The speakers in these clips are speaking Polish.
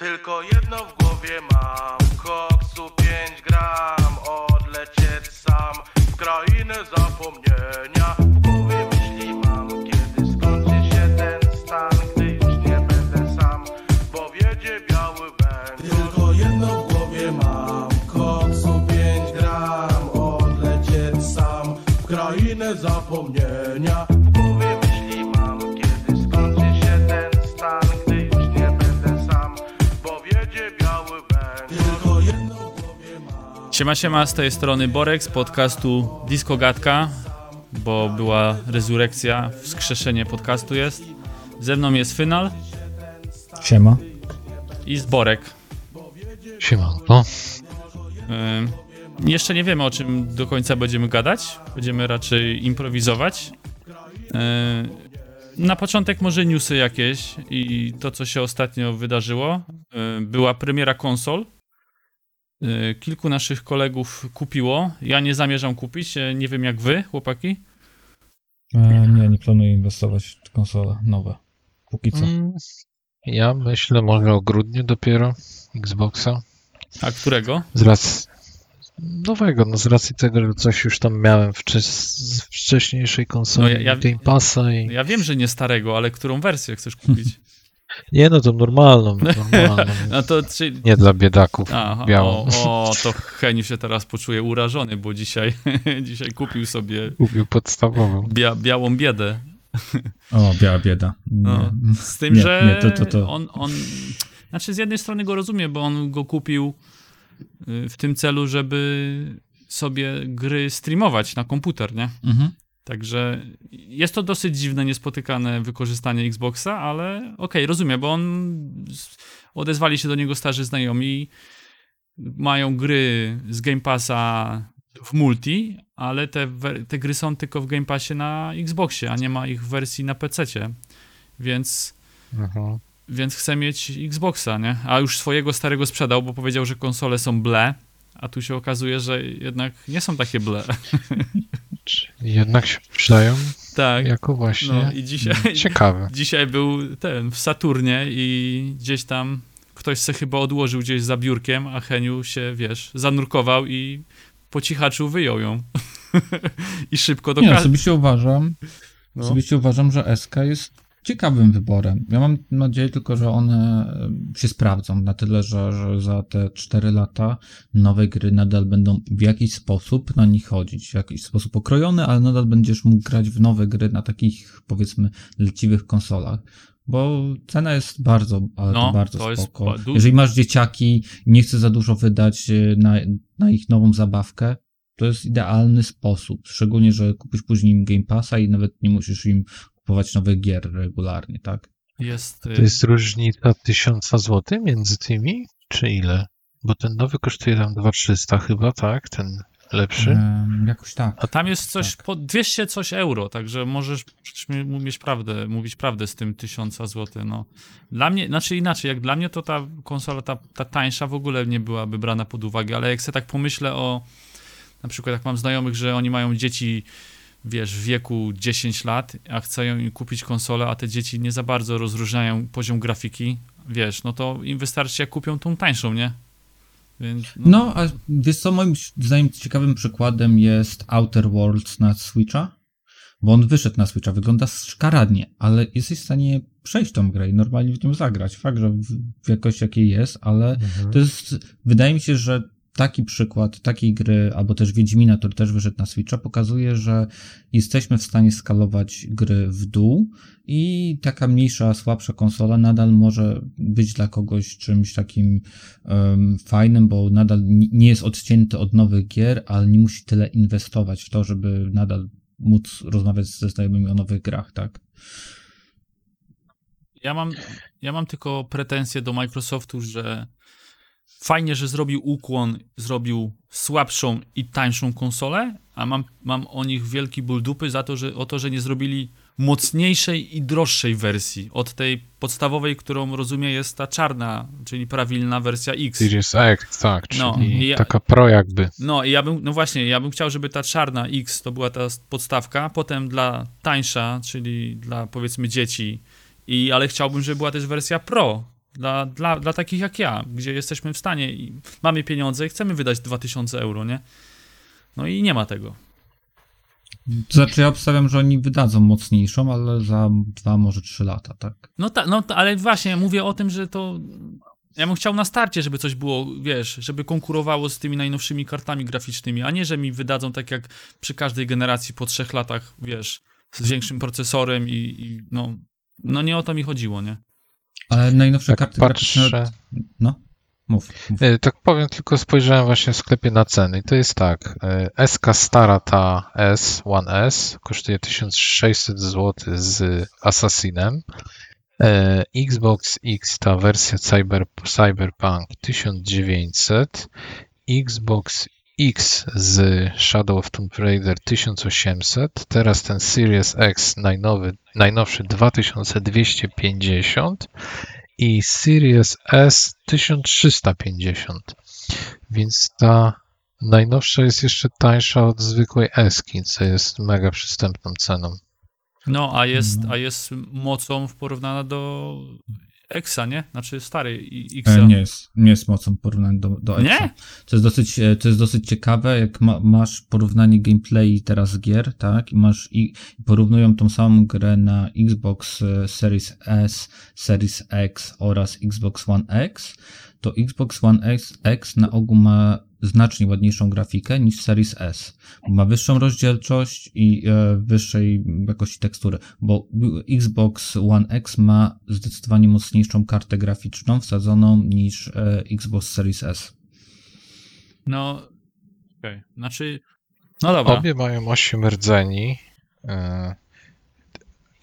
Tylko jedno w głowie mam. Koksu 5 gram Odlecieć sam. W krainę zapomnienia Siema, siema, z tej strony Borek z podcastu Disco Gadka, bo była rezurekcja, wskrzeszenie podcastu jest. Ze mną jest Final Siema. i z Borek. Siemanko. Ym, jeszcze nie wiemy o czym do końca będziemy gadać, będziemy raczej improwizować. Ym, na początek może newsy jakieś i to co się ostatnio wydarzyło. Była premiera konsol. Yy, Kilku naszych kolegów kupiło. Ja nie zamierzam kupić, nie wiem jak wy, chłopaki. E, nie, nie planuję inwestować w konsole nowe. Póki co. Mm, Ja myślę może o grudniu dopiero Xboxa. A którego? Z racji nowego, no z racji tego, że coś już tam miałem wcze- z wcześniejszej konsoli No ja- ja- Game Passa i... Ja wiem, że nie starego, ale którą wersję chcesz kupić? Nie no, to normalną, normalną. No to czy... Nie dla biedaków. Aha, białą. o, o, to Heniu się teraz poczuje urażony, bo dzisiaj, dzisiaj kupił sobie Kupił podstawową. bia, białą biedę. O, biała bieda. No, z tym, Nie, że nie, to- to- to. On, on... Znaczy z jednej strony go rozumiem, bo on go kupił y, w tym celu, żeby sobie gry streamować na komputer, nie? Mhm. Także jest to dosyć dziwne, niespotykane wykorzystanie Xboxa, ale okej, rozumiem, bo on odezwali się do niego starzy znajomi, mają gry z Game Passa w multi, ale te, te gry są tylko w Game Passie na Xboxie, a nie ma ich w wersji na PC, więc, więc chcę mieć Xboxa, nie? A już swojego starego sprzedał, bo powiedział, że konsole są ble, a tu się okazuje, że jednak nie są takie ble. Jednak się przydają tak. jako właśnie No i dzisiaj, ciekawe. Dzisiaj był ten w Saturnie i gdzieś tam ktoś se chyba odłożył gdzieś za biurkiem, a Heniu się, wiesz, zanurkował i po cichaczu wyjął ją. I szybko do Nie, osobiście uważam, no. osobiście uważam, że SK jest ciekawym wyborem. Ja mam nadzieję tylko, że one e, się sprawdzą na tyle, że, że za te 4 lata nowe gry nadal będą w jakiś sposób na nich chodzić, w jakiś sposób okrojone, ale nadal będziesz mógł grać w nowe gry na takich, powiedzmy, leciwych konsolach. Bo cena jest bardzo, ale No, to bardzo to jest spoko. du- Jeżeli masz dzieciaki nie chcesz za dużo wydać e, na, na ich nową zabawkę, to jest idealny sposób. Szczególnie, że kupisz później im Game Passa i nawet nie musisz im kupować nowych gier regularnie, tak? Jest, y, To jest różnica 1000 zł między tymi, czy ile? Bo ten nowy kosztuje tam 2300 chyba, tak? Ten lepszy. Em, jakoś tak. a tam jest coś tak. po 200 coś euro, także możesz przecież mi- mówić prawdę, mówić prawdę z tym 1000 zł, no. Dla mnie, znaczy inaczej, jak dla mnie to ta konsola, ta, ta tańsza w ogóle nie byłaby brana pod uwagę, ale jak sobie tak pomyślę o, na przykład jak mam znajomych, że oni mają dzieci, wiesz, w wieku 10 lat, a chcą im kupić konsolę, a te dzieci nie za bardzo rozróżniają poziom grafiki, wiesz, no to im wystarczy, jak kupią tą tańszą, nie? Więc, No, a wiesz co, moim zdaniem ciekawym przykładem jest Outer Worlds na Switcha, bo on wyszedł na Switcha, wygląda szkaradnie, ale jesteś w stanie przejść tą grę i normalnie w nią zagrać. Fakt, że w, w jakości jakiej jest, ale Mhm. to jest, wydaje mi się, że taki przykład takiej gry, albo też Wiedźmina, który też wyszedł na Switcha, pokazuje, że jesteśmy w stanie skalować gry w dół i taka mniejsza, słabsza konsola nadal może być dla kogoś czymś takim em, fajnym, bo nadal ni- nie jest odcięty od nowych gier, ale nie musi tyle inwestować w to, żeby nadal móc rozmawiać ze znajomymi o nowych grach, tak? Ja mam, ja mam tylko pretensje do Microsoftu, że fajnie, że zrobił ukłon, zrobił słabszą i tańszą konsolę, a mam, mam o nich wielki ból dupy za to, że, o to, że nie zrobili mocniejszej i droższej wersji od tej podstawowej, którą rozumiem jest ta czarna, czyli prawilna wersja X. Series X, tak, czyli No, ja- taka pro jakby. No i ja bym, no właśnie, ja bym chciał, żeby ta czarna X to była ta podstawka, potem dla tańsza, czyli dla powiedzmy dzieci, i, ale chciałbym, żeby była też wersja Pro Dla, dla, dla takich jak ja, gdzie jesteśmy w stanie i mamy pieniądze i chcemy wydać 2000 euro, nie? No i nie ma tego. To znaczy ja obstawiam, że oni wydadzą mocniejszą, ale za dwa, może trzy lata, tak? No, ta, no ale właśnie mówię o tym, że to. Ja bym chciał na starcie, żeby coś było, wiesz, żeby konkurowało z tymi najnowszymi kartami graficznymi, a nie, że mi wydadzą tak jak przy każdej generacji po trzech latach, wiesz, z większym procesorem i, i no, no nie o to mi chodziło, nie? Ale najnowsze Tak karty patrzę. graficzne... No, mów. mów. E, Tak powiem, tylko spojrzałem właśnie w sklepie na ceny i to jest tak. e, SK stara ta S, One S kosztuje 1600 zł z Assassinem. E, Xbox X ta wersja Cyber, Cyberpunk 1900. Xbox X z Shadow of Tomb Raider 1800. Teraz ten Series X najnowy, najnowszy 2250 i Series S 1350. Więc ta najnowsza jest jeszcze tańsza od zwykłej Eski, co jest mega przystępną ceną. No, a jest, Mhm. a jest mocą w porównaniu do Exa, nie? Znaczy starej i- Xa. E, nie, jest, nie jest mocą porównania do, do Nie? Exa. To jest dosyć, e, to jest dosyć ciekawe, jak ma, masz porównanie gameplay teraz gier, tak, i masz i porównują tą samą grę na Xbox e, Series S, Series X oraz Xbox One X, to Xbox One X, X na ogół ma znacznie ładniejszą grafikę niż Series S. Ma wyższą rozdzielczość i e, wyższej jakości tekstury, bo Xbox One X ma zdecydowanie mocniejszą kartę graficzną wsadzoną niż e, Xbox Series S. No, okej. Znaczy, no dobra. Obie mają 8 rdzeni. E,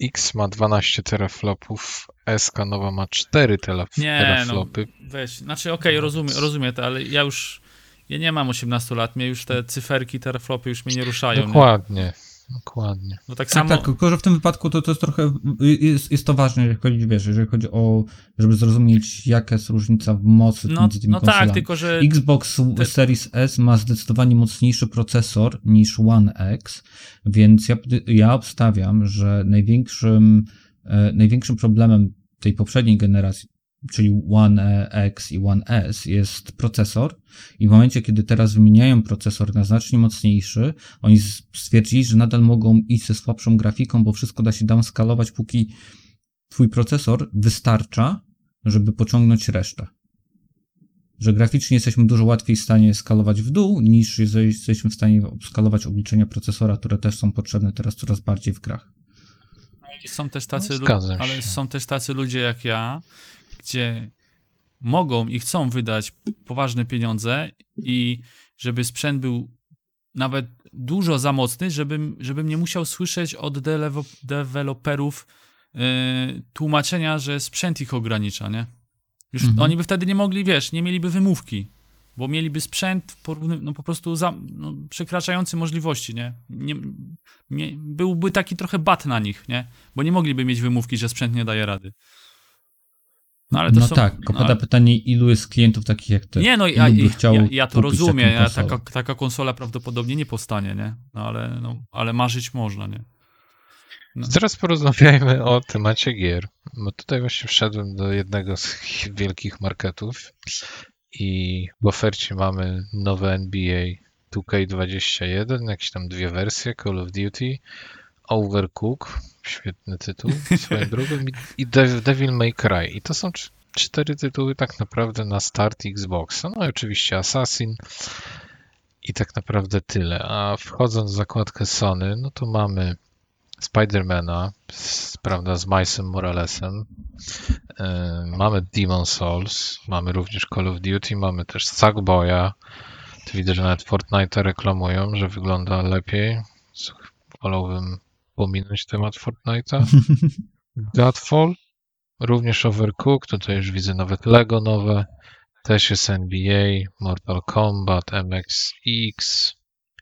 X ma 12 teraflopów, SK nowa ma 4 telaf- Nie, teraflopy. Weź, znaczy okej, rozumiem, rozumiem to, ale ja już, ja nie mam 18 lat, mnie już te cyferki, teraflopy już mnie nie ruszają. Nie? Dokładnie, dokładnie. No tak Tak, samo, tak, tylko że w tym wypadku to, to jest trochę, jest, jest to ważne, jeżeli chodzi, wiesz, jeżeli chodzi o, żeby zrozumieć, jaka jest różnica w mocy no, między tymi no konsolami. tak, tylko że Xbox te- Series S ma zdecydowanie mocniejszy procesor niż One X, więc ja, ja obstawiam, że największym, e, największym problemem tej poprzedniej generacji, czyli One X i One S, jest procesor. I w momencie, kiedy teraz wymieniają procesor na znacznie mocniejszy, oni stwierdzili, że nadal mogą iść ze słabszą grafiką, bo wszystko da się downskalować, póki twój procesor wystarcza, żeby pociągnąć resztę że graficznie jesteśmy dużo łatwiej w stanie skalować w dół, niż jeżeli jesteśmy w stanie skalować obliczenia procesora, które też są potrzebne teraz coraz bardziej w grach. są też tacy, No, lu- ale są też tacy ludzie jak ja, gdzie mogą i chcą wydać poważne pieniądze i żeby sprzęt był nawet dużo za mocny, żebym, żebym nie musiał słyszeć od deweloperów yy, tłumaczenia, że sprzęt ich ogranicza, nie? Już Mhm. oni by wtedy nie mogli, wiesz, nie mieliby wymówki, bo mieliby sprzęt no po prostu za, no, przekraczający możliwości, nie? nie, nie? Byłby taki trochę bat na nich, nie? Bo nie mogliby mieć wymówki, że sprzęt nie daje rady. No ale to no są, tak, tylko no, pada pytanie, ilu jest klientów takich jak ty? nie, no ja, chciał ja, ja to rozumiem, ja, taka, taka konsola prawdopodobnie nie powstanie, nie? No ale, no, ale marzyć można, nie? No. Teraz porozmawiajmy o temacie gier, bo tutaj właśnie wszedłem do jednego z wielkich marketów i w ofercie mamy nowe NBA 2K21, jakieś tam dwie wersje, Call of Duty, Overcook, świetny tytuł swoją drogą, i- i Dev- Devil May Cry. I to są cz- cztery tytuły tak naprawdę na start Xboxa. No i oczywiście Assassin i tak naprawdę tyle. A wchodząc w zakładkę Sony, no to mamy Spidermana, z- prawda, z Milesem Moralesem. E, mamy Demon Souls, mamy również Call of Duty, mamy też Sackboya. Widzę, że nawet Fortnite reklamują, że wygląda lepiej. Co- Wolałbym pominąć temat Fortnite'a. Godfall, również Overcooked, tutaj już widzę nawet Lego nowe. Też jest NBA, Mortal Kombat, MXX,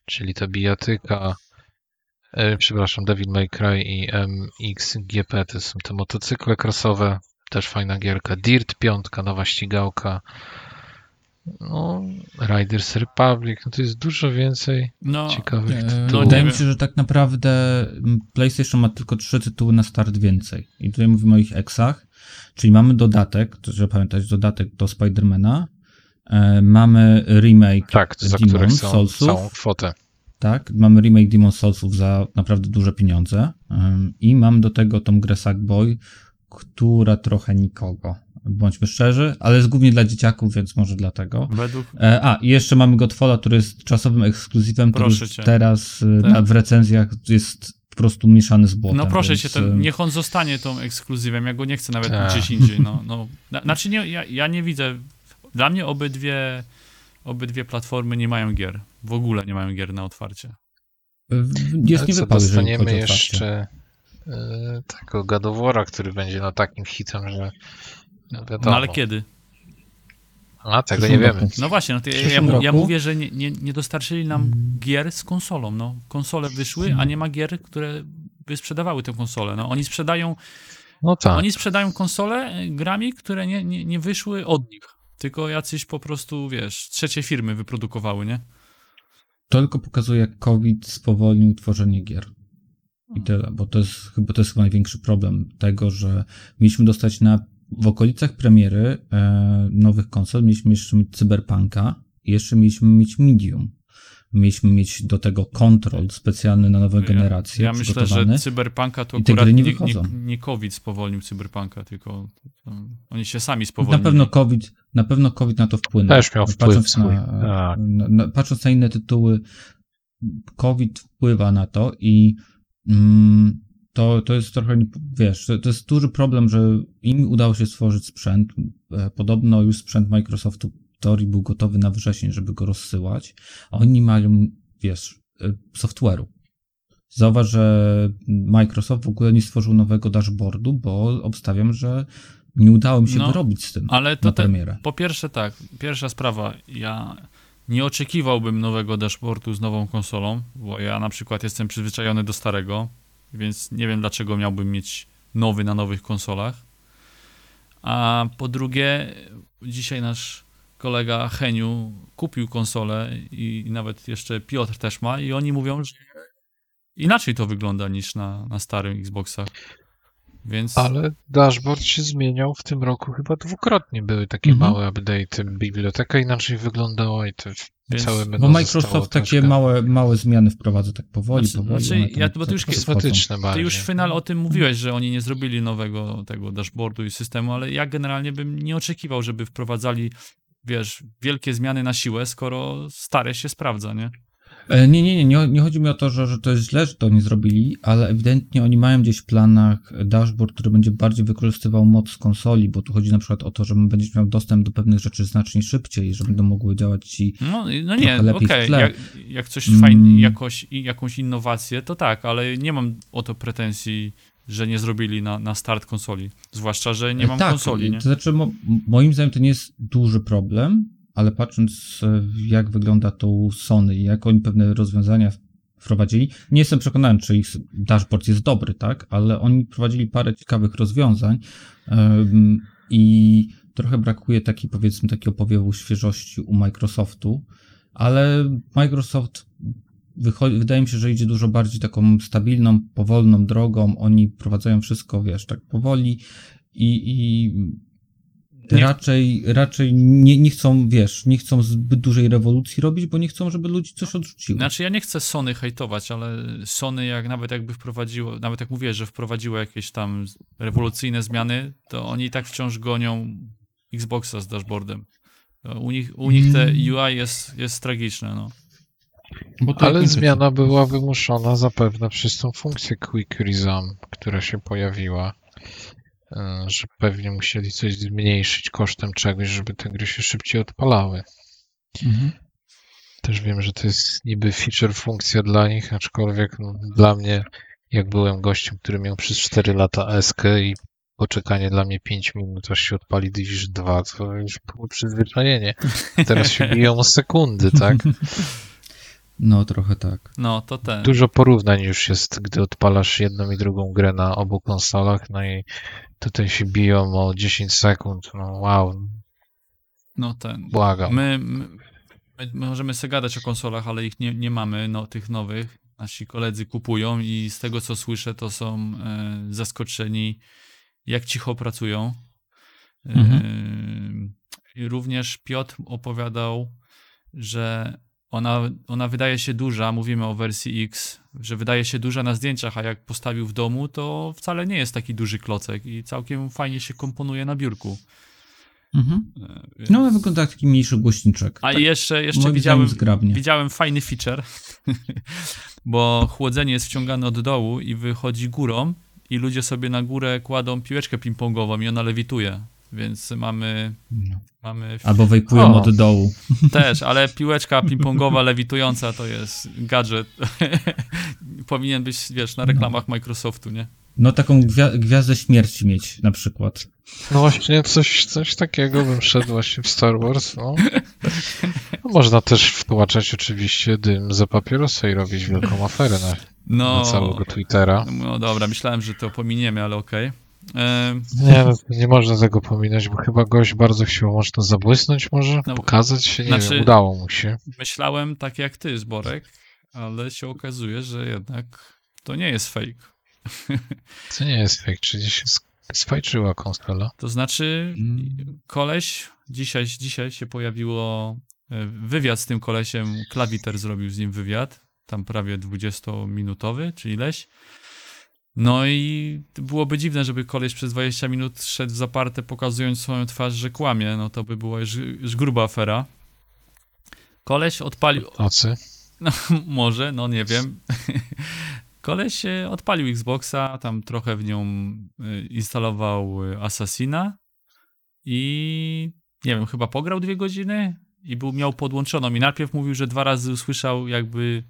czyli ta bijatyka. E, przepraszam, Devil May Cry i MXGP to są te motocykle crossowe, też fajna gierka. Dirt 5, nowa ścigałka. No, Riders Republic, no to jest dużo więcej No, ciekawych E, tytułów. nie Wydaje mi się, że tak naprawdę mm, PlayStation ma tylko trzy tytuły na start więcej. I tutaj mówimy o ich eksach. Czyli mamy dodatek, to trzeba pamiętać, dodatek do Spidermana. E, mamy remake tak, za Demon chcą Soulsów. całą kwotę. Tak, mamy remake Demon Soulsów za naprawdę duże pieniądze. Ym, I mam do tego tą grę Sackboy, która trochę nikogo. Bądźmy szczerzy, ale jest głównie dla dzieciaków, więc może dlatego. według E, A, i jeszcze mamy Godfalla, który jest czasowym ekskluzywem, który Proszę cię. teraz y, Tak. na, w recenzjach jest po prostu mieszany z błotem. No proszę więc, cię, to, y, niech on zostanie tą ekskluzywem, ja go nie chcę nawet Tak. gdzieś indziej, no. no. Na- Znaczy nie, ja, ja nie widzę, dla mnie obydwie, obydwie platformy nie mają gier, w ogóle nie mają gier na otwarcie. w- Jest Ale nie co, dostaniemy jeszcze tego Gadowora, który będzie no takim hitem, że no wiadomo. No ale kiedy? A, tego nie wiemy. No właśnie, no ja, ja, ja mówię, że nie, nie, nie dostarczyli nam gier z konsolą, no. Konsole wyszły, a nie ma gier, które by sprzedawały tę konsolę, no. Oni sprzedają, No tak. oni sprzedają konsole y, grami, które nie, nie, nie wyszły od nich, tylko jacyś po prostu, wiesz, trzecie firmy wyprodukowały, nie? To tylko pokazuje, jak COVID spowolnił tworzenie gier. I tyle, bo to jest chyba to jest chyba największy problem tego, że mieliśmy dostać na w okolicach premiery e, nowych konsol, mieliśmy jeszcze mieć Cyberpunka i jeszcze mieliśmy mieć Medium. Mieliśmy mieć do tego kontrol specjalny na nowe Ja- generacje Ja myślę, że Cyberpunka to akurat nie nie, nie, COVID spowolnił Cyberpunka, tylko um, oni się sami Na spowolnili. pewno COVID, na pewno COVID na to wpłynął. Też miał wpływ patrząc swój. na, Tak. na, na, patrząc na inne tytuły, COVID wpływa na to i to, to jest trochę, nie- wiesz, to, jest duży problem, że im udało się stworzyć sprzęt. E, Podobno już sprzęt Microsoftu w teorii był gotowy na wrzesień, żeby go rozsyłać, a oni mają, wiesz, e, software'u. Zauważ, że Microsoft w ogóle nie stworzył nowego dashboardu, bo obstawiam, że nie udało mi się No, wyrobić z tym Ale to na te, premierę. po pierwsze tak, pierwsza sprawa, ja nie oczekiwałbym nowego dashboardu z nową konsolą, bo ja na przykład jestem przyzwyczajony do starego, więc nie wiem dlaczego miałbym mieć nowy na nowych konsolach. A po drugie, dzisiaj nasz kolega Heniu kupił konsolę i, nawet jeszcze Piotr też ma i oni mówią, że inaczej to wygląda niż na, na starym Xboxach. Więc Ale dashboard się zmieniał w tym roku chyba dwukrotnie. Były takie Mhm. małe update'y. Biblioteka inaczej wyglądała i to Więc- całe menu Bo Microsoft takie troszkę małe, małe zmiany wprowadza tak powoli, Znaczy- powoli. znaczy, tam ja- bo to tak już kosmetyczne Ty już w finale o tym mówiłeś, że oni nie zrobili nowego tego dashboardu i systemu, ale ja generalnie bym nie oczekiwał, żeby wprowadzali, wiesz, wielkie zmiany na siłę, skoro stare się sprawdza, nie? E, Nie, nie, nie, nie, chodzi mi o to, że, że to jest źle, że to nie zrobili, ale ewidentnie oni mają gdzieś w planach dashboard, który będzie bardziej wykorzystywał moc konsoli, bo tu chodzi na przykład o to, że będziesz miał dostęp do pewnych rzeczy znacznie szybciej, że będą mogły działać ci No, no nie, lepiej w okej, tle. jak, jak coś Mm. fajnie, jakoś, jakąś innowację, to tak, ale nie mam o to pretensji, że nie zrobili na, na start konsoli. Zwłaszcza, że nie mam tak, konsoli, nie? To znaczy, mo, moim zdaniem to nie jest duży problem, ale patrząc e, jak wygląda to u Sony i jak oni pewne rozwiązania wprowadzili, nie jestem przekonany, czy ich dashboard jest dobry, tak, ale oni prowadzili parę ciekawych rozwiązań em, i trochę brakuje takiej, powiedzmy, takiego powiewu świeżości u Microsoftu, ale Microsoft wychodzi, wydaje mi się, że idzie dużo bardziej taką stabilną, powolną drogą. Oni prowadzają wszystko, wiesz, tak powoli i, i Nie. raczej, raczej nie, nie chcą, wiesz, nie chcą zbyt dużej rewolucji robić, bo nie chcą, żeby ludzi coś odrzuciło. Znaczy ja nie chcę Sony hejtować, ale Sony jak nawet jakby wprowadziło, nawet jak mówię, że wprowadziło jakieś tam rewolucyjne zmiany, to oni i tak wciąż gonią Xboxa z dashboardem. U nich, u nich te Mm. UI jest, jest tragiczne, no. Ale zmiana była wymuszona zapewne przez tą funkcję Quick Resume, która się pojawiła. E, Że pewnie musieli coś zmniejszyć kosztem czegoś, żeby te gry się szybciej odpalały. Mhm. Też wiem, że to jest niby feature funkcja dla nich, aczkolwiek no, dla mnie, jak byłem gościem, który miał przez 4 lata SK i poczekanie dla mnie 5 minut, aż się odpali Division 2, to już było przyzwyczajenie. Teraz się biją o sekundy, tak? No, trochę tak. No, to ten. Dużo porównań już jest, gdy odpalasz jedną i drugą grę na obu konsolach, no i tutaj się biją o 10 sekund, no wow. No ten. Błagam. My, my, my możemy sobie gadać o konsolach, ale ich nie, nie mamy, no, tych nowych. Nasi koledzy kupują i z tego co słyszę, to są e, zaskoczeni, jak cicho pracują. E, I również Piotr opowiadał, że ona, ona wydaje się duża, mówimy o wersji X, że wydaje się duża na zdjęciach, a jak postawił w domu, to wcale nie jest taki duży klocek i całkiem fajnie się komponuje na biurku. Mhm. E, więc- No, wygląda jak taki mniejszy głośniczek. a tak, jeszcze, jeszcze widziałem, widziałem fajny feature, bo chłodzenie jest wciągane od dołu i wychodzi górą i ludzie sobie na górę kładą piłeczkę ping-pongową i ona lewituje. Więc mamy, No. mamy Albo wejpują od dołu. też, ale piłeczka ping-pongowa lewitująca to jest gadżet. Powinien być, wiesz, na reklamach Microsoftu, nie? No taką gwia- gwiazdę śmierci mieć na przykład. No właśnie, coś, coś takiego bym szedł właśnie w Star Wars, no. no można też wtłaczać oczywiście dym za papierosa i robić wielką aferę na, No, na całego Twittera. no dobra, myślałem, że to pominiemy, ale okej. Em, Nie, no, nie można tego pominąć, bo chyba gość bardzo chciał można zabłysnąć może, No, pokazać się, nie znaczy- wiem, udało mu się. Myślałem tak jak ty, Zborek, ale się okazuje, że jednak to nie jest fake. To nie jest fake, czyli się spajczyła konsola. To znaczy, Mm. koleś, dzisiaj, dzisiaj się pojawiło e, wywiad z tym kolesiem, Klawiter zrobił z nim wywiad, tam prawie 20-minutowy, czy ileś. No i byłoby dziwne, żeby koleś przez 20 minut szedł w zaparte, pokazując swoją twarz, że kłamie, no to by była już, już gruba afera. Koleś odpalił, Nocy. no, może, no nie wiem. Koleś e, odpalił Xboxa, tam trochę w nią e, instalował e, Assassina i nie wiem, chyba pograł dwie godziny i był, miał podłączoną i najpierw mówił, że dwa razy usłyszał jakby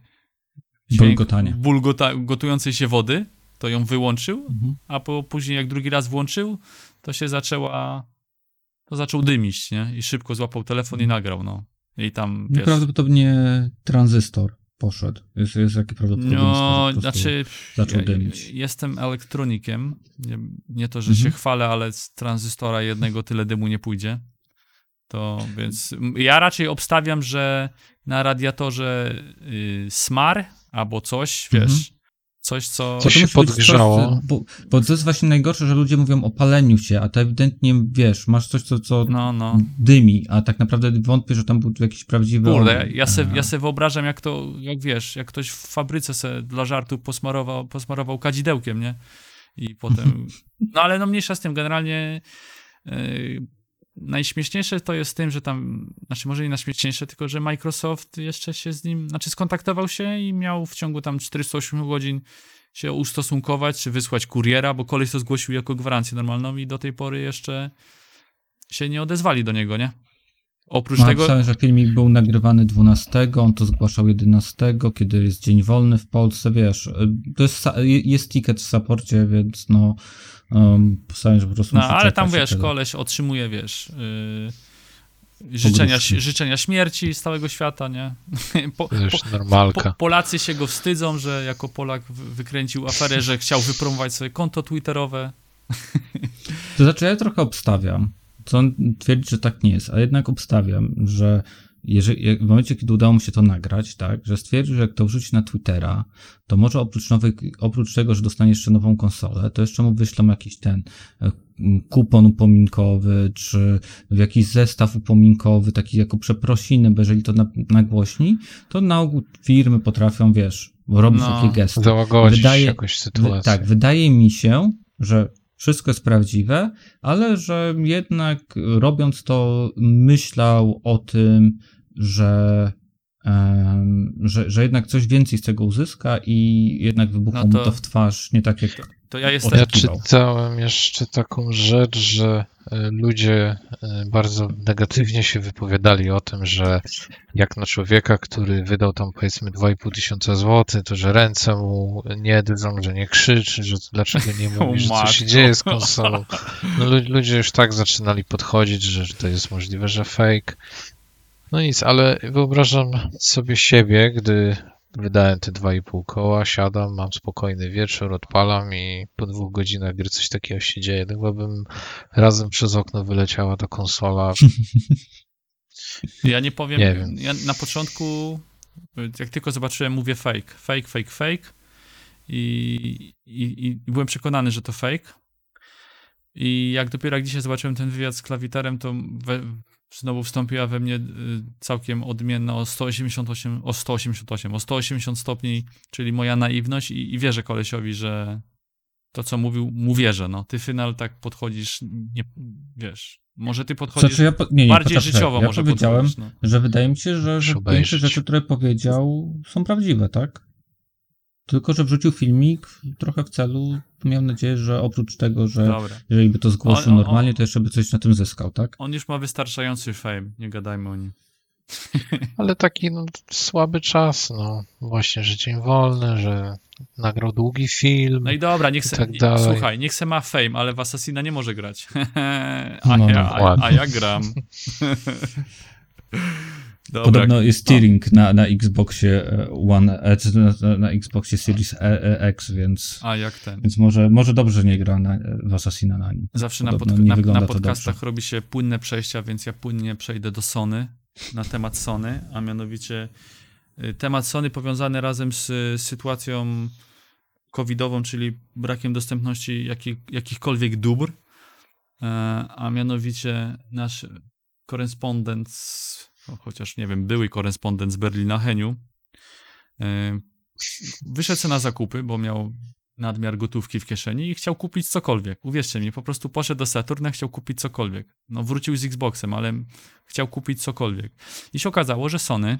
Bulgotanie. bulgota, gotującej się wody, to ją wyłączył, Mhm. a po, później jak drugi raz włączył, to się zaczęła, to zaczął dymić, nie? I szybko złapał telefon i nagrał, no. I tam, wiesz... Prawdopodobnie tranzystor poszedł. Jest, jest takie prawdopodobieństwo, No, że znaczy, zaczął dymić. jestem elektronikiem. Nie, nie to, że Mhm. się chwalę, ale z tranzystora jednego tyle dymu nie pójdzie. To więc ja raczej obstawiam, że na radiatorze y, smar albo coś, wiesz, Mhm. Coś, co. Coś się podgrzało. coś, Bo, bo to jest właśnie najgorsze, że ludzie mówią o paleniu się, a to ewidentnie, wiesz, masz coś, co, co No, no. dymi, a tak naprawdę wątpię, że tam był tu jakiś prawdziwy Kurde, ja, ja, se, ja se wyobrażam, jak to, jak wiesz, jak ktoś w fabryce se dla żartu posmarował, posmarował kadzidełkiem, nie? I potem. No ale no mniejsza z tym, generalnie. Yy, najśmieszniejsze to jest tym, że tam, znaczy może nie najśmieszniejsze, tylko że Microsoft jeszcze się z nim, znaczy skontaktował się i miał w ciągu tam 408 godzin się ustosunkować, czy wysłać kuriera, bo koleś to zgłosił jako gwarancję normalną i do tej pory jeszcze się nie odezwali do niego, nie? Oprócz No, tego... napisałem, że filmik był nagrywany 12, on to zgłaszał 11, kiedy jest dzień wolny w Polsce, wiesz, to jest, jest ticket w saporcie, więc no um, że po prostu No, muszę ale tam wiesz, tego. koleś otrzymuje, wiesz, yy, życzenia, życzenia śmierci z całego świata, nie? Po, po, normalka. po, Polacy się go wstydzą, że jako Polak wy- wykręcił aferę, że chciał wypromować sobie konto twitterowe. To znaczy, ja trochę obstawiam, co on twierdzi, że tak nie jest, ale jednak obstawiam, że jeżeli, w momencie, kiedy udało mu się to nagrać, tak, że stwierdził, że jak to wrzuci na Twittera, to może oprócz nowej, oprócz tego, że dostanie jeszcze nową konsolę, to jeszcze mu wyślą jakiś ten e, kupon upominkowy, czy jakiś zestaw upominkowy, taki jako przeprosiny, bo jeżeli to na, nagłośni, to na ogół firmy potrafią, wiesz, robić No. takie gesty. Załagodzić Wydaje- jakąś Wy- sytuację. Tak, wydaje mi się, że wszystko jest prawdziwe, ale że jednak robiąc to myślał o tym, że, że, że jednak coś więcej z tego uzyska i jednak wybuchło No mu to- to w twarz nie tak jak To ja jestem... Ja czytałem jeszcze taką rzecz, że e, ludzie e, bardzo negatywnie się wypowiadali o tym, że jak na człowieka, który wydał tam powiedzmy 2,5 tysiąca złotych, to że ręce mu nie drżą, że nie krzyczy, że dlaczego nie mówi, że co się dzieje z konsolą. No, lu- ludzie już tak zaczynali podchodzić, że to jest możliwe, że fake. No nic, ale wyobrażam sobie siebie, gdy wydałem te 2,5 koła, siadam, mam spokojny wieczór, odpalam i po dwóch godzinach gry coś takiego się dzieje. Chyba bym razem przez okno wyleciała ta konsola. Ja nie powiem. Nie wiem. Ja na początku, jak tylko zobaczyłem, mówię fake. Fake, fake, fake. I, i, i byłem przekonany, że to fake. I jak dopiero jak dzisiaj zobaczyłem ten wywiad z klawiterem, to we, znowu wstąpiła we mnie y, całkiem odmienna o 188, o 188, o 180 stopni, czyli moja naiwność i, i wierzę kolesiowi, że to, co mówił, mu wierzę, no. Ty, Final, tak podchodzisz, nie, wiesz, może ty podchodzisz Znaczy ja, po- nie, nie, bardziej poczekaj, życiowo ja może powiedziałem, podchodzisz, no. że wydaje mi się, że, że obejrzeć. rzeczy, które powiedział, są prawdziwe, tak? Tylko, że wrzucił filmik trochę w celu, miał nadzieję, że oprócz tego, że Dobra. jeżeli by to zgłosił On- on- normalnie, to jeszcze by coś na tym zyskał, tak? On już ma wystarczający fame, nie gadajmy o nim. Ale taki no, słaby czas, no. Właśnie, że dzień wolny, że nagrał długi film. No i dobra, niech se, tak dalej. słuchaj, niech se ma fame, ale w Assassina nie może grać. a, No, ja, a, ładnie. a ja gram. dobra, Podobno jest tearing na, na Xboxie e, One, e, na, na Xboxie Series e, X, więc, a jak ten. więc może, może dobrze nie gra na, w Assassina na nim. Zawsze na, pod, na, na podcastach robi się płynne przejścia, więc ja płynnie przejdę do Sony, na temat Sony, a mianowicie y, temat Sony powiązany razem z sytuacją covidową, czyli brakiem dostępności jakich, jakichkolwiek dóbr, a mianowicie nasz korespondent, z, no, chociaż nie wiem, były korespondent z Berlina, Heniu, e, wyszedł na zakupy, bo miał nadmiar gotówki w kieszeni i chciał kupić cokolwiek. Uwierzcie mi, po prostu poszedł do Saturna, chciał kupić cokolwiek. No wrócił z Xboxem, ale chciał kupić cokolwiek. I się okazało, że Sony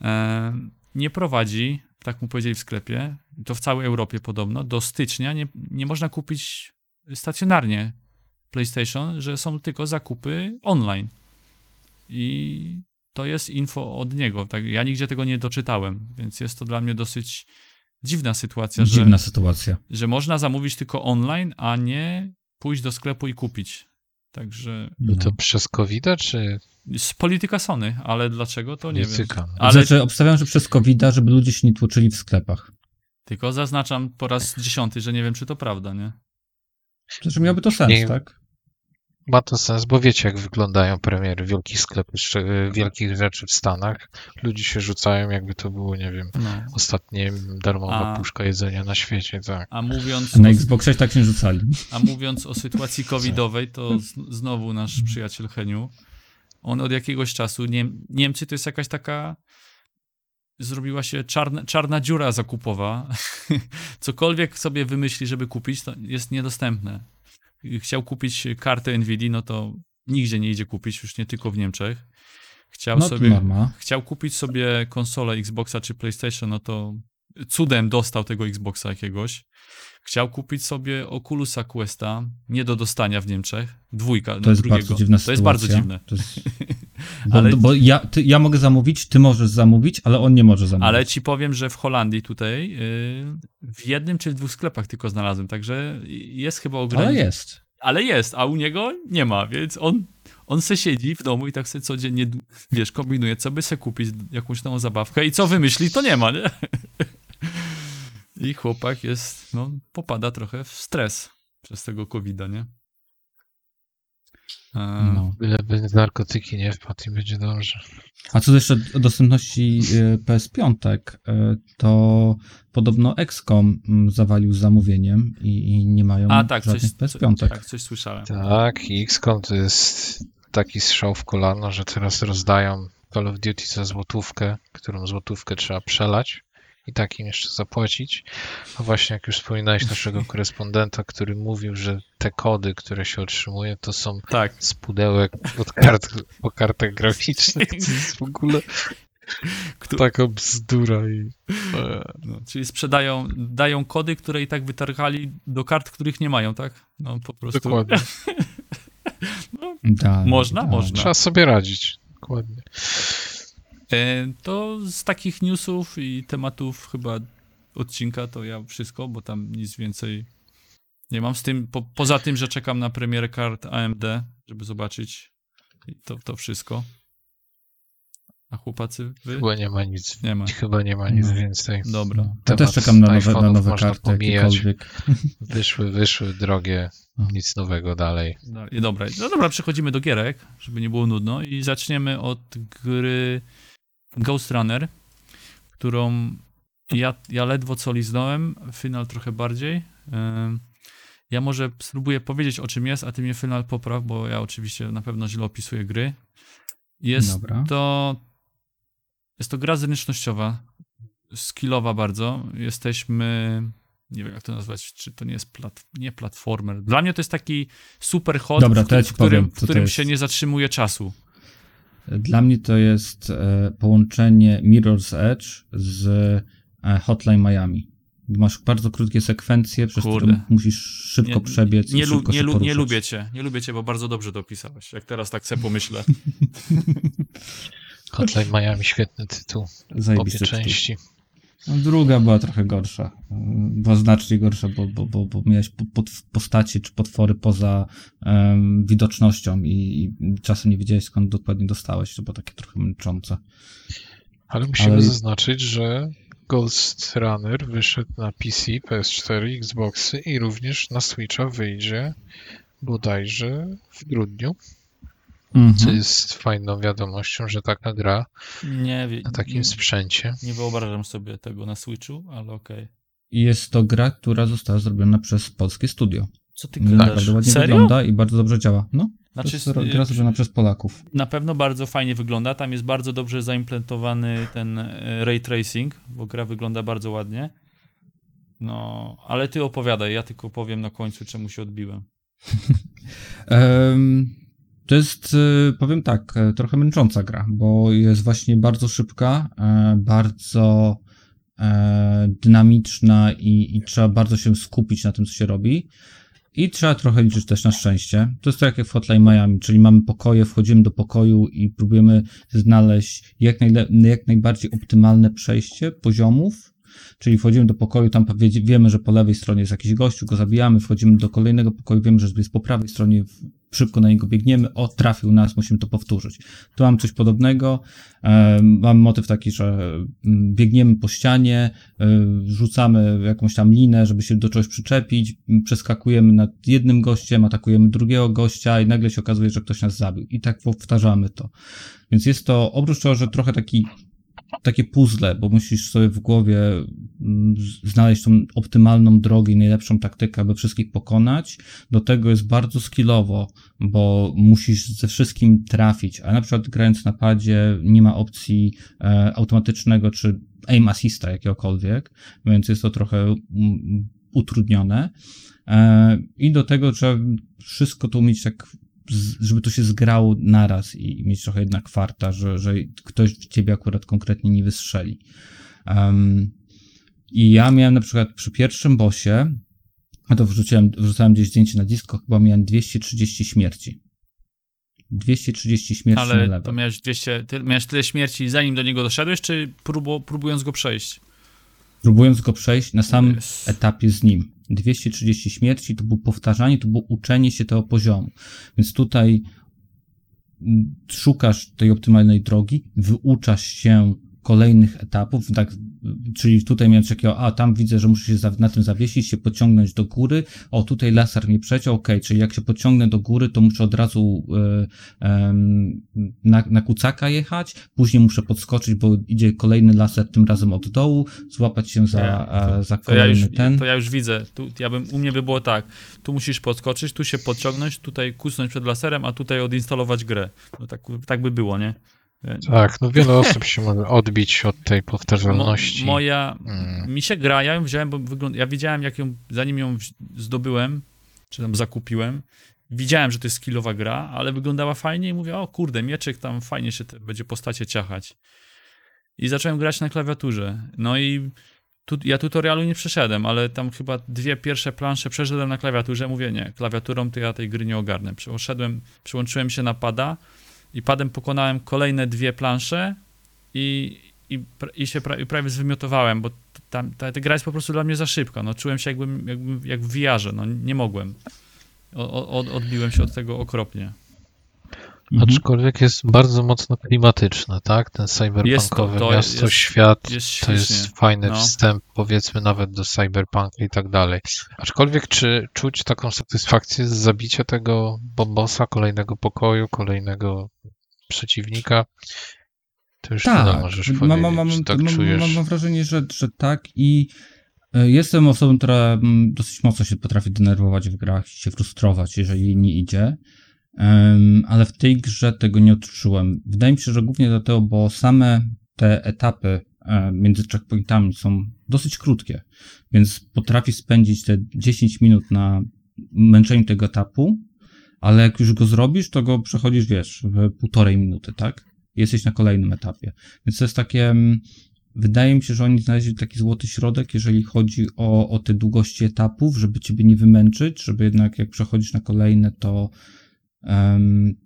e, nie prowadzi, tak mu powiedzieli w sklepie, to w całej Europie podobno, do stycznia nie, nie można kupić stacjonarnie PlayStation, że są tylko zakupy online. I to jest info od niego. Tak, ja nigdzie tego nie doczytałem, więc jest to dla mnie dosyć dziwna sytuacja, że Dziwna sytuacja. że można zamówić tylko online, a nie pójść do sklepu i kupić. Także No. To przez covid czy z polityka Sony, ale dlaczego to nie wiem. polityka? Ale Znaczy, obstawiam, że przez covid żeby ludzie się nie tłoczyli w sklepach. tylko zaznaczam po raz dziesiąty, że nie wiem, czy to prawda, nie? Znaczy, miałby to sens, Nie- tak? Ma to sens, bo wiecie, jak wyglądają premiery wielkich sklepów, szcz- wielkich rzeczy w Stanach. Ludzie się rzucają, jakby to było, nie wiem, No. ostatnie darmowa A- puszka jedzenia na świecie, tak. A mówiąc, Na o, Xboxie tak nie rzucali. a mówiąc o sytuacji covidowej, to z, znowu nasz przyjaciel Heniu, on od jakiegoś czasu, Niem, Niemcy to jest jakaś taka zrobiła się czarna, czarna dziura zakupowa. Cokolwiek sobie wymyśli, żeby kupić, to jest niedostępne. Chciał kupić kartę Nvidia, no to nigdzie nie idzie kupić, już nie tylko w Niemczech. Chciał No sobie norma. chciał kupić sobie konsolę Xboxa czy PlayStation, no to cudem dostał tego Xboxa jakiegoś. Chciał kupić sobie Oculusa Questa, nie do dostania w Niemczech, dwójka, To jest drugiego. bardzo dziwna To sytuacja. jest bardzo dziwne. To jest... Bo, Ale- bo ja, ty, ja mogę zamówić, ty możesz zamówić, ale on nie może zamówić. Ale ci powiem, że w Holandii tutaj yy, w jednym czy w dwóch sklepach tylko znalazłem, także jest chyba Ale ograniczenie. jest. Ale jest, a u niego nie ma, więc on, on se siedzi w domu i tak sobie codziennie, wiesz, kombinuje, co by se kupić, jakąś nową zabawkę i co wymyśli, to nie ma, nie? I chłopak jest, no, popada trochę w stres przez tego covid nie? E, No. Byleby narkotyki nie wpadł i będzie dobrze. A co jeszcze o dostępności y, PS5, y, to podobno XCOM mm, zawalił z zamówieniem i, i nie mają A tak, coś, żadnych co, PS5. tak, coś słyszałem. Tak, i XCOM to jest taki strzał w kolano, że teraz rozdają Call of Duty za złotówkę, którą złotówkę trzeba przelać i takim jeszcze zapłacić. A właśnie jak już wspominałeś naszego korespondenta, który mówił, że te kody, które się otrzymuje, to są Tak, z pudełek od kart, po kartach graficznych. To jest w ogóle Kto- taka bzdura i... e, no, czyli sprzedają, dają kody, które i tak wytargali do kart, których nie mają, tak? No po prostu. Dokładnie. Tak, Można? tak. Można. Trzeba sobie radzić. Dokładnie. E, To z takich newsów i tematów chyba odcinka to ja wszystko, bo tam nic więcej nie mam. Z tym, po, poza tym, że czekam na premierę kart AMD, żeby zobaczyć i to, to wszystko. A chłopacy, wy? Chyba nie ma nic, Nie ma. chyba nie ma nic No. więcej. Dobra. Ja Temat też czekam na nowe, na nowe karty, pomijać. Wyszły, wyszły drogie, No. nic nowego dalej. Dalej. Dobra, no dobra, przechodzimy do gierek, żeby nie było nudno i zaczniemy od gry Ghost Runner, którą ja, ja ledwo co liznąłem, Final trochę bardziej. Ja może spróbuję powiedzieć o czym jest, a ty mnie Final popraw, bo ja oczywiście na pewno źle opisuję gry. Jest Dobra. to jest to gra zręcznościowa, skillowa bardzo. Jesteśmy nie wiem jak to nazwać, czy to nie jest plat, nie platformer. Dla mnie to jest taki super hot, Dobra, w, to ja w którym, w którym jest. się nie zatrzymuje czasu. Dla mnie to jest e, połączenie Mirror's Edge z e, Hotline Miami. Masz bardzo krótkie sekwencje, przez Kurde. które musisz szybko Nie- przebiec Nie, szybko nie, lu, nie lubię cię, nie lubię cię, bo bardzo dobrze to opisałeś. Jak teraz tak sobie pomyślę. Hotline Miami, świetny tytuł. Obie Zajebisty tytuł. części. No, druga była trochę gorsza. Była znacznie gorsza, bo, bo, bo, bo miałeś po- pod, postaci czy potwory poza em, widocznością i, i czasem nie wiedziałeś skąd dokładnie dostałeś. To było takie trochę męczące. Ale musimy Ale- zaznaczyć, że Ghost Runner wyszedł na PC, PS4, Xboxy i również na Switcha wyjdzie bodajże w grudniu, co Mhm. jest fajną wiadomością, że taka gra Nie, na takim nie, sprzęcie. nie wyobrażam sobie tego na Switchu, ale okej. I jest to gra, która została zrobiona przez polskie studio. Co ty Naprawdę gadasz? ładnie Serio? wygląda i bardzo dobrze działa. No, Znaczy, to jest ro- gra zrobiona przez Polaków. na pewno bardzo fajnie wygląda. Tam jest bardzo dobrze zaimplementowany ten e, ray tracing, bo gra wygląda bardzo ładnie. No, ale ty opowiadaj, ja tylko powiem na końcu, czemu się odbiłem. Em, To jest, e, powiem tak, e, trochę męcząca gra, bo jest właśnie bardzo szybka, e, bardzo e, dynamiczna i, i trzeba bardzo się skupić na tym, co się robi. I trzeba trochę liczyć też na szczęście. To jest tak jak w Hotline Miami, czyli mamy pokoje, wchodzimy do pokoju i próbujemy znaleźć jak, najle- jak najbardziej optymalne przejście poziomów. Czyli wchodzimy do pokoju, tam wie- wiemy, że po lewej stronie jest jakiś gościu, go zabijamy, wchodzimy do kolejnego pokoju, wiemy, że jest po prawej stronie, szybko na niego biegniemy, o, trafił nas, musimy to powtórzyć. Tu mam coś podobnego, mam motyw taki, że mm, biegniemy po ścianie, e, rzucamy jakąś tam linę, żeby się do czegoś przyczepić, m, przeskakujemy nad jednym gościem, atakujemy drugiego gościa i nagle się okazuje, że ktoś nas zabił. I tak powtarzamy to. Więc jest to, oprócz tego, że trochę taki takie puzzle, bo musisz sobie w głowie mm, znaleźć tą optymalną drogę i najlepszą taktykę, aby wszystkich pokonać. Do tego jest bardzo skillowo, bo musisz ze wszystkim trafić, a na przykład grając na padzie nie ma opcji e, automatycznego czy aim assista jakiegokolwiek, więc jest to trochę mm, utrudnione. E, I do tego trzeba wszystko to umieć tak żeby to się zgrało naraz i mieć trochę jednak farta, że, że ktoś w ciebie akurat konkretnie nie wystrzeli. Um, I ja miałem na przykład przy pierwszym bossie, a to wrzuciłem, wrzucałem gdzieś zdjęcie na disco, chyba miałem 230 śmierci. 230 śmierci na Ale level. to miałeś 200, ty miałeś tyle śmierci zanim do niego doszedłeś, czy próbu, próbując go przejść? Próbując go przejść na samym Yes. etapie z nim. 230 śmierci to było powtarzanie, to było uczenie się tego poziomu. Więc tutaj mm, szukasz tej optymalnej drogi, wyuczasz się kolejnych etapów, tak, czyli tutaj miałem takiego, a tam widzę, że muszę się na tym zawiesić, się pociągnąć do góry, o tutaj laser mnie przeciął, okej, czyli jak się pociągnę do góry, to muszę od razu e, em, na, na kucaka jechać, później muszę podskoczyć, bo idzie kolejny laser, tym razem od dołu, złapać się za, Ja- a, za To ja, kolejny już, ten. to ja już widzę. Tu, ja bym, u mnie by było tak. Tu musisz podskoczyć, tu się podciągnąć, tutaj kusnąć przed laserem, a tutaj odinstalować grę. No tak, tak by było, nie? Tak, no wiele osób się może odbić od tej Mo, powtarzalności. moja, Mm. mi się gra, ja ją wziąłem, bo ja wiedziałem jak ją, zanim ją zdobyłem, czy tam zakupiłem, widziałem, że to jest skillowa gra, ale wyglądała fajnie i mówię, o kurde, mieczek tam fajnie się te, będzie postacie ciachać. I zacząłem grać na klawiaturze. No i tu, ja tutorialu nie przeszedłem, ale tam chyba dwie pierwsze plansze przeszedłem na klawiaturze. Mówię, nie, klawiaturą to ja tej gry nie ogarnę. Przeszedłem, przyłączyłem się na pada i padem pokonałem kolejne dwie plansze i, i, i się pra, i prawie zwymiotowałem, bo tam, ta, ta gra jest po prostu dla mnie za szybka. No, czułem się jakbym, jakbym jak w VR-ze, no nie mogłem. O, o, od- odbiłem się od tego okropnie. Mhm. Aczkolwiek jest bardzo mocno klimatyczne, tak? Ten cyberpunkowe to miasto, jest- świat, jest to jest fajny No. wstęp, powiedzmy nawet do cyberpunka i tak dalej. Aczkolwiek czy czuć taką satysfakcję z zabicia tego bombosa, kolejnego pokoju, kolejnego przeciwnika? To już nam możesz mam, powiedzieć, mam, mam, czy tak mam, czujesz. mam, mam wrażenie, że, że tak i e, jestem osobą, która mm, dosyć mocno się potrafi denerwować w grach, się frustrować, jeżeli nie idzie, ale w tej grze tego nie odczułem. Wydaje mi się, że głównie dlatego, bo same te etapy e, między checkpointami są dosyć krótkie, więc potrafisz spędzić te 10 minut na męczeniu tego etapu, ale jak już go zrobisz, to go przechodzisz, wiesz, w półtorej minuty, tak? Jesteś na kolejnym etapie. Więc to jest takie. Wydaje mi się, że oni znaleźli taki złoty środek, jeżeli chodzi o, o te długości etapów, żeby ciebie nie wymęczyć, żeby jednak jak przechodzisz na kolejne, to,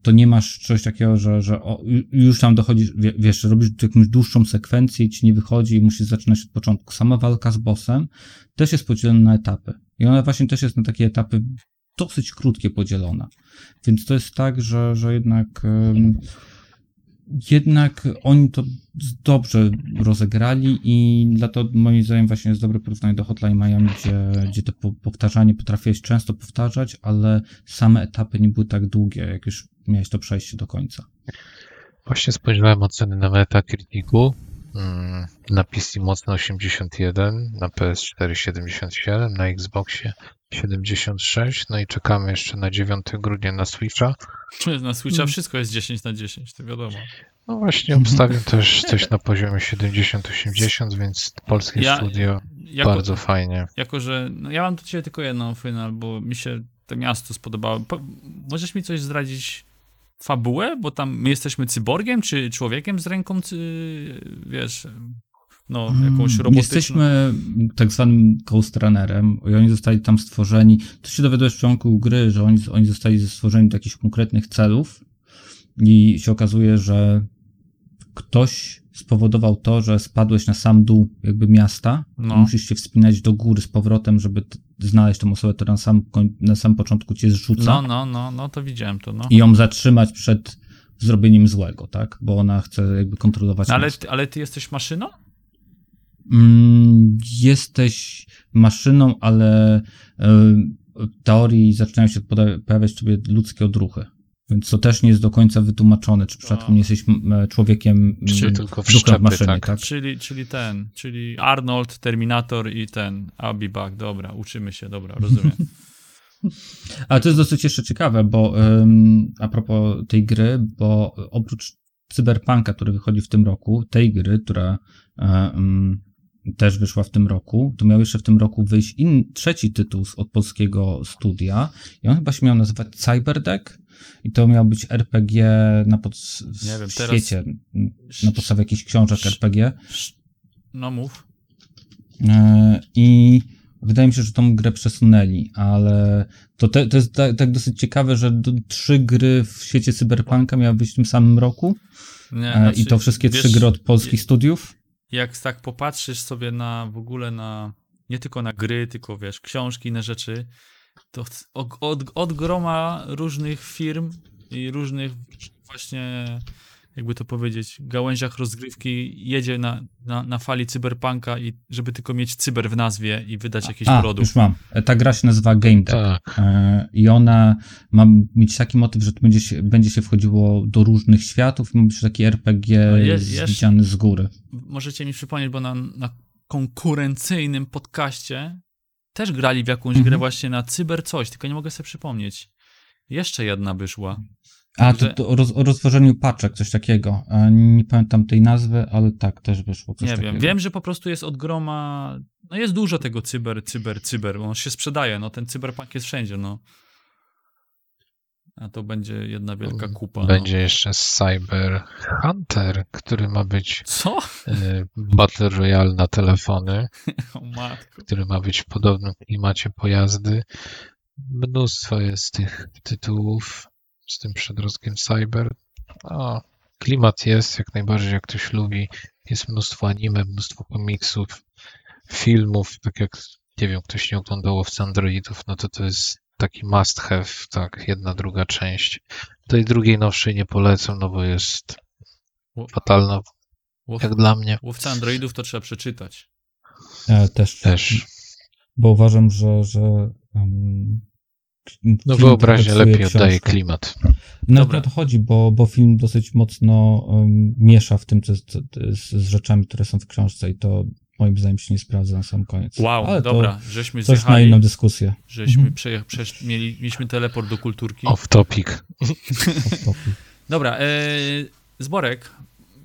to nie masz czegoś takiego, że, że o, ju- już tam dochodzisz, wie- wiesz, robisz jakąś dłuższą sekwencję i ci nie wychodzi i musisz zaczynać od początku. Sama walka z bossem też jest podzielona na etapy. I ona właśnie też jest na takie etapy dosyć krótkie podzielona. Więc to jest tak, że, że jednak. em, jednak oni to dobrze rozegrali i dlatego moim zdaniem właśnie jest dobre porównanie do Hotline Miami, gdzie, gdzie to po- powtarzanie potrafiłeś często powtarzać, ale same etapy nie były tak długie, jak już miałeś to przejście do końca. Właśnie spojrzałem oceny na Metacriticu. Mm, Na PC mocno 81, na PS4 77, na Xboxie 76, no i czekamy jeszcze na 9 grudnia na Switcha. Na Switcha Mm. wszystko jest 10 na 10, to wiadomo. No właśnie obstawiam też coś na poziomie 70-80, więc polskie Ja- studio Jako, bardzo fajnie. jako że no ja mam do ciebie tylko jedną final, bo mi się to miasto spodobało. Po, możesz mi coś zdradzić fabułę? Bo tam my jesteśmy cyborgiem, czy człowiekiem z ręką, wiesz, no, jakąś Mm, robotyczną... Jesteśmy tak zwanym Ghost Runnerem i oni zostali tam stworzeni. To się dowiadujesz w początku gry, że oni, oni zostali stworzeni do jakichś konkretnych celów i się okazuje, że ktoś spowodował to, że spadłeś na sam dół jakby miasta No. i musisz się wspinać do góry z powrotem, żeby znaleźć tą osobę, która na sam, na sam początku cię zrzuca No, no, no, no, to widziałem to, no. i ją zatrzymać przed zrobieniem złego, tak? Bo ona chce jakby kontrolować No, ale, ty- ale ty jesteś maszyną? Mm, jesteś maszyną, ale w teorii zaczynają się pojawiać sobie ludzkie odruchy. Więc to też nie jest do końca wytłumaczone, czy przypadkiem A. nie jesteś e, człowiekiem Czy m, tylko duchem wszczepy, maszyny, tak? tak? Czyli, czyli ten, czyli Arnold, Terminator i ten, I'll be back, dobra, uczymy się, dobra, rozumiem. Ale to jest dosyć jeszcze ciekawe, bo ym, a propos tej gry, bo oprócz Cyberpunka, który wychodzi w tym roku, tej gry, która e, ym, też wyszła w tym roku, to miał jeszcze w tym roku wyjść in, trzeci tytuł z- od polskiego studia i on chyba się miał nazywać Cyberdeck i to miał być RPG na pod, Nie wiem, teraz- świecie, na podstawie jakichś książek RPG. No mów. E, I wydaje mi się, że tą grę przesunęli, ale to, te, to jest tak, tak dosyć ciekawe, że do, trzy gry w świecie cyberpunka miały być w tym samym roku Nie, e, znaczy, i to wszystkie wiesz, trzy gry od polskich studiów. Jak tak popatrzysz sobie na w ogóle na, nie tylko na gry, tylko wiesz, książki, inne rzeczy, to od, od, od groma różnych firm i różnych właśnie, jakby to powiedzieć, gałęziach rozgrywki jedzie na, na, na fali cyberpunka i żeby tylko mieć cyber w nazwie i wydać jakiś A, produkt. już mam. E, Ta gra się nazywa Game Deck. Tak. E, I ona ma mieć taki motyw, że to będzie się, będzie się wchodziło do różnych światów i ma być taki RPG No je- widziany z góry. Możecie mi przypomnieć, bo na, na konkurencyjnym podcaście też grali w jakąś Mhm. grę właśnie na cyber coś, tylko nie mogę sobie przypomnieć. Jeszcze jedna by szła. A, to, Także- to o, roz, o rozwożeniu paczek, coś takiego. Nie pamiętam tej nazwy, ale tak, też wyszło coś Nie takiego. wiem, wiem, że po prostu jest od groma, no jest dużo tego cyber, cyber, cyber, on się sprzedaje, no ten cyberpunk jest wszędzie, no. A to będzie jedna wielka kupa. Będzie jeszcze Cyber Hunter, który ma być No. Co? e, Battle Royale na telefony, O matko. który ma być w podobnym klimacie pojazdy. Mnóstwo jest tych tytułów z tym przedrostkiem Cyber. O, klimat jest jak najbardziej, jak ktoś lubi. Jest mnóstwo anime, mnóstwo komiksów, filmów, tak jak, nie wiem, ktoś nie oglądał Owca Androidów, no to to jest taki must have, tak, jedna, druga część. Tej drugiej nowszej nie polecam, no bo jest fatalna, Łow, jak dla mnie. łowca androidów to trzeba przeczytać. E, też. Też. Bo uważam, że. że um, No psuje lepiej oddaje książkę. klimat. No Dobra. o to chodzi, bo, bo film dosyć mocno um, miesza w tym co, co, z, z rzeczami, które są w książce i to moim zdaniem się nie sprawdza na sam koniec. Wow, Ale dobra, żeśmy coś na zjechali, inną dyskusję. żeśmy Mhm. przeje- przesz- mieli, mieliśmy teleport do kulturki. Off topic. Off topic. Dobra, e, Zborek,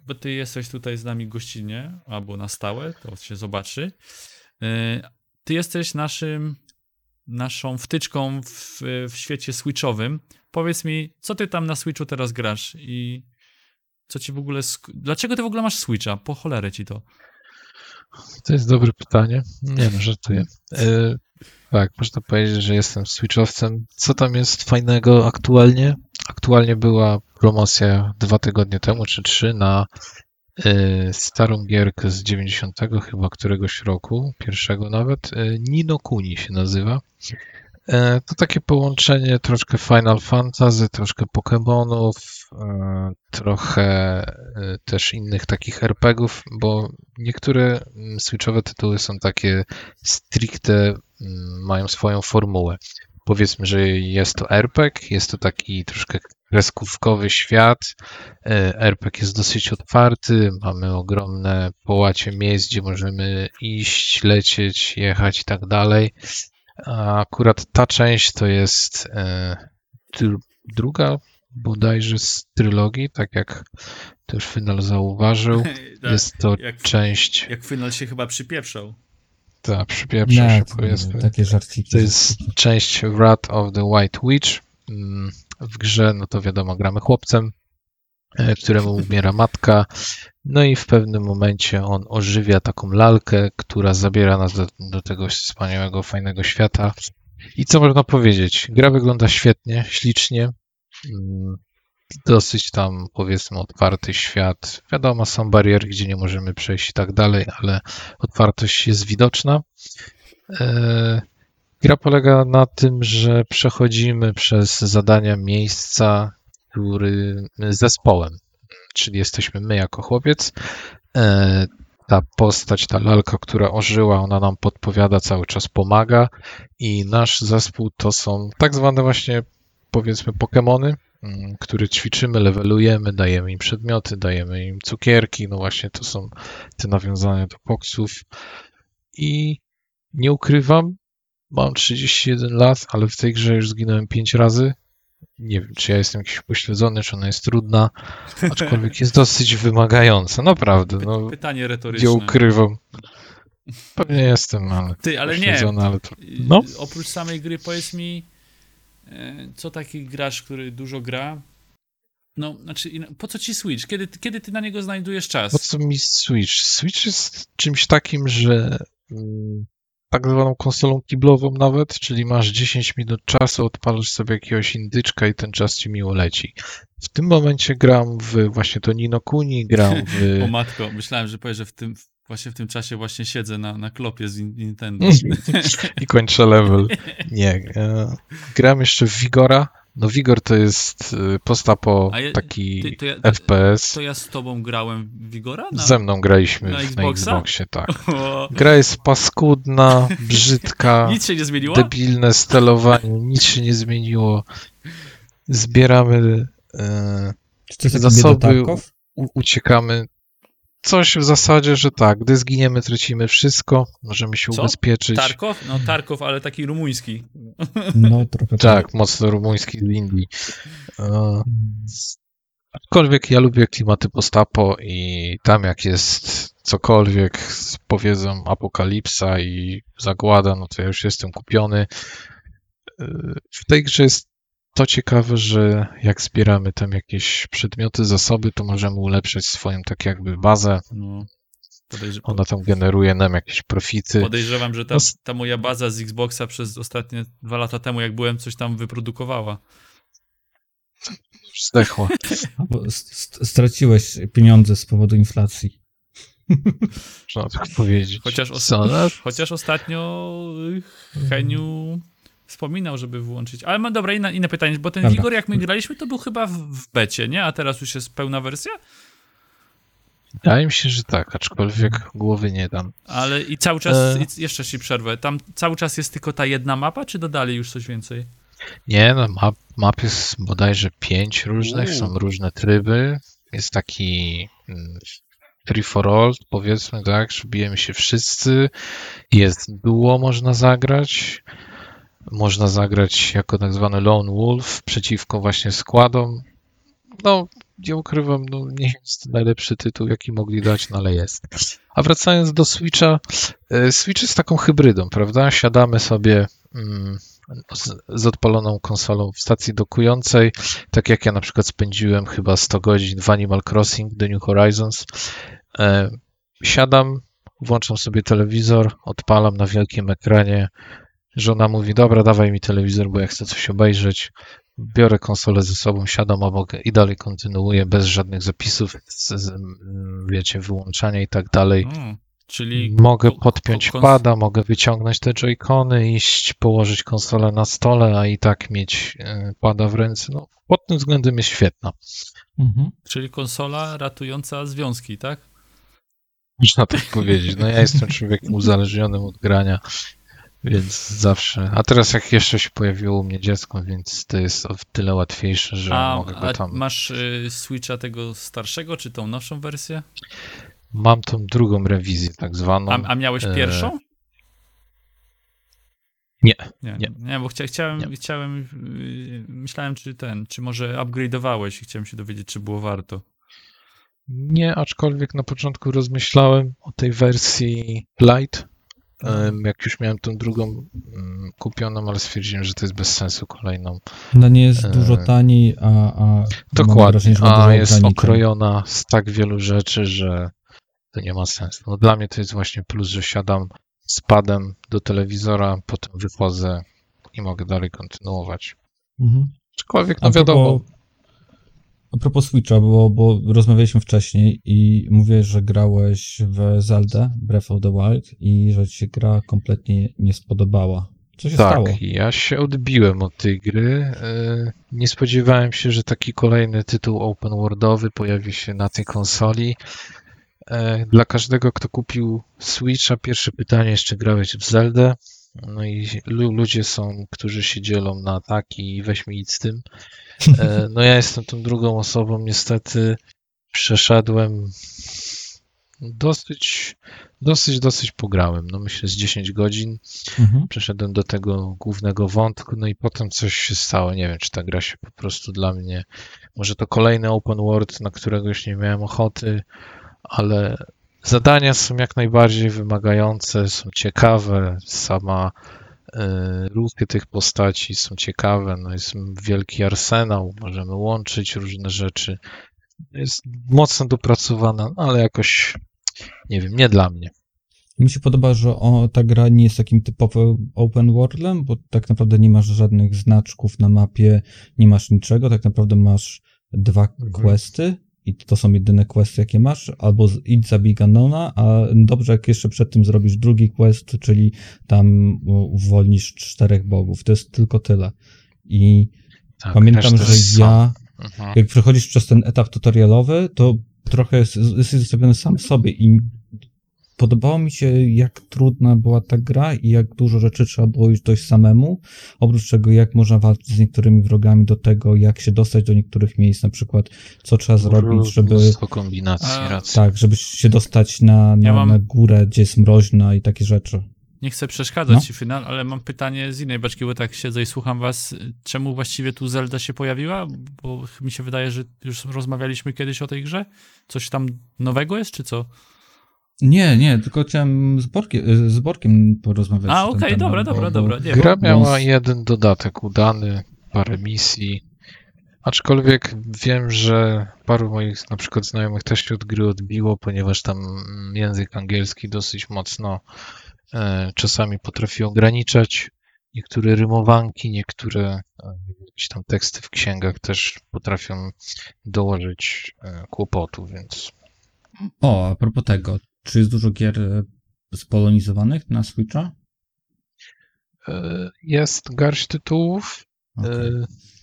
bo ty jesteś tutaj z nami gościnnie, albo na stałe, to się zobaczy. E, ty jesteś naszym, naszą wtyczką w, w świecie switchowym. Powiedz mi, co ty tam na Switchu teraz grasz i co ci w ogóle... Dlaczego ty w ogóle masz Switcha? Po cholerę ci to. To jest dobre pytanie. Nie no, żartuję. E, tak, można powiedzieć, że jestem switchowcem. Co tam jest fajnego aktualnie? Aktualnie była promocja dwa tygodnie temu, czy trzy, na e, starą gierkę z 90 chyba któregoś roku, pierwszego nawet. E, Nino Kuni się nazywa. E, To takie połączenie troszkę Final Fantasy, troszkę Pokémonów, trochę e, też innych takich RPGów, bo niektóre mm, switchowe tytuły są takie stricte, mm, mają swoją formułę. Powiedzmy, że jest to RPG, jest to taki troszkę kreskówkowy świat. E, RPG jest dosyć otwarty, mamy ogromne połacie miejsc, gdzie możemy iść, lecieć, jechać i tak dalej. A akurat ta część to jest e, dru- druga bodajże z trylogii, tak jak też Final zauważył. Jest to jak, część, jak Final się chyba przypieprzał. ta przypieprza się to- powiedzmy. takie żarciki. To jest część Wrath of the White Witch. Mm, W grze, no to wiadomo, gramy chłopcem, e, któremu umiera matka. No i w pewnym momencie on ożywia taką lalkę, która zabiera nas do, do tego wspaniałego, fajnego świata. I co można powiedzieć? Gra wygląda świetnie, ślicznie. Mm, Dosyć tam, powiedzmy, otwarty świat. Wiadomo, są bariery, gdzie nie możemy przejść i tak dalej, ale otwartość jest widoczna. E, Gra polega na tym, że przechodzimy przez zadania miejsca, który zespołem, czyli jesteśmy my jako chłopiec. E, Ta postać, ta lalka, która ożyła, ona nam podpowiada, cały czas pomaga i nasz zespół to są tak zwane właśnie powiedzmy Pokemony, mm, które ćwiczymy, levelujemy, dajemy im przedmioty, dajemy im cukierki, no właśnie to są te nawiązania do poksów i nie ukrywam, mam 31 lat, ale w tej grze już zginąłem 5 razy. Nie wiem, czy ja jestem jakiś pośledzony, czy ona jest trudna, aczkolwiek jest dosyć wymagająca, naprawdę. No, pytanie nie retoryczne. ukrywam. Pewnie jestem, ale Ty, ale nie. pośledzony, ale to... Y, No. Oprócz samej gry, powiedz mi, co taki gracz, który dużo gra? No, znaczy, po co ci Switch? Kiedy, kiedy ty na niego znajdujesz czas? Po co mi Switch? Switch jest czymś takim, że mm, tak zwaną konsolą kiblową nawet, czyli masz 10 minut czasu, odpalasz sobie jakiegoś indyczka i ten czas ci miło leci. W tym momencie gram w właśnie to Nino Kuni, gram O w... matko, myślałem, że powiesz, że w tym, właśnie w tym czasie właśnie siedzę na, na klopie z Nin- Nintendo. i kończę level. Nie. E, gram jeszcze w Vigora. No Vigor to jest e, postapo ja- taki Ty, to, ja, FPS. to ja z tobą grałem w Vigora? Na... Ze mną graliśmy na w- na? Xboxie, tak. Gra jest paskudna, brzydka. nic się nie zmieniło? debilne stelowanie, nic się nie zmieniło. Zbieramy, e, Czy to jest taki zasoby, u, uciekamy. Coś w zasadzie, że tak, gdy zginiemy, tracimy wszystko, możemy się Co? ubezpieczyć. Tarkow? No Tarkow, ale taki rumuński. No, trochę Tak, mocno rumuński z Indii. E. Aczkolwiek ja lubię klimaty postapo i tam jak jest cokolwiek, powiedzą apokalipsa i zagłada, no to ja już jestem kupiony. Yy, W tej grze jest to ciekawe, że jak zbieramy tam jakieś przedmioty, zasoby, to możemy ulepszyć swoją tak jakby bazę. No, podejrz- Ona tam generuje nam jakieś profity. podejrzewam, że ta, No ta moja baza z Xboxa przez ostatnie dwa lata temu, jak byłem, coś tam wyprodukowała. Zdechła. Straciłeś pieniądze z powodu inflacji. Można tak powiedzieć. Chociaż, os- chociaż ostatnio y, Heniu wspominał, żeby włączyć. Ale ma dobra, inne, inne pytanie, bo ten Dobra. Wigor, jak my graliśmy, to był chyba w, w becie, nie? A teraz już jest pełna wersja? Wydaje mi się, że tak, aczkolwiek głowy nie dam. Ale i cały czas, E. jeszcze ci przerwę, tam cały czas jest tylko ta jedna mapa, czy dodali już coś więcej? Nie, no map, map jest bodajże pięć różnych, Uuu. są różne tryby. Jest taki mm, free for all, powiedzmy tak, że bijemy się wszyscy. Jest duo można zagrać. Można zagrać jako tak zwany lone wolf przeciwko właśnie składom. No, nie ukrywam, no nie jest najlepszy tytuł, jaki mogli dać, no ale jest. A wracając do Switcha, e, Switch jest taką hybrydą, prawda? Siadamy sobie mm, z, z odpaloną konsolą w stacji dokującej, tak jak ja na przykład spędziłem chyba 100 godzin w Animal Crossing The New Horizons. E, siadam, włączam sobie telewizor, odpalam na wielkim ekranie. Żona mówi, dobra, dawaj mi telewizor, bo ja chcę coś obejrzeć. Biorę konsolę ze sobą, siadam obok i dalej kontynuuję bez żadnych zapisów, z, z, wiecie, wyłączania i tak dalej. Mm, czyli... Mogę podpiąć ko- kons- pada, mogę wyciągnąć te joycony, iść, położyć konsolę na stole, a i tak mieć e, pada w ręce. No, pod tym względem jest świetna. Mhm. Czyli konsola ratująca związki, tak? Można tak powiedzieć. No ja jestem człowiekiem uzależnionym od grania, więc zawsze. A teraz jak jeszcze się pojawiło u mnie dziecko, więc to jest o tyle łatwiejsze, że A, mogę go a tam. masz y, Switcha tego starszego, czy tą nowszą wersję? Mam tą drugą rewizję, tak zwaną. A, a miałeś e, pierwszą? Nie, Nie, nie. nie bo chcia, chciałem, Nie. chciałem y, myślałem, czy ten, czy może upgrade'owałeś i chciałem się dowiedzieć, czy było warto. Nie, aczkolwiek na początku rozmyślałem o tej wersji Lite. Em, Jak już miałem tą drugą mm, kupioną, ale stwierdziłem, że to jest bez sensu kolejną. Ona nie jest dużo taniej, a, a Dokładnie, wrażenie, a jest okrojona z tak wielu rzeczy, że to nie ma sensu. No dla mnie to jest właśnie plus, że siadam z padem do telewizora, potem wychodzę i mogę dalej kontynuować. Mhm. Aczkolwiek, no wiadomo, a propos Switcha, bo, bo rozmawialiśmy wcześniej i mówię, że grałeś w Zelda Breath of the Wild i że ci się gra kompletnie nie spodobała. Co się tak, stało? ja się odbiłem od tej gry. E, Nie spodziewałem się, że taki kolejny tytuł open worldowy pojawi się na tej konsoli. E, Dla każdego, kto kupił Switcha, pierwsze pytanie jeszcze grałeś w Zeldę. No i lu- ludzie są, którzy się dzielą na taki i weź mi z tym. E, No ja jestem tą drugą osobą, niestety przeszedłem dosyć, dosyć, dosyć pograłem. No myślę z 10 godzin Mhm. przeszedłem do tego głównego wątku, no i potem coś się stało. Nie wiem, czy ta gra się po prostu dla mnie. Może to kolejny open world, na którego już nie miałem ochoty, ale zadania są jak najbardziej wymagające, są ciekawe. Sama ruchy tych postaci są ciekawe. No jest wielki arsenał, możemy łączyć różne rzeczy. Jest mocno dopracowana, no ale jakoś nie wiem, nie dla mnie. Mi się podoba, że o, ta gra nie jest takim typowym open worldem, bo tak naprawdę nie masz żadnych znaczków na mapie, nie masz niczego, tak naprawdę masz dwa Mhm. questy i to są jedyne questy, jakie masz, albo idź zabij Ganona, a dobrze jak jeszcze przed tym zrobisz drugi quest, czyli tam uwolnisz czterech bogów. To jest tylko tyle. I Tak, pamiętam, że ja jak przechodzisz przez ten etap tutorialowy, to trochę jest- jesteś zostawiony sam sobie i podobało mi się, jak trudna była ta gra i jak dużo rzeczy trzeba było już dojść samemu. Oprócz tego, jak można walczyć z niektórymi wrogami, do tego, jak się dostać do niektórych miejsc, na przykład, co trzeba zrobić, żeby, Mnóstwo kombinacji, A- racja. tak, żeby się dostać na, na, Ja mam- na górę, gdzie jest mroźna i takie rzeczy. Nie chcę przeszkadzać No. ci final, ale mam pytanie z innej beczki, bo tak siedzę i słucham was. Czemu właściwie tu Zelda się pojawiła? Bo mi się wydaje, że już rozmawialiśmy kiedyś o tej grze. Coś tam nowego jest, czy co? Nie, nie, tylko chciałem z Borkiem, z Borkiem porozmawiać. A, okej, temat, dobra, dobra, bo- dobra. Nie, Gra bo, miała jeden dodatek udany, parę misji. Aczkolwiek wiem, że paru moich na przykład znajomych też się od gry odbiło, ponieważ tam język angielski dosyć mocno e, czasami potrafi ograniczać. Niektóre rymowanki, niektóre e, jakieś tam teksty w księgach też potrafią dołożyć e, kłopotu, więc O, a propos tego, czy jest dużo gier e, spolonizowanych na Switcha? e, jest garść tytułów. E,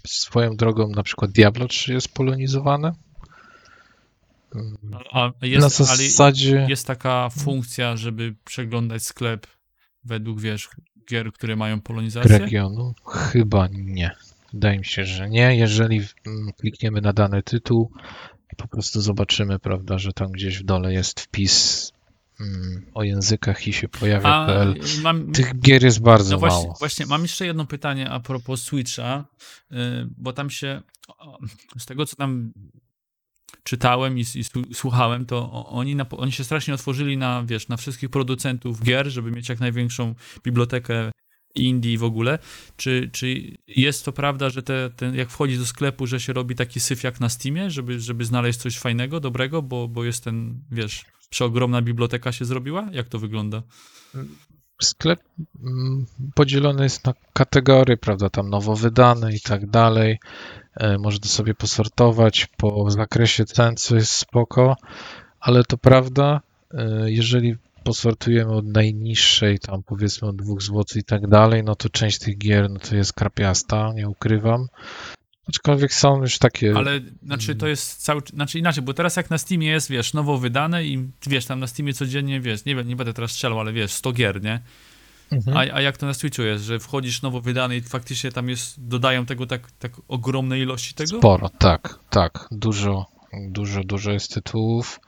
Swoją drogą na przykład Diablo 3 jest polonizowane. A Na jest, ale zasadzie jest taka funkcja, żeby przeglądać sklep według, wiesz, gier, które mają polonizację? regionu chyba nie. Wydaje mi się, że nie. Jeżeli klikniemy na dany tytuł i po prostu zobaczymy, prawda, że tam gdzieś w dole jest wpis mm, o językach i się pojawia PL. mam, Tych gier jest bardzo no właśnie, mało. właśnie, mam jeszcze jedno pytanie a propos Switcha, y, bo tam się, z tego co tam czytałem i, i słu- słuchałem, to oni, na, oni się strasznie otworzyli na, wiesz, na wszystkich producentów gier, żeby mieć jak największą bibliotekę indie w ogóle. Czy, czy jest to prawda, że te, ten, jak wchodzi do sklepu, że się robi taki syf jak na Steamie, żeby, żeby znaleźć coś fajnego, dobrego, bo, bo jest ten, wiesz, przeogromna biblioteka się zrobiła? Jak to wygląda? Sklep mm, podzielony jest na kategorie, prawda, tam nowo wydane i tak dalej. E, Można sobie posortować po zakresie cen, co jest spoko, ale to prawda, e, jeżeli posortujemy od najniższej, tam powiedzmy od 2 zł i tak dalej, no to część tych gier no to jest krapiasta, nie ukrywam. Aczkolwiek są już takie. Ale znaczy to jest cały, znaczy inaczej, bo teraz jak na Steamie jest, wiesz, nowo wydane i wiesz, tam na Steamie codziennie, wiesz, nie, wiem, nie będę teraz strzelał, ale wiesz, 100 gier, nie? Mhm. A, a jak to na Switchu jest, że wchodzisz nowo wydany i faktycznie tam jest, dodają tego tak, tak ogromnej ilości tego? Sporo, tak, tak. Dużo, dużo, dużo jest tytułów.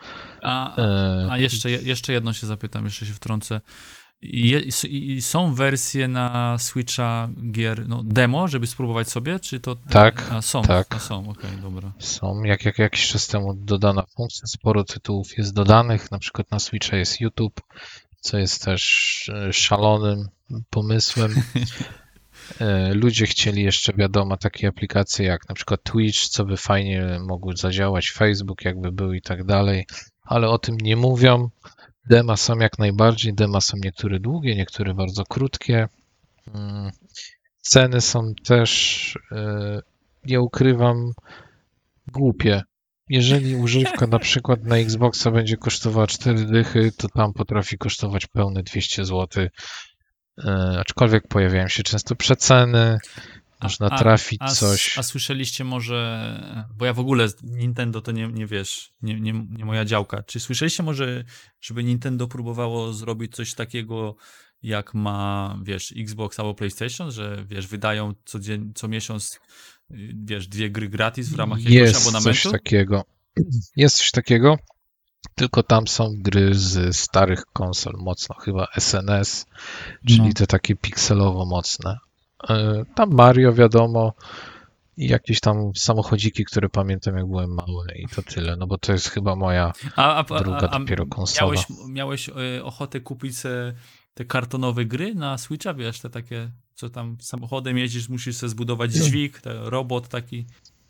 A, E, a jeszcze, jeszcze jedno się zapytam, jeszcze się wtrącę. Je- i, są wersje na Switcha gier, no demo, żeby spróbować sobie, czy to... Tak, a, są, tak. A, są, okej, dobra. Są, jak, jak jakiś czas temu dodana funkcja, sporo tytułów jest dodanych, na przykład na Switcha jest YouTube, co jest też e, szalonym pomysłem. E, Ludzie chcieli jeszcze, wiadomo, takie aplikacje jak na przykład Twitch, co by fajnie mogły zadziałać, Facebook jakby był i tak dalej, ale o tym nie mówią. Dema są jak najbardziej, dema są niektóre długie, niektóre bardzo krótkie. Mm, Ceny są też, e, nie ukrywam, głupie. Jeżeli używka na przykład na Xboxa będzie kosztowała 4 dychy, to tam potrafi kosztować pełne 200 zł. E, aczkolwiek pojawiają się często przeceny, można A- trafić a, coś. A słyszeliście może, bo ja w ogóle Nintendo to nie, nie wiesz, nie, nie, nie moja działka. Czy słyszeliście może, żeby Nintendo próbowało zrobić coś takiego, jak ma, wiesz, Xbox albo PlayStation, że wiesz, wydają co, dzień, co miesiąc, wiesz, dwie gry gratis w ramach jakiegoś Jest coś abonamentu? takiego. Jest coś takiego, tylko tam są gry z starych konsol mocno, chyba SNS, czyli No. te takie pikselowo mocne. E, Tam Mario wiadomo i jakieś tam samochodziki, które pamiętam jak byłem mały i to tyle, no bo to jest chyba moja A, a, druga a, dopiero konsola. miałeś, miałeś y, ochotę kupić te kartonowe gry na Switcha, wiesz, te takie, co tam samochodem jeździsz, musisz sobie zbudować dźwig, te robot taki,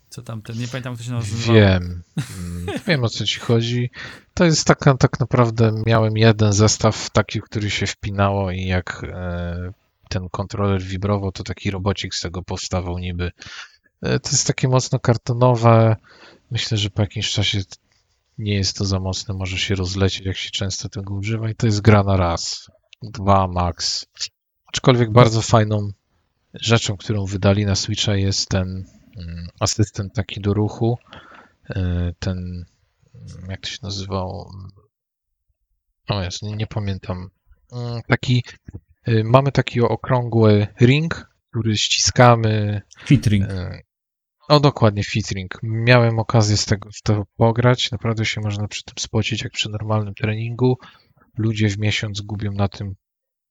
co tam, ten, nie pamiętam jak to się nazywa. Wiem, mm, wiem o co ci chodzi. To jest taka, tak naprawdę miałem jeden zestaw taki, który się wpinało i jak e, ten kontroler wibrował, to taki robocik z tego powstawał niby. E, to jest takie mocno kartonowe. Myślę, że po jakimś czasie nie jest to za mocne, może się rozlecieć, jak się często tego używa i to jest gra na raz, dwa max. Aczkolwiek bardzo fajną rzeczą, którą wydali na Switcha jest ten mm, asystent taki do ruchu, e, ten, mm, jak to się nazywał? O jest, nie, nie pamiętam. Mm, Taki, mamy taki okrągły ring, który ściskamy. Fitring. e, O, dokładnie, fitring. Miałem okazję z tego w to pograć. Naprawdę się można przy tym spocić jak przy normalnym treningu. Ludzie w miesiąc gubią na tym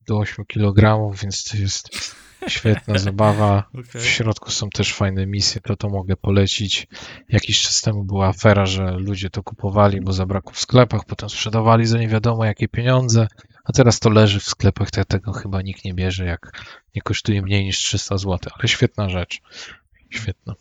do 8 kg, więc to jest świetna zabawa. W Okej. środku są też fajne misje, to to mogę polecić. Jakiś czas temu była afera, że ludzie to kupowali, bo zabrakło w sklepach, potem sprzedawali za nie wiadomo jakie pieniądze, a teraz to leży w sklepach, te- tego chyba nikt nie bierze, jak nie kosztuje mniej niż 300 zł, ale świetna rzecz. Świetna.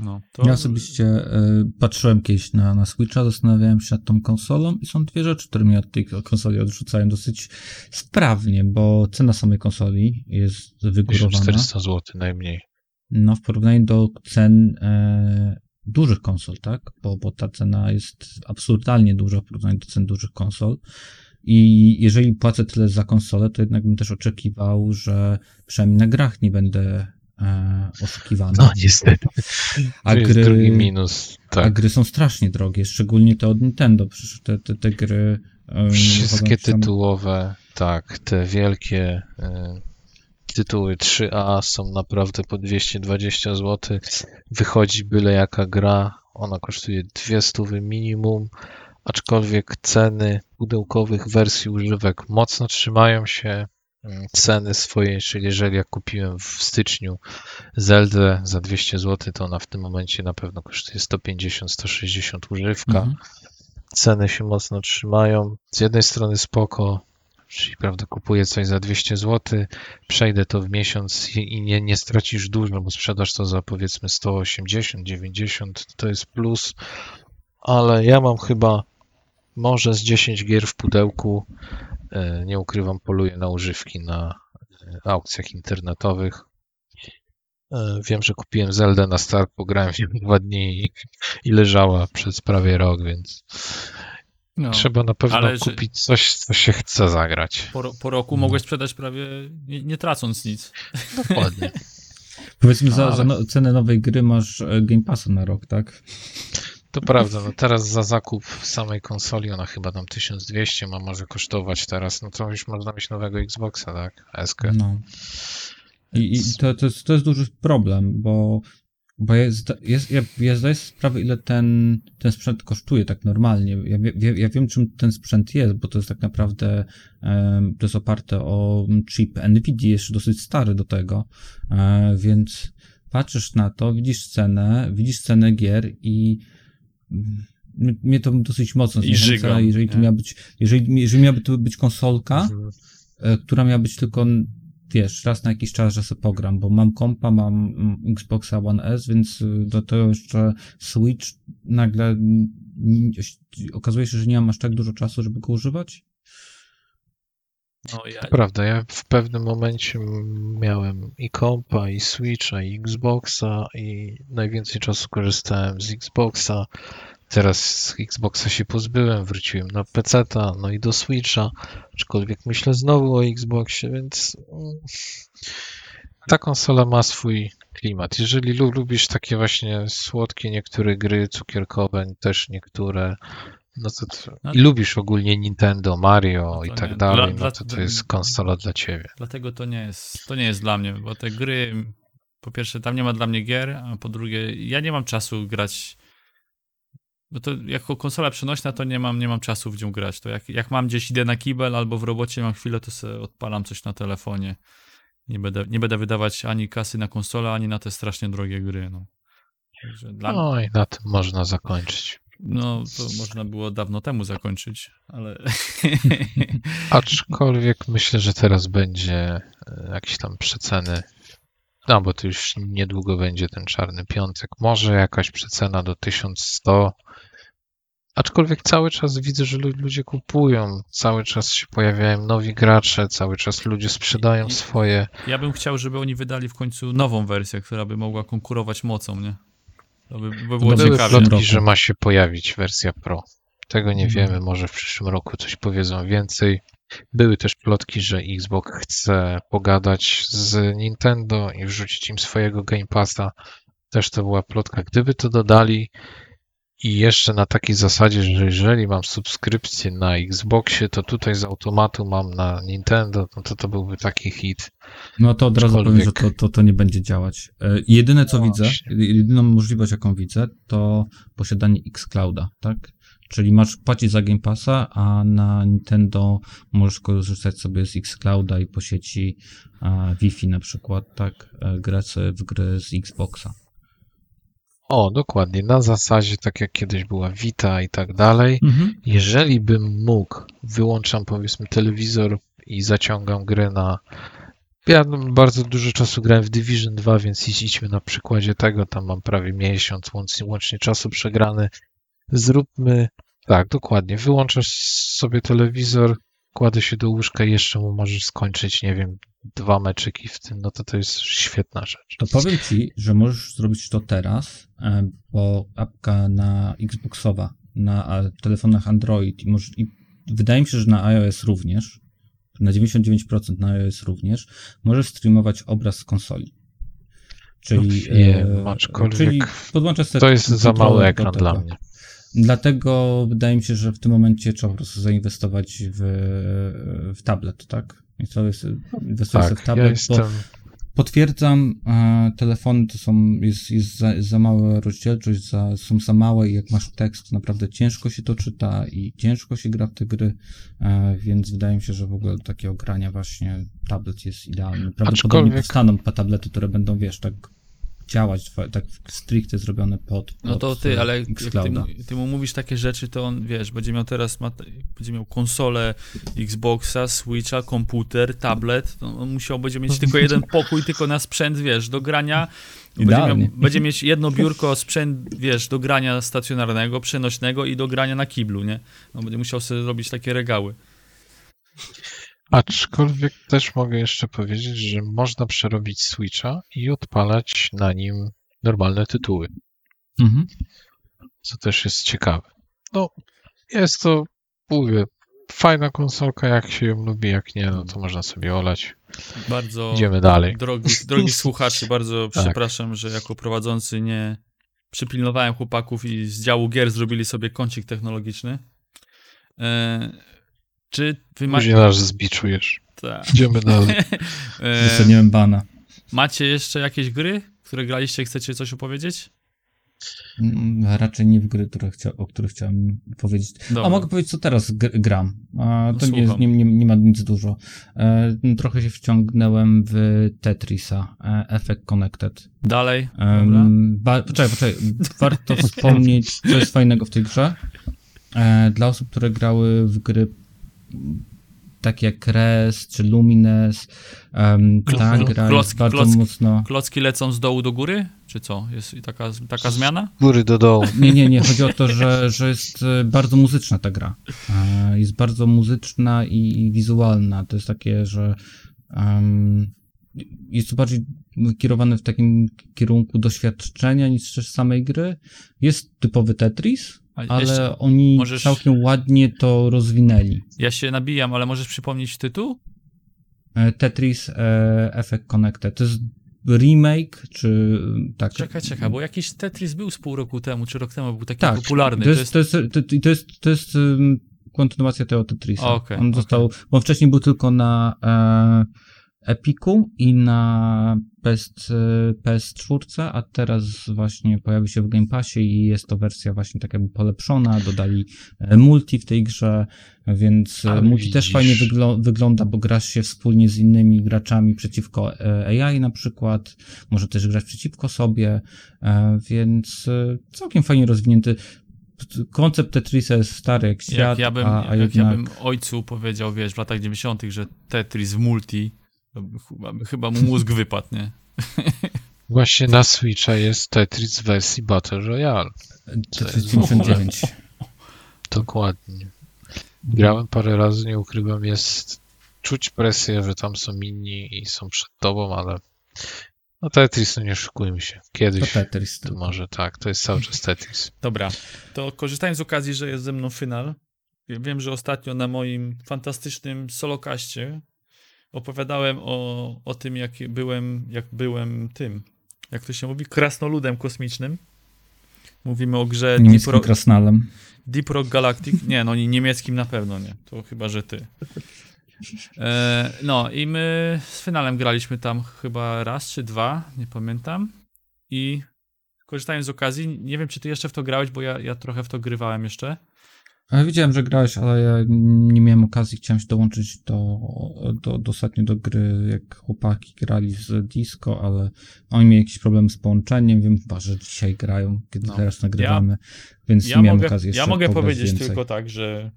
No, to... Ja osobiście y, patrzyłem kiedyś na, na Switcha, zastanawiałem się nad tą konsolą i są dwie rzeczy, które mnie od tej konsoli odrzucają dosyć sprawnie, bo cena samej konsoli jest wygórowana. 1400 zł najmniej. No, w porównaniu do cen e, dużych konsol, tak? Bo, bo ta cena jest absurdalnie duża w porównaniu do cen dużych konsol. I jeżeli płacę tyle za konsolę, to jednak bym też oczekiwał, że przynajmniej na grach nie będę e, oszukiwany. No niestety. a, to jest gry, drugi minus. a Tak. gry są strasznie drogie, szczególnie te od Nintendo. Przecież te, te, te gry. e, Wszystkie tytułowe, tak, te wielkie y, tytuły 3A są naprawdę po 220 zł. Wychodzi byle jaka gra, ona kosztuje 200 minimum, aczkolwiek ceny pudełkowych wersji używek mocno trzymają się. mm, Ceny swoje, czyli jeżeli ja kupiłem w styczniu Zeldę za 200 zł, to ona w tym momencie na pewno kosztuje 150-160 używka Mhm. ceny się mocno trzymają. Z jednej strony spoko, czyli prawda, kupuję coś za 200 zł, przejdę to w miesiąc i nie, nie stracisz dużo, bo sprzedasz to za powiedzmy 180, 90, to jest plus, ale ja mam chyba może z 10 gier w pudełku, E, nie ukrywam, poluję na używki na e, aukcjach internetowych. E, Wiem, że kupiłem Zeldę na start, pograłem w nią dwa dni i leżała przez prawie rok, więc No. Trzeba na pewno Ale że- kupić coś, co się chce zagrać. Po, po roku mogłeś sprzedać prawie nie, nie tracąc nic. Dokładnie. Powiedzmy, za, Ale- za no, cenę nowej gry masz e, Game Passa na rok, tak? To prawda, no teraz za zakup samej konsoli, ona chyba tam 1200 ma może kosztować teraz, no to już można mieć nowego Xboxa, tak? SK. No. I, i to, to, jest, to jest duży problem, bo, bo ja, zda, jest, ja, ja zdaję sobie sprawę, ile ten, ten sprzęt kosztuje tak normalnie. Ja, wie, ja wiem, czym ten sprzęt jest, bo to jest tak naprawdę em, to jest oparte o chip NVIDIA, jeszcze dosyć stary do tego, e, więc patrzysz na to, widzisz cenę, widzisz cenę gier i mnie- to dosyć mocno I zniechęca, jeżeli to miała być, jeżeli, jeżeli miałaby to być konsolka, Mhm. e, która miała być tylko, wiesz, raz na jakiś czas, że sobie pogram, bo mam kompa, mam Xboxa One S, więc y, do tego jeszcze Switch nagle okazuje się, że nie mam aż tak dużo czasu, żeby go używać. No, ja, To prawda, ja w pewnym momencie miałem i kompa, i Switcha, i Xboxa i najwięcej czasu korzystałem z Xboxa. Teraz z Xboxa się pozbyłem, wróciłem na PC-ta, no i do Switcha, aczkolwiek myślę znowu o Xboxie, więc mm, ta konsola ma swój klimat. Jeżeli lu- lubisz takie właśnie słodkie niektóre gry, cukierkowe, też niektóre, no to, to No i lubisz ogólnie Nintendo, Mario No i tak nie. dalej, Dla- no dla- to to jest konsola dla ciebie. dlatego to nie jest, to nie jest dla mnie, bo te gry, po pierwsze, tam nie ma dla mnie gier, a po drugie, ja nie mam czasu grać. Bo to jako konsola przenośna, to nie mam, nie mam czasu w nią grać. To jak, jak mam gdzieś idę na kibel albo w robocie mam chwilę, to sobie odpalam coś na telefonie. Nie będę, nie będę wydawać ani kasy na konsolę, ani na te strasznie drogie gry. No. Dla No i na tym można zakończyć. no to można było dawno temu zakończyć, ale Aczkolwiek myślę, że teraz będzie e, jakieś tam przeceny. No, bo to już niedługo będzie ten czarny piątek. Może jakaś przecena do 1100. Aczkolwiek cały czas widzę, że lu- ludzie kupują, cały czas się pojawiają nowi gracze, cały czas ludzie sprzedają I- swoje. Ja bym chciał, żeby oni wydali w końcu nową wersję, która by mogła konkurować mocą, nie? To by, by było ciekawe. plotki, że ma się pojawić wersja Pro. Tego nie Mhm. wiemy, może w przyszłym roku coś powiedzą więcej. Były też plotki, że Xbox chce pogadać z Nintendo i wrzucić im swojego Game Passa. Też to była plotka. Gdyby to dodali i jeszcze na takiej zasadzie, że jeżeli mam subskrypcję na Xboxie, to tutaj z automatu mam na Nintendo, no to to byłby taki hit. No to od razu powiem, że to, to, to nie będzie działać. E, Jedyne co No widzę, jedyną możliwość jaką widzę, to posiadanie xClouda, tak? Czyli masz płacić za Game Passa, a na Nintendo możesz korzystać sobie z xClouda i po sieci Wi-Fi na przykład, tak? E, Grać w gry z Xboxa. O, dokładnie, na zasadzie tak jak kiedyś była Vita i tak dalej. Jeżeli bym mógł, wyłączam powiedzmy telewizor i zaciągam grę na. Ja no, bardzo dużo czasu grałem w Division 2, więc idź- idźmy na przykładzie tego. Tam mam prawie miesiąc łącznie, łącznie czasu przegrany. Zróbmy tak, dokładnie. Wyłączasz sobie telewizor, kładę się do łóżka i jeszcze mu możesz skończyć, nie wiem, dwa meczyki w tym. No to to jest świetna rzecz. To powiem ci, że możesz zrobić to teraz, e, bo apka na Xboxowa, na telefonach Android i, możesz, i wydaje mi się, że na iOS również, na 99% na iOS również, możesz streamować obraz z konsoli. Czyli, Wiem, e, aczkolwiek czyli podłączasz sobie To jest za mały ekran dla mnie. Dlatego wydaje mi się, że w tym momencie trzeba po prostu zainwestować w, w tablet, tak? I to jest, inwestuję sobie w Tak, tablet, ja jestem... bo potwierdzam, e, telefony to są, jest, jest, za, jest za mała rozdzielczość, za, są za małe i jak masz tekst, naprawdę ciężko się to czyta i ciężko się gra w te gry, e, więc wydaje mi się, że w ogóle do takiego grania właśnie tablet jest idealny. Prawdopodobnie Aczkolwiek- powstaną tablety, które będą, wiesz, tak działać, tak stricte zrobione pod, pod No to ty, ale jak ty, ty mu mówisz takie rzeczy, to on, wiesz, będzie miał teraz, ma, będzie miał konsolę Xboxa, Switcha, komputer, tablet, on musiał, będzie mieć tylko jeden pokój, tylko na sprzęt, wiesz, do grania. Będzie, miał, będzie mieć jedno biurko, sprzęt, wiesz, do grania stacjonarnego, przenośnego i do grania na kiblu, nie? No będzie musiał sobie robić takie regały. Aczkolwiek też mogę jeszcze powiedzieć, że można przerobić Switcha i odpalać na nim normalne tytuły, Mhm. co też jest ciekawe. No, jest to, mówię, fajna konsolka, jak się ją lubi, jak nie, no to można sobie olać. Bardzo... Idziemy dalej. Drogi, drogi słuchaczy, bardzo Tak. przepraszam, że jako prowadzący nie przypilnowałem chłopaków i z działu gier zrobili sobie kącik technologiczny. E, czy wy ma... Później nas zbiczujesz. Ta. Idziemy dalej. E, Wyceniłem bana. macie jeszcze jakieś gry, które graliście, chcecie coś opowiedzieć? Mm, Raczej nie w gry, które chcia, o których chciałem powiedzieć. Dobra. A mogę powiedzieć, co teraz gr- gram. A, No, to nie, nie, nie, nie ma nic dużo. E, trochę się wciągnąłem w Tetrisa, e, Effect Connected. Dalej. Ba, poczekaj, poczekaj. Warto wspomnieć, co jest fajnego w tej grze. E, dla osób, które grały w gry takie jak Res czy Lumines, um, ta gra klocki- jest bardzo klocki. mocno... Klocki lecą z dołu do góry? Czy co? Jest taka, taka zmiana? Góry do dołu. Nie, nie, nie. Chodzi o to, że, że jest e, bardzo muzyczna ta gra. E, Jest bardzo muzyczna i, i wizualna. To jest takie, że em, jest to bardziej kierowane w takim kierunku doświadczenia niż też samej gry. Jest typowy Tetris, ale jeszcze- oni możesz- całkiem ładnie to rozwinęli. Ja się nabijam, ale możesz przypomnieć tytuł? E, Tetris e, Effect Connected. To jest remake, czy tak. Czekaj, czekaj, bo jakiś Tetris był z pół roku temu, czy rok temu był taki Tak, popularny. To jest, to jest, to, to jest, to jest um, kontynuacja tego Tetrisa. Okej, On okej. został, bo wcześniej był tylko na e, Epiku i na PS, e, PS4, a teraz właśnie pojawił się w Game Passie i jest to wersja właśnie tak jakby polepszona, dodali e, multi w tej grze, więc e, Ale multi też widzisz. fajnie wyglo- wygląda, bo grasz się wspólnie z innymi graczami przeciwko e, AI na przykład, może też grać przeciwko sobie, więc całkiem fajnie rozwinięty. Koncept Tetrisa jest stary jak świat, Jak ja bym, a, a jak jednak... ja bym ojcu powiedział, wiesz, w latach 90., że Tetris w multi, chyba, chyba mu mózg wypadł, nie? Właśnie na Switcha jest Tetris w wersji Battle Royale. Tetris 59. Dokładnie. Grałem parę razy, nie ukrywam, jest czuć presję, że tam są inni i są przed tobą, ale no Tetris, no nie oszukujmy się. To Kiedyś Tetris. to może tak, to jest cały czas Tetris. Dobra, to korzystając z okazji, że jest ze mną final, wiem, że ostatnio na moim fantastycznym solokaście opowiadałem o, o tym, jak byłem, jak byłem tym, jak to się mówi, krasnoludem kosmicznym. Mówimy o grze Deep, Rock, krasnalem. Deep Rock Galactic. Nie, no nie, niemieckim na pewno nie. To chyba, że ty. E, no i my z finalem graliśmy tam chyba raz czy dwa, nie pamiętam. I korzystając z okazji, nie wiem, czy ty jeszcze w to grałeś, bo ja, ja trochę w to grywałem jeszcze. Ale widziałem, że grałeś, ale ja nie miałem okazji, chciałem się dołączyć do, do, do ostatnio do gry, jak chłopaki grali z disco, ale oni mieli jakiś problem z połączeniem, wiem chyba, że dzisiaj grają, kiedy No. teraz nagrywamy, więc Ja nie miałem mogę, okazji jeszcze ja mogę powiedzieć więcej. tylko tak, że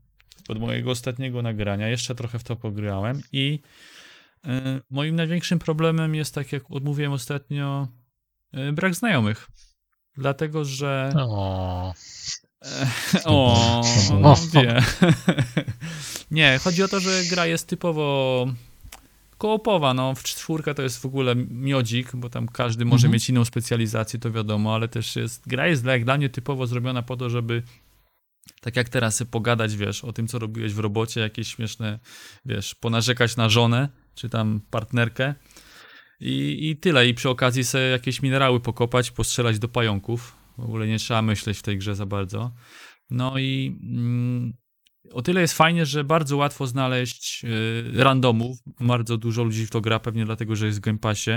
od mojego ostatniego nagrania jeszcze trochę w to pograłem i e, moim największym problemem jest, tak jak odmówiłem ostatnio, e, brak znajomych. Dlatego, że O, O, no wie. Nie, chodzi o to, że gra jest typowo koopowa, no w czwórkę to jest w ogóle miodzik, bo tam każdy może Mhm. mieć inną specjalizację, to wiadomo, ale też jest, gra jest dla, jak dla mnie typowo zrobiona po to, żeby tak jak teraz pogadać, wiesz, o tym, co robiłeś w robocie, jakieś śmieszne, wiesz, ponarzekać na żonę, czy tam partnerkę. I, I tyle. I przy okazji sobie jakieś minerały pokopać, postrzelać do pająków. W ogóle nie trzeba myśleć w tej grze za bardzo. No i mm, o tyle jest fajnie, że bardzo łatwo znaleźć y, randomów. Bardzo dużo ludzi w to gra, pewnie dlatego, że jest w Game Passie.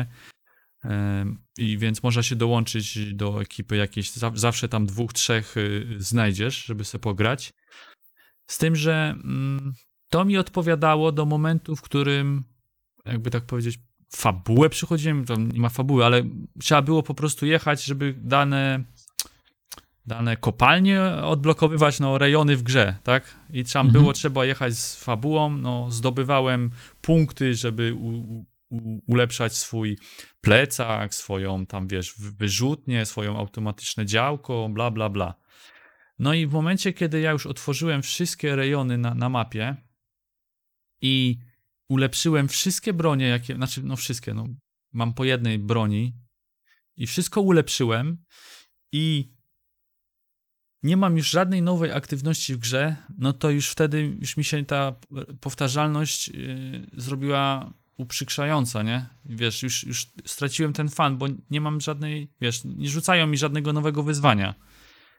I więc można się dołączyć do ekipy jakiejś, za- zawsze tam dwóch, trzech y, znajdziesz, żeby sobie pograć. Z tym, że mm, to mi odpowiadało do momentu, w którym, jakby tak powiedzieć, fabułę przychodziłem, tam nie ma fabuły, ale trzeba było po prostu jechać, żeby dane dane kopalnie odblokowywać, no rejony w grze, tak? I tam Mhm. było trzeba jechać z fabułą, no zdobywałem punkty, żeby u, u, ulepszać swój plecak, swoją tam, wiesz, wyrzutnię, swoją automatyczne działko, bla, bla, bla. No i w momencie, kiedy ja już otworzyłem wszystkie rejony na, na mapie i ulepszyłem wszystkie bronie, jakie, znaczy, no wszystkie, no mam po jednej broni i wszystko ulepszyłem i nie mam już żadnej nowej aktywności w grze, no to już wtedy już mi się ta powtarzalność yy, zrobiła uprzykrzająca, nie? Wiesz, już, już straciłem ten fan, bo nie mam żadnej, wiesz, nie rzucają mi żadnego nowego wyzwania.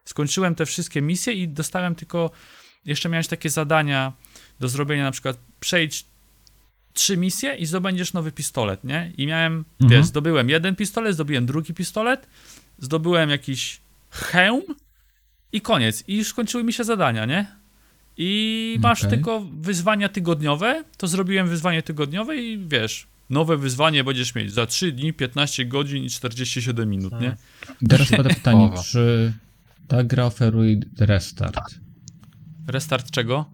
Skończyłem te wszystkie misje i dostałem tylko, jeszcze miałeś takie zadania do zrobienia, na przykład przejdź trzy misje i zdobędziesz nowy pistolet, nie? I miałem, Mhm. wiesz, zdobyłem jeden pistolet, zdobyłem drugi pistolet, zdobyłem jakiś hełm i koniec. I już skończyły mi się zadania, nie? I masz Okej. tylko wyzwania tygodniowe, to zrobiłem wyzwanie tygodniowe i wiesz, nowe wyzwanie będziesz mieć za 3 dni, 15 godzin i 47 minut, nie? Teraz pada pytanie, czy ta gra oferuje restart? Restart czego?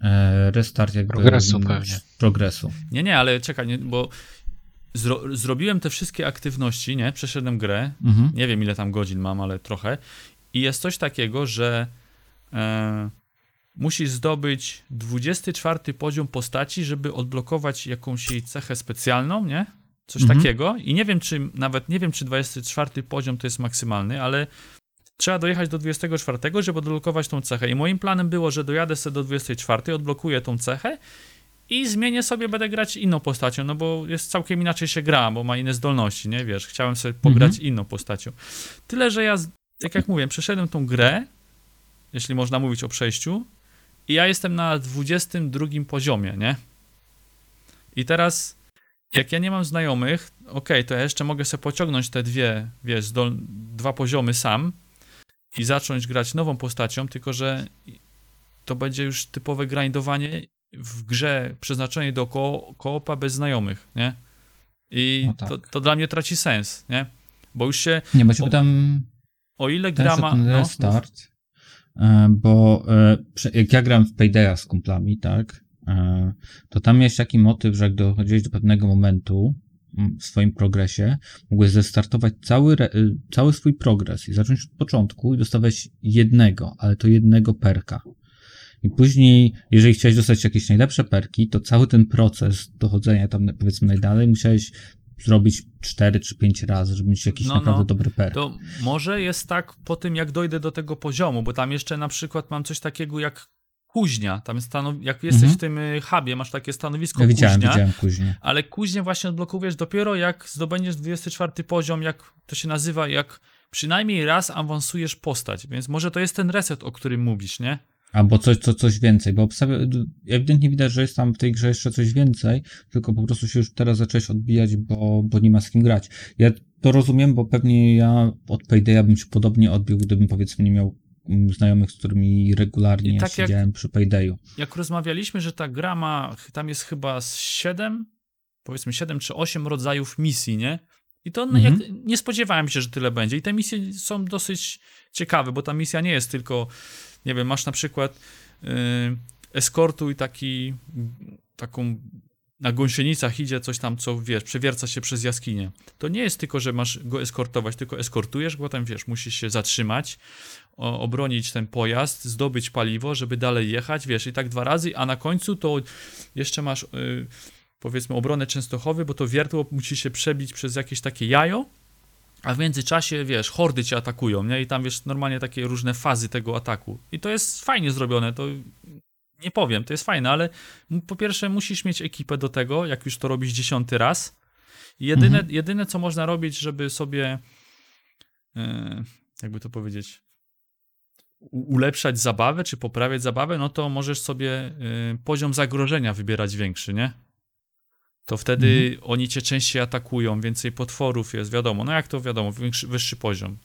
E, restart jakby... Progresu pewnie. Progresu. Nie, nie, ale czekaj, nie, bo zro, zrobiłem te wszystkie aktywności, nie? Przeszedłem grę, Mhm. nie wiem ile tam godzin mam, ale trochę. I jest coś takiego, że e, musisz zdobyć 24 poziom postaci, żeby odblokować jakąś jej cechę specjalną, nie? Coś Mhm. takiego. I nie wiem, czy nawet nie wiem, czy 24 poziom to jest maksymalny, ale trzeba dojechać do 24, żeby odblokować tą cechę. I moim planem było, że dojadę sobie do 24, odblokuję tą cechę i zmienię sobie, będę grać inną postacią, no bo jest całkiem inaczej się gra, bo ma inne zdolności, nie? Wiesz, chciałem sobie pograć inną postacią. Tyle, że ja, tak jak mówię, przeszedłem tą grę, jeśli można mówić o przejściu, i ja jestem na 22 poziomie, nie? I teraz, jak ja nie mam znajomych, okej, to ja jeszcze mogę sobie pociągnąć te dwie, wiesz, zdol, dwa poziomy sam i zacząć grać nową postacią, tylko że to będzie już typowe grindowanie w grze przeznaczonej do ko koopa bez znajomych, nie? I No tak. to, to dla mnie traci sens, nie? Bo już się, Nie, bo się O- pytam, o ile gra ma... ten no, restart, e, bo e, jak ja gram w Paydaya z kumplami, tak, e, to tam miałeś taki motyw, że jak dochodziłeś do pewnego momentu mm, w swoim progresie, mogłeś zestartować cały, cały swój progres i zacząć od początku i dostawałeś jednego, ale to jednego perka. I później, jeżeli chciałeś dostać jakieś najlepsze perki, to cały ten proces dochodzenia tam powiedzmy najdalej musiałeś zrobić 4 czy 5 razy, żeby mieć jakiś No, naprawdę no. dobry perk. To może jest tak po tym, jak dojdę do tego poziomu, bo tam jeszcze na przykład mam coś takiego jak kuźnia. Tam jest stanow... jak jesteś Mhm. w tym y, hubie, masz takie stanowisko Ja widziałem, kuźnia, widziałem później. ale kuźnię właśnie odblokujesz dopiero jak zdobędziesz 24 poziom, jak to się nazywa, jak przynajmniej raz awansujesz postać, więc może to jest ten reset, o którym mówisz, nie? Albo coś, co, coś więcej, bo ewidentnie widać, że jest tam w tej grze jeszcze coś więcej, tylko po prostu się już teraz zacząłeś odbijać, bo, bo nie ma z kim grać. Ja to rozumiem, bo pewnie ja od Paydaya bym się podobnie odbił, gdybym powiedzmy nie miał mm, znajomych, z którymi regularnie tak jak- siedziałem przy Paydayu. jak rozmawialiśmy, że ta gra ma, tam jest chyba z 7, powiedzmy 7 czy 8 rodzajów misji, nie? I to no, Mhm. jak, nie spodziewałem się, że tyle będzie. I te misje są dosyć ciekawe, bo ta misja nie jest tylko, nie wiem, masz na przykład yy, eskortuj taki, taką na gąsienicach idzie coś tam, co wiesz, przewierca się przez jaskinię. To nie jest tylko, że masz go eskortować, tylko eskortujesz, bo tam wiesz, musisz się zatrzymać, o, obronić ten pojazd, zdobyć paliwo, żeby dalej jechać, wiesz, i tak dwa razy, a na końcu to jeszcze masz y, powiedzmy obronę Częstochowy, bo to wiertło musi się przebić przez jakieś takie jajo a w międzyczasie, wiesz, hordy cię atakują, nie? I tam, wiesz, normalnie takie różne fazy tego ataku. I to jest fajnie zrobione, to nie powiem, to jest fajne, ale po pierwsze musisz mieć ekipę do tego, jak już to robisz dziesiąty raz. I Jedyne, Mhm. jedyne co można robić, żeby sobie, e, jakby to powiedzieć, ulepszać zabawę, czy poprawiać zabawę, no to możesz sobie e, poziom zagrożenia wybierać większy, nie? To wtedy oni cię częściej atakują, więcej potworów jest, wiadomo, no jak to wiadomo, większy, wyższy poziom.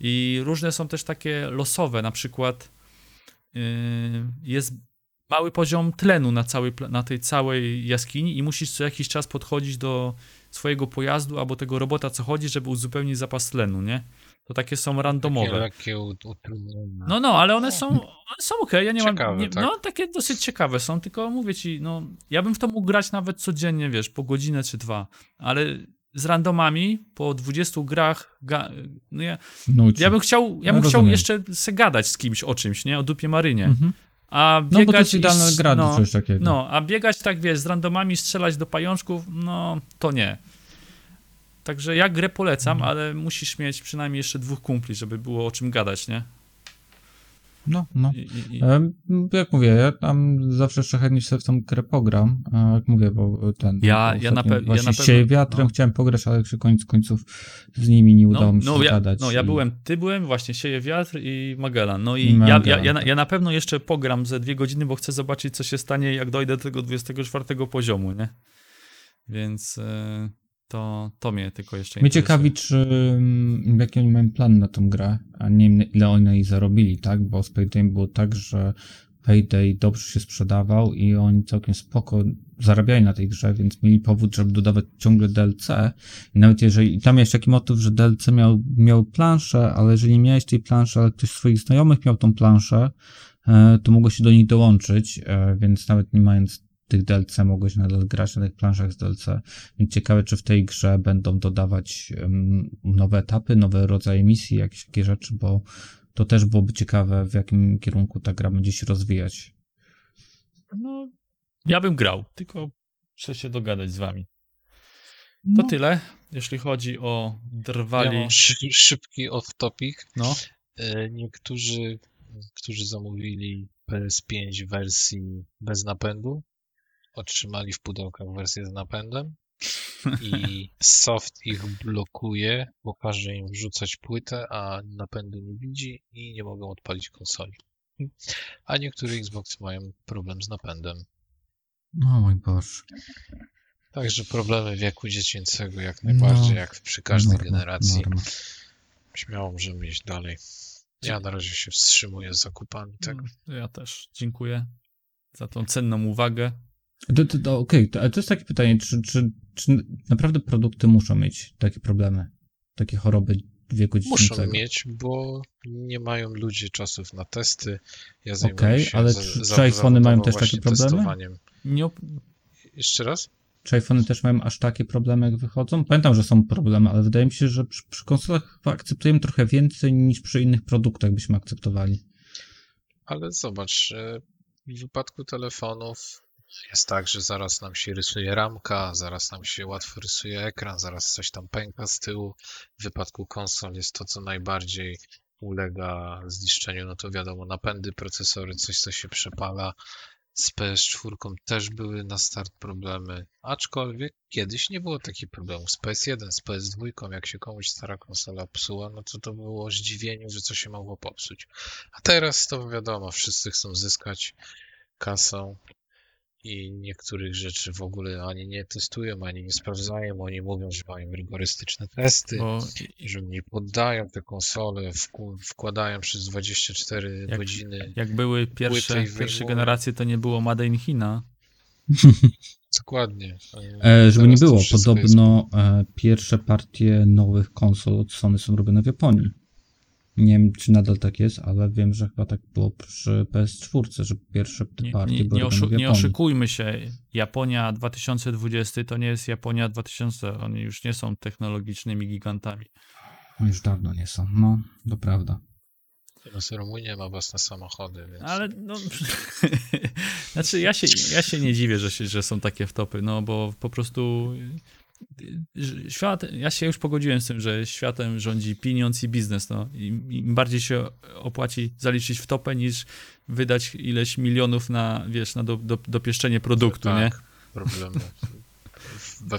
I różne są też takie losowe, na przykład yy, jest mały poziom tlenu na, całej, na tej całej jaskini i musisz co jakiś czas podchodzić do swojego pojazdu albo tego robota, co chodzi, żeby uzupełnić zapas tlenu, nie? To takie są Takie randomowe. u- utrudnienia. No, no, ale one są, one są okej, ja nie Ciekawe, mam, nie, tak. no takie dosyć ciekawe są, tylko mówię ci, no, ja bym w to mógł grać nawet codziennie, wiesz, po godzinę czy dwa, ale z randomami po 20 grach, ga, no ja, Nuci. ja bym chciał, ja No, bym chciał jeszcze se gadać z kimś o czymś, nie, o dupie marynie, Mhm. a No biegać bo to jest i idealna gra no, czegoś takiego. no, a biegać tak, wiesz, z randomami, strzelać do pajączków, no, to nie. Także ja grę polecam, Mhm. ale musisz mieć przynajmniej jeszcze dwóch kumpli, żeby było o czym gadać, nie? No, no. I, i, Jak mówię, ja tam zawsze jeszcze chętnie sobie w tą grę pogram, jak mówię, bo ten... Ja- ja na pe- ja na pewno- Wiatrem no. chciałem pograć, ale przy końcu końców z nimi nie udało mi się no, ja, no ja i- byłem, ty byłem, właśnie Sieje Wiatr i Magellan. No i I ja, ja, Magellan, ja, na- tak. ja na pewno jeszcze pogram ze dwie godziny, bo chcę zobaczyć, co się stanie, jak dojdę do tego 24 poziomu, nie? Więc e, to, to mnie tylko jeszcze Mnie ciekawi, czy mm, jaki oni mają plan na tą grę, a nie wiem, ile oni jej zarobili, tak? Bo z Payday było tak, że Payday dobrze się sprzedawał i oni całkiem spoko zarabiali na tej grze, więc mieli powód, żeby dodawać ciągle DLC. I nawet jeżeli, i tam jest taki motyw, że DLC miał, miał planszę, ale jeżeli nie miałeś tej planszy, ale ktoś z swoich znajomych miał tą planszę, e, to mogło się do nich dołączyć, e, więc nawet nie mając tych DLC mogłeś nadal grać na tych planszach z DLC. Więc ciekawe, czy w tej grze będą dodawać nowe etapy, nowe rodzaje misji, jakieś takie rzeczy, bo to też byłoby ciekawe, w jakim kierunku ta gra będzie się rozwijać. No, ja bym grał, tylko chcę się dogadać z wami. To No, tyle, jeśli chodzi o drwali. Ja szybki off-topic. No, E, Niektórzy, którzy zamówili PS5 w wersji bez napędu, otrzymali w pudełkach wersję z napędem i soft ich blokuje, bo każe im wrzucać płytę, a napędu nie widzi i nie mogą odpalić konsoli. A niektóre Xboxy mają problem z napędem. o mój Boże. Także problemy wieku dziecięcego jak najbardziej, No, jak przy każdej Norma, generacji. norma. Śmiało możemy iść dalej. Ja na razie się wstrzymuję z zakupami tego. no, ja też dziękuję za tą cenną uwagę. To, to, to, Okej, to, ale to jest takie pytanie, czy, czy, czy naprawdę produkty muszą mieć takie problemy, takie choroby wieku Muszą dziecięcego? mieć, bo nie mają ludzie czasów na testy. Ja zajmuję Okej, się ale za- czy- czy iPhony mają też takie problemy? Nie op- Jeszcze raz? Czy iPhony też mają aż takie problemy, jak wychodzą? Pamiętam, że są problemy, ale wydaje mi się, że przy, przy konsolach chyba akceptujemy trochę więcej niż przy innych produktach byśmy akceptowali. Ale zobacz, e, w wypadku telefonów jest tak, że zaraz nam się rysuje ramka, zaraz nam się łatwo rysuje ekran, zaraz coś tam pęka z tyłu. W wypadku konsol jest to, co najbardziej ulega zniszczeniu, no to wiadomo, napędy, procesory, coś, co się przepala. Z PS4 też były na start problemy, aczkolwiek kiedyś nie było takich problemów. Z PS1, z PS2, jak się komuś stara konsola psuła, no to to było zdziwienie, że co się mogło popsuć. A teraz to wiadomo, wszyscy chcą zyskać kasą i niektórych rzeczy w ogóle ani nie testują, ani nie sprawdzają. Oni mówią, że mają rygorystyczne testy, bo że nie poddają te konsole, wkładają przez 24 Jak- godziny. jak były pierwsze, pierwsze generacje, to nie było Made in China. Dokładnie. E, żeby nie było, jest- podobno e, pierwsze partie nowych konsol od Sony są robione w Japonii. Nie wiem, czy nadal tak jest, ale wiem, że chyba tak było przy PS4, że pierwsze te Nie, partie nie, były nie, oszu- w nie oszukujmy się. Japonia 2020 to nie jest Japonia 2000. Oni już nie są technologicznymi gigantami. No Już dawno nie są. No, to prawda. Teraz Rumunia ma własne samochody, więc Ale no. znaczy, ja się, ja się nie dziwię, że, się, że są takie wtopy, no bo po prostu Świat, ja się już pogodziłem z tym, że światem rządzi pieniądz i biznes. No. Im, Im bardziej się opłaci zaliczyć w topę, niż wydać ileś milionów na, wiesz, na do, do, dopieszczenie produktu, Tak. nie? Problemy. We,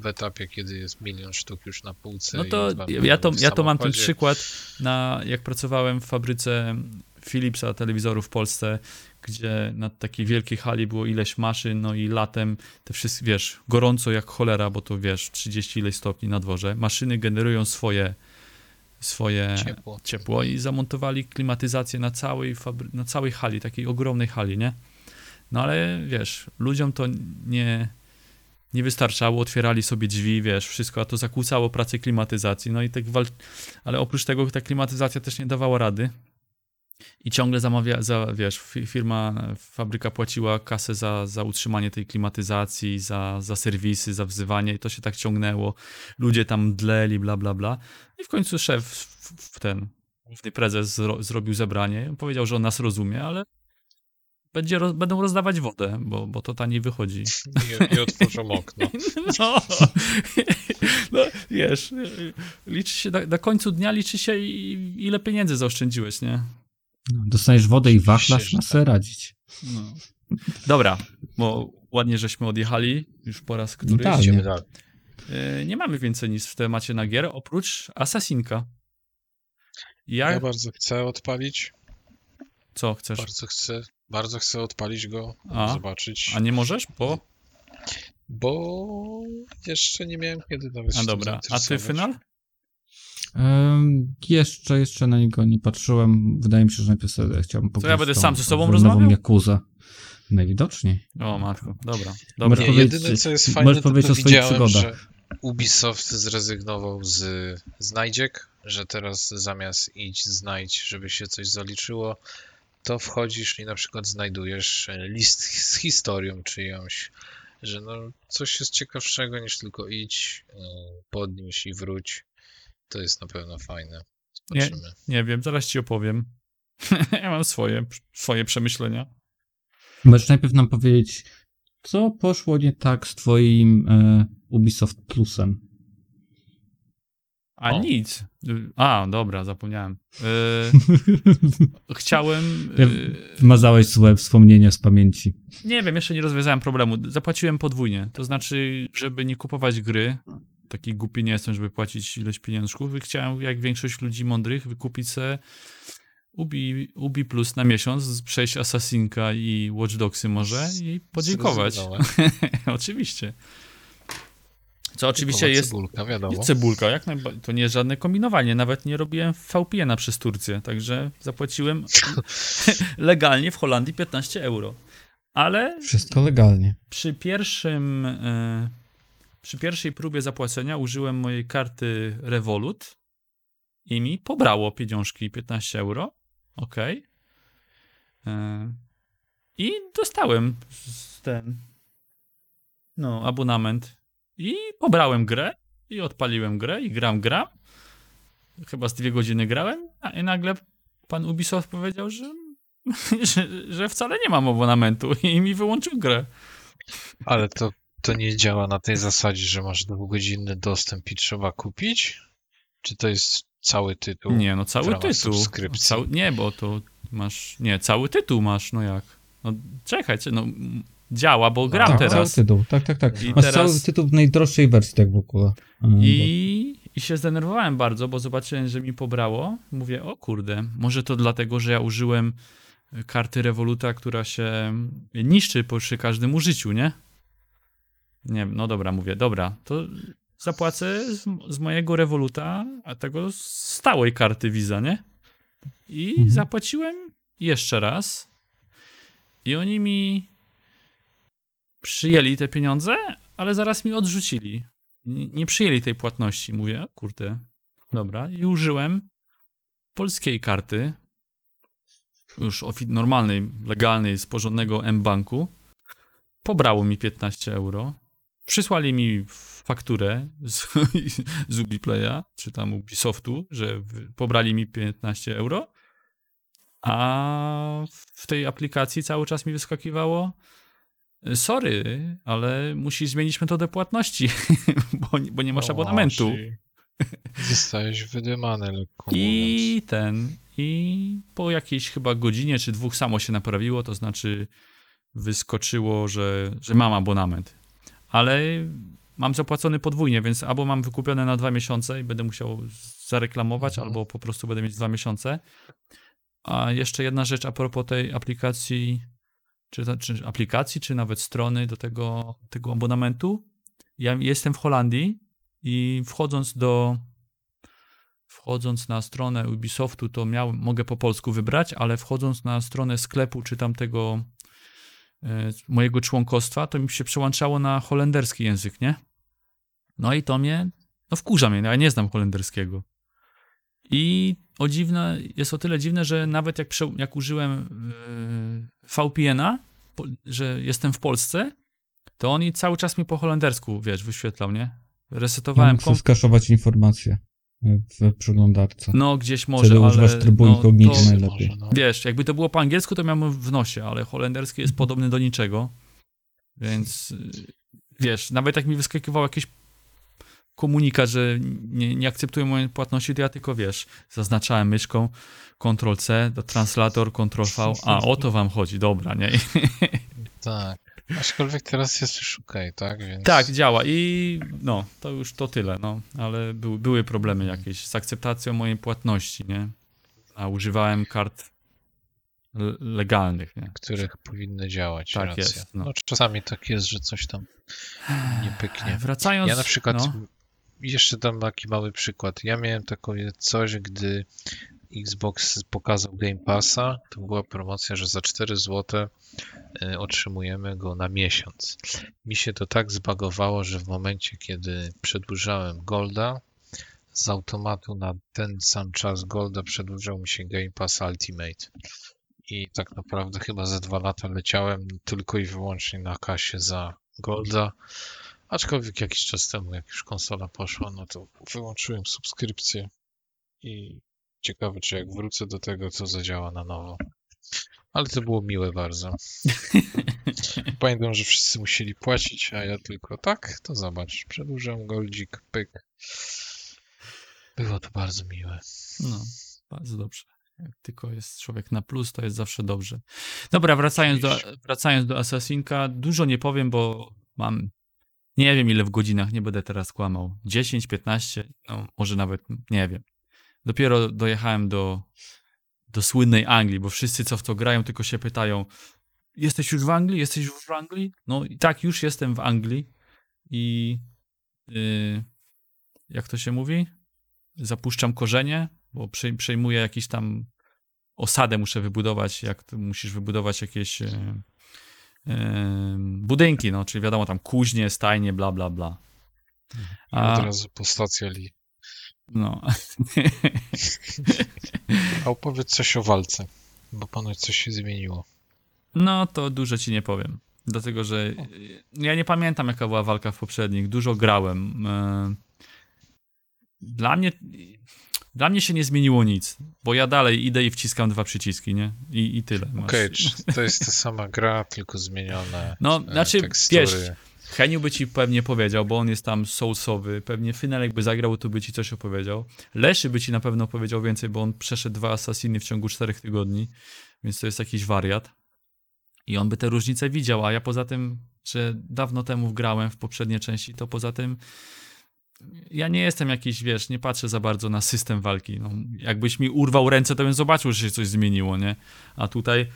w, etapie, kiedy jest milion sztuk już na półce. No to ja to, ja to mam ten przykład na, jak pracowałem w fabryce Philipsa telewizorów w Polsce, gdzie na takiej wielkiej hali było ileś maszyn, no i latem te wszystkie, wiesz, gorąco jak cholera, bo to wiesz, 30 ileś stopni na dworze. Maszyny generują swoje swoje Ciepło. ciepło i zamontowali klimatyzację na całej, na całej hali, takiej ogromnej hali, nie? No ale wiesz, ludziom to nie, nie wystarczało, otwierali sobie drzwi, wiesz, wszystko, a to zakłócało pracę klimatyzacji, no i tak wal... ale oprócz tego ta klimatyzacja też nie dawała rady i ciągle zamawia, za, wiesz, fi- firma, fabryka płaciła kasę za, za utrzymanie tej klimatyzacji, za, za serwisy, za wzywanie i to się tak ciągnęło, ludzie tam dleli, bla, bla, bla i w końcu szef, w, w ten, główny prezes zro, zrobił zebranie, powiedział, że on nas rozumie, ale będzie, roz, będą rozdawać wodę, bo, bo to taniej wychodzi. I, I otworzą okno. No, no wiesz, liczy się, na, na końcu dnia liczy się ile pieniędzy zaoszczędziłeś, nie? No, dostaniesz wodę i wachlarz na tak. se radzić. No. Dobra, bo ładnie żeśmy odjechali, już po raz któryś. Idziemy dalej. E, Nie mamy więcej nic w temacie na gier, oprócz Assassinka. Ja, Ja bardzo chcę odpalić. co chcesz? Bardzo chcę, bardzo chcę odpalić go, A? zobaczyć. A nie możesz? Bo? Bo jeszcze nie miałem kiedy nawet się A dobra, a ty final? Jeszcze, jeszcze na niego nie patrzyłem. Wydaje mi się, że najpierw sobie chciałbym pograć ja będę tą- sam ze sobą rozmawiał? nową Jakuzę. Najwidoczniej. O matko, dobra. Możesz dobra. Nie, powiedzieć- jedyne co jest możesz fajne, to, powiedzieć to o swoich widziałem, przygodach. że Ubisoft zrezygnował z znajdziek, że teraz zamiast idź znajdź, żeby się coś zaliczyło, to wchodzisz i na przykład znajdujesz list z historią czyjąś, że no coś jest ciekawszego niż tylko idź, podnieś i wróć. To jest na pewno fajne. Nie. Zobaczymy. Nie wiem, zaraz ci opowiem. ja mam swoje, swoje przemyślenia. Możesz najpierw nam powiedzieć, co poszło nie tak z twoim e, Ubisoft Plusem? A O. nic. A, dobra, zapomniałem. Yy, chciałem. Yy, Wymazałeś złe wspomnienia z pamięci. nie wiem, jeszcze nie rozwiązałem problemu. Zapłaciłem podwójnie. To znaczy, żeby nie kupować gry, taki głupi nie jestem, żeby płacić ileś pieniążków, i chciałem, jak większość ludzi mądrych, wykupić se Ubi, Ubi Plus na miesiąc, przejść Assassinka i Watch Dogsy może i podziękować. Oczywiście. Co oczywiście jest Cebulka, wiadomo. Cebulka, jak najbardziej. To nie jest żadne kombinowanie. Nawet nie robiłem VPN-a przez Turcję, także zapłaciłem legalnie w Holandii 15 euro. Ale Wszystko legalnie. przy pierwszym, e, przy pierwszej próbie zapłacenia użyłem mojej karty Revolut i mi pobrało pieniążki 15 euro. Ok. I dostałem ten no, abonament i pobrałem grę i odpaliłem grę i gram, gram. Chyba z dwie godziny grałem, a nagle pan Ubisoft powiedział, że, że, że wcale nie mam abonamentu i mi wyłączył grę. Ale to, to nie działa na tej zasadzie, że masz dwugodzinny dostęp i trzeba kupić? Czy to jest cały tytuł? Nie, no cały tytuł. subskrypcji. Cały, nie, bo to masz. Nie, cały tytuł masz, no jak? No czekaj, no działa, bo gram tak, teraz. cały tytuł. Tak, tak, tak. I Masz teraz- cały tytuł w najdroższej wersji tak w ogóle. I, I się zdenerwowałem bardzo, bo zobaczyłem, że mi pobrało. Mówię, o kurde, może to dlatego, że ja użyłem karty Revoluta, która się niszczy po- przy każdym użyciu, nie? Nie no dobra, mówię, dobra, to zapłacę z, z mojego Revoluta, a tego stałej karty Visa, nie? I Mhm. zapłaciłem jeszcze raz. I oni mi przyjęli te pieniądze, ale zaraz mi odrzucili. Nie, nie przyjęli tej płatności. Mówię, "A, kurde, dobra. I użyłem polskiej karty, już normalnej, legalnej, z porządnego M-Banku. Pobrało mi 15 euro. Przysłali mi fakturę z, z Ubiplaya, czy tam Ubisoftu, że pobrali mi 15 euro. A w tej aplikacji cały czas mi wyskakiwało Sorry, ale musisz zmienić metodę płatności, bo, bo nie masz O, abonamentu. Zostałeś wydymany lekko I mówiąc. ten, i po jakiejś chyba godzinie czy dwóch samo się naprawiło, to znaczy wyskoczyło, że, że mam abonament. Ale mam zapłacony podwójnie, więc albo mam wykupione na dwa miesiące i będę musiał zareklamować, Mhm. albo po prostu będę mieć dwa miesiące. A jeszcze jedna rzecz a propos tej aplikacji, czy, czy aplikacji, czy nawet strony do tego, tego abonamentu. Ja jestem w Holandii i wchodząc do wchodząc na stronę Ubisoftu, to miał, mogę po polsku wybrać, ale wchodząc na stronę sklepu czy tamtego mojego członkostwa, to mi się przełączało na holenderski język, nie? No i to mnie, no wkurza mnie, ja nie znam holenderskiego. I o dziwne, jest o tyle dziwne, że nawet jak, prze, jak użyłem e, VPN-a, po, że jestem w Polsce, to oni cały czas mi po holendersku, wiesz, wyświetlał, nie? Ja Resetowałem muszę skaszować informacje w przeglądarce. No, gdzieś może, Wtedy ale... używasz trybu no, incognito to, najlepiej. Może, no. Wiesz, jakby to było po angielsku, to miałbym w nosie, ale holenderski jest podobny do niczego. Więc wiesz, nawet jak mi wyskakiwał jakiś komunikat, że nie, nie akceptują mojej płatności, to ja tylko wiesz, zaznaczałem myszką Ctrl-C, do translator, Ctrl-V, a o to wam chodzi, dobra, nie? Tak. Aczkolwiek teraz jest już okej, tak? Więc... tak, działa i no, to już to tyle, no, ale były, były problemy jakieś z akceptacją mojej płatności, nie? A używałem kart le- legalnych, nie? Których powinny działać, Tak racja. jest, no. No. czasami tak jest, że coś tam nie pyknie. Wracając... Ja na przykład, no. jeszcze dam taki mały przykład. Ja miałem takie coś, gdy Xbox pokazał Game Passa, to była promocja, że za 4 zł y, otrzymujemy go na miesiąc. Mi się to tak zbagowało, że w momencie, kiedy przedłużałem Golda, z automatu na ten sam czas Golda przedłużał mi się Game Pass Ultimate. I tak naprawdę chyba za dwa lata leciałem tylko i wyłącznie na kasie za Golda. Aczkolwiek jakiś czas temu, jak już konsola poszła, no to wyłączyłem subskrypcję i ciekawe, czy jak wrócę do tego, to zadziała na nowo. Ale to było miłe bardzo. Pamiętam, że wszyscy musieli płacić, a ja tylko tak, to zobacz, przedłużam goldzik, pyk. Było to bardzo miłe. No, bardzo dobrze. Jak tylko jest człowiek na plus, to jest zawsze dobrze. Dobra, wracając do, wracając do Assassinka, dużo nie powiem, bo mam nie wiem ile w godzinach, nie będę teraz kłamał. 10, 15, no może nawet nie wiem. Dopiero dojechałem do, do słynnej Anglii, bo wszyscy co w to grają, tylko się pytają jesteś już w Anglii? Jesteś już w Anglii? No i tak, już jestem w Anglii i yy, jak to się mówi? Zapuszczam korzenie, bo przej- przejmuję jakiś tam osadę muszę wybudować, jak musisz wybudować jakieś e, budynki, no, czyli wiadomo tam kuźnie, stajnie, bla, bla, bla. I A, od razu po stacjali. No. A opowiedz coś o walce, bo ponoć coś się zmieniło. no, to dużo ci nie powiem, dlatego, że ja nie pamiętam, jaka była walka w poprzednich, dużo grałem. E, Dla mnie, dla mnie się nie zmieniło nic, bo ja dalej idę i wciskam dwa przyciski, nie? I, i tyle. Okej, czy to jest ta sama gra, tylko zmienione No, e, znaczy, tekstury. wiesz, Heniu by ci pewnie powiedział, bo on jest tam soulsowy. Pewnie Finel jakby zagrał, to by ci coś opowiedział. Leszy by ci na pewno powiedział więcej, bo on przeszedł dwa Assassiny w ciągu czterech tygodni, więc to jest jakiś wariat. I on by te różnice widział, a ja poza tym, że dawno temu grałem w poprzednie części, to poza tym ja nie jestem jakiś, wiesz, nie patrzę za bardzo na system walki. No, jakbyś mi urwał ręce, to bym zobaczył, że się coś zmieniło, nie? A tutaj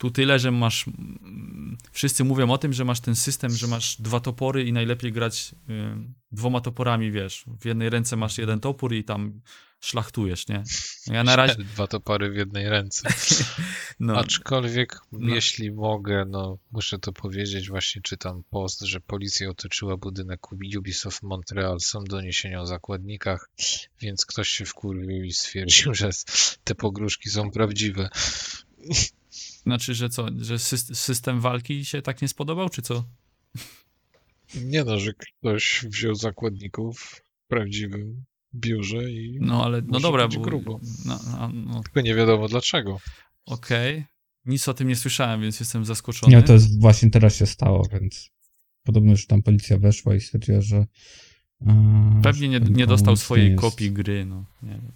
tu tyle, że masz. mm, Wszyscy mówią o tym, że masz ten system, że masz dwa topory i najlepiej grać y, dwoma toporami, wiesz. W jednej ręce masz jeden topór i tam szlachtujesz, nie? Ja na razie. Dwa topory w jednej ręce. No, Aczkolwiek, No. jeśli mogę, no muszę to powiedzieć, właśnie czytam post, że policja otoczyła budynek Ubisoft Montreal. Są doniesienia o zakładnikach, więc ktoś się wkurwił i stwierdził, że te pogróżki są prawdziwe. Znaczy, że co? Że sys- system walki się tak nie spodobał, czy co? Nie no, że ktoś wziął zakładników w prawdziwym biurze i No ale, no dobra, być bo, grubo. No, no, no tylko nie wiadomo dlaczego. okej. nic o tym nie słyszałem, więc jestem zaskoczony. Nie, to jest właśnie teraz się stało, więc podobno, że tam policja weszła i stwierdziła, że. e, Pewnie nie, nie dostał swojej kopii gry, no. Nie wiem.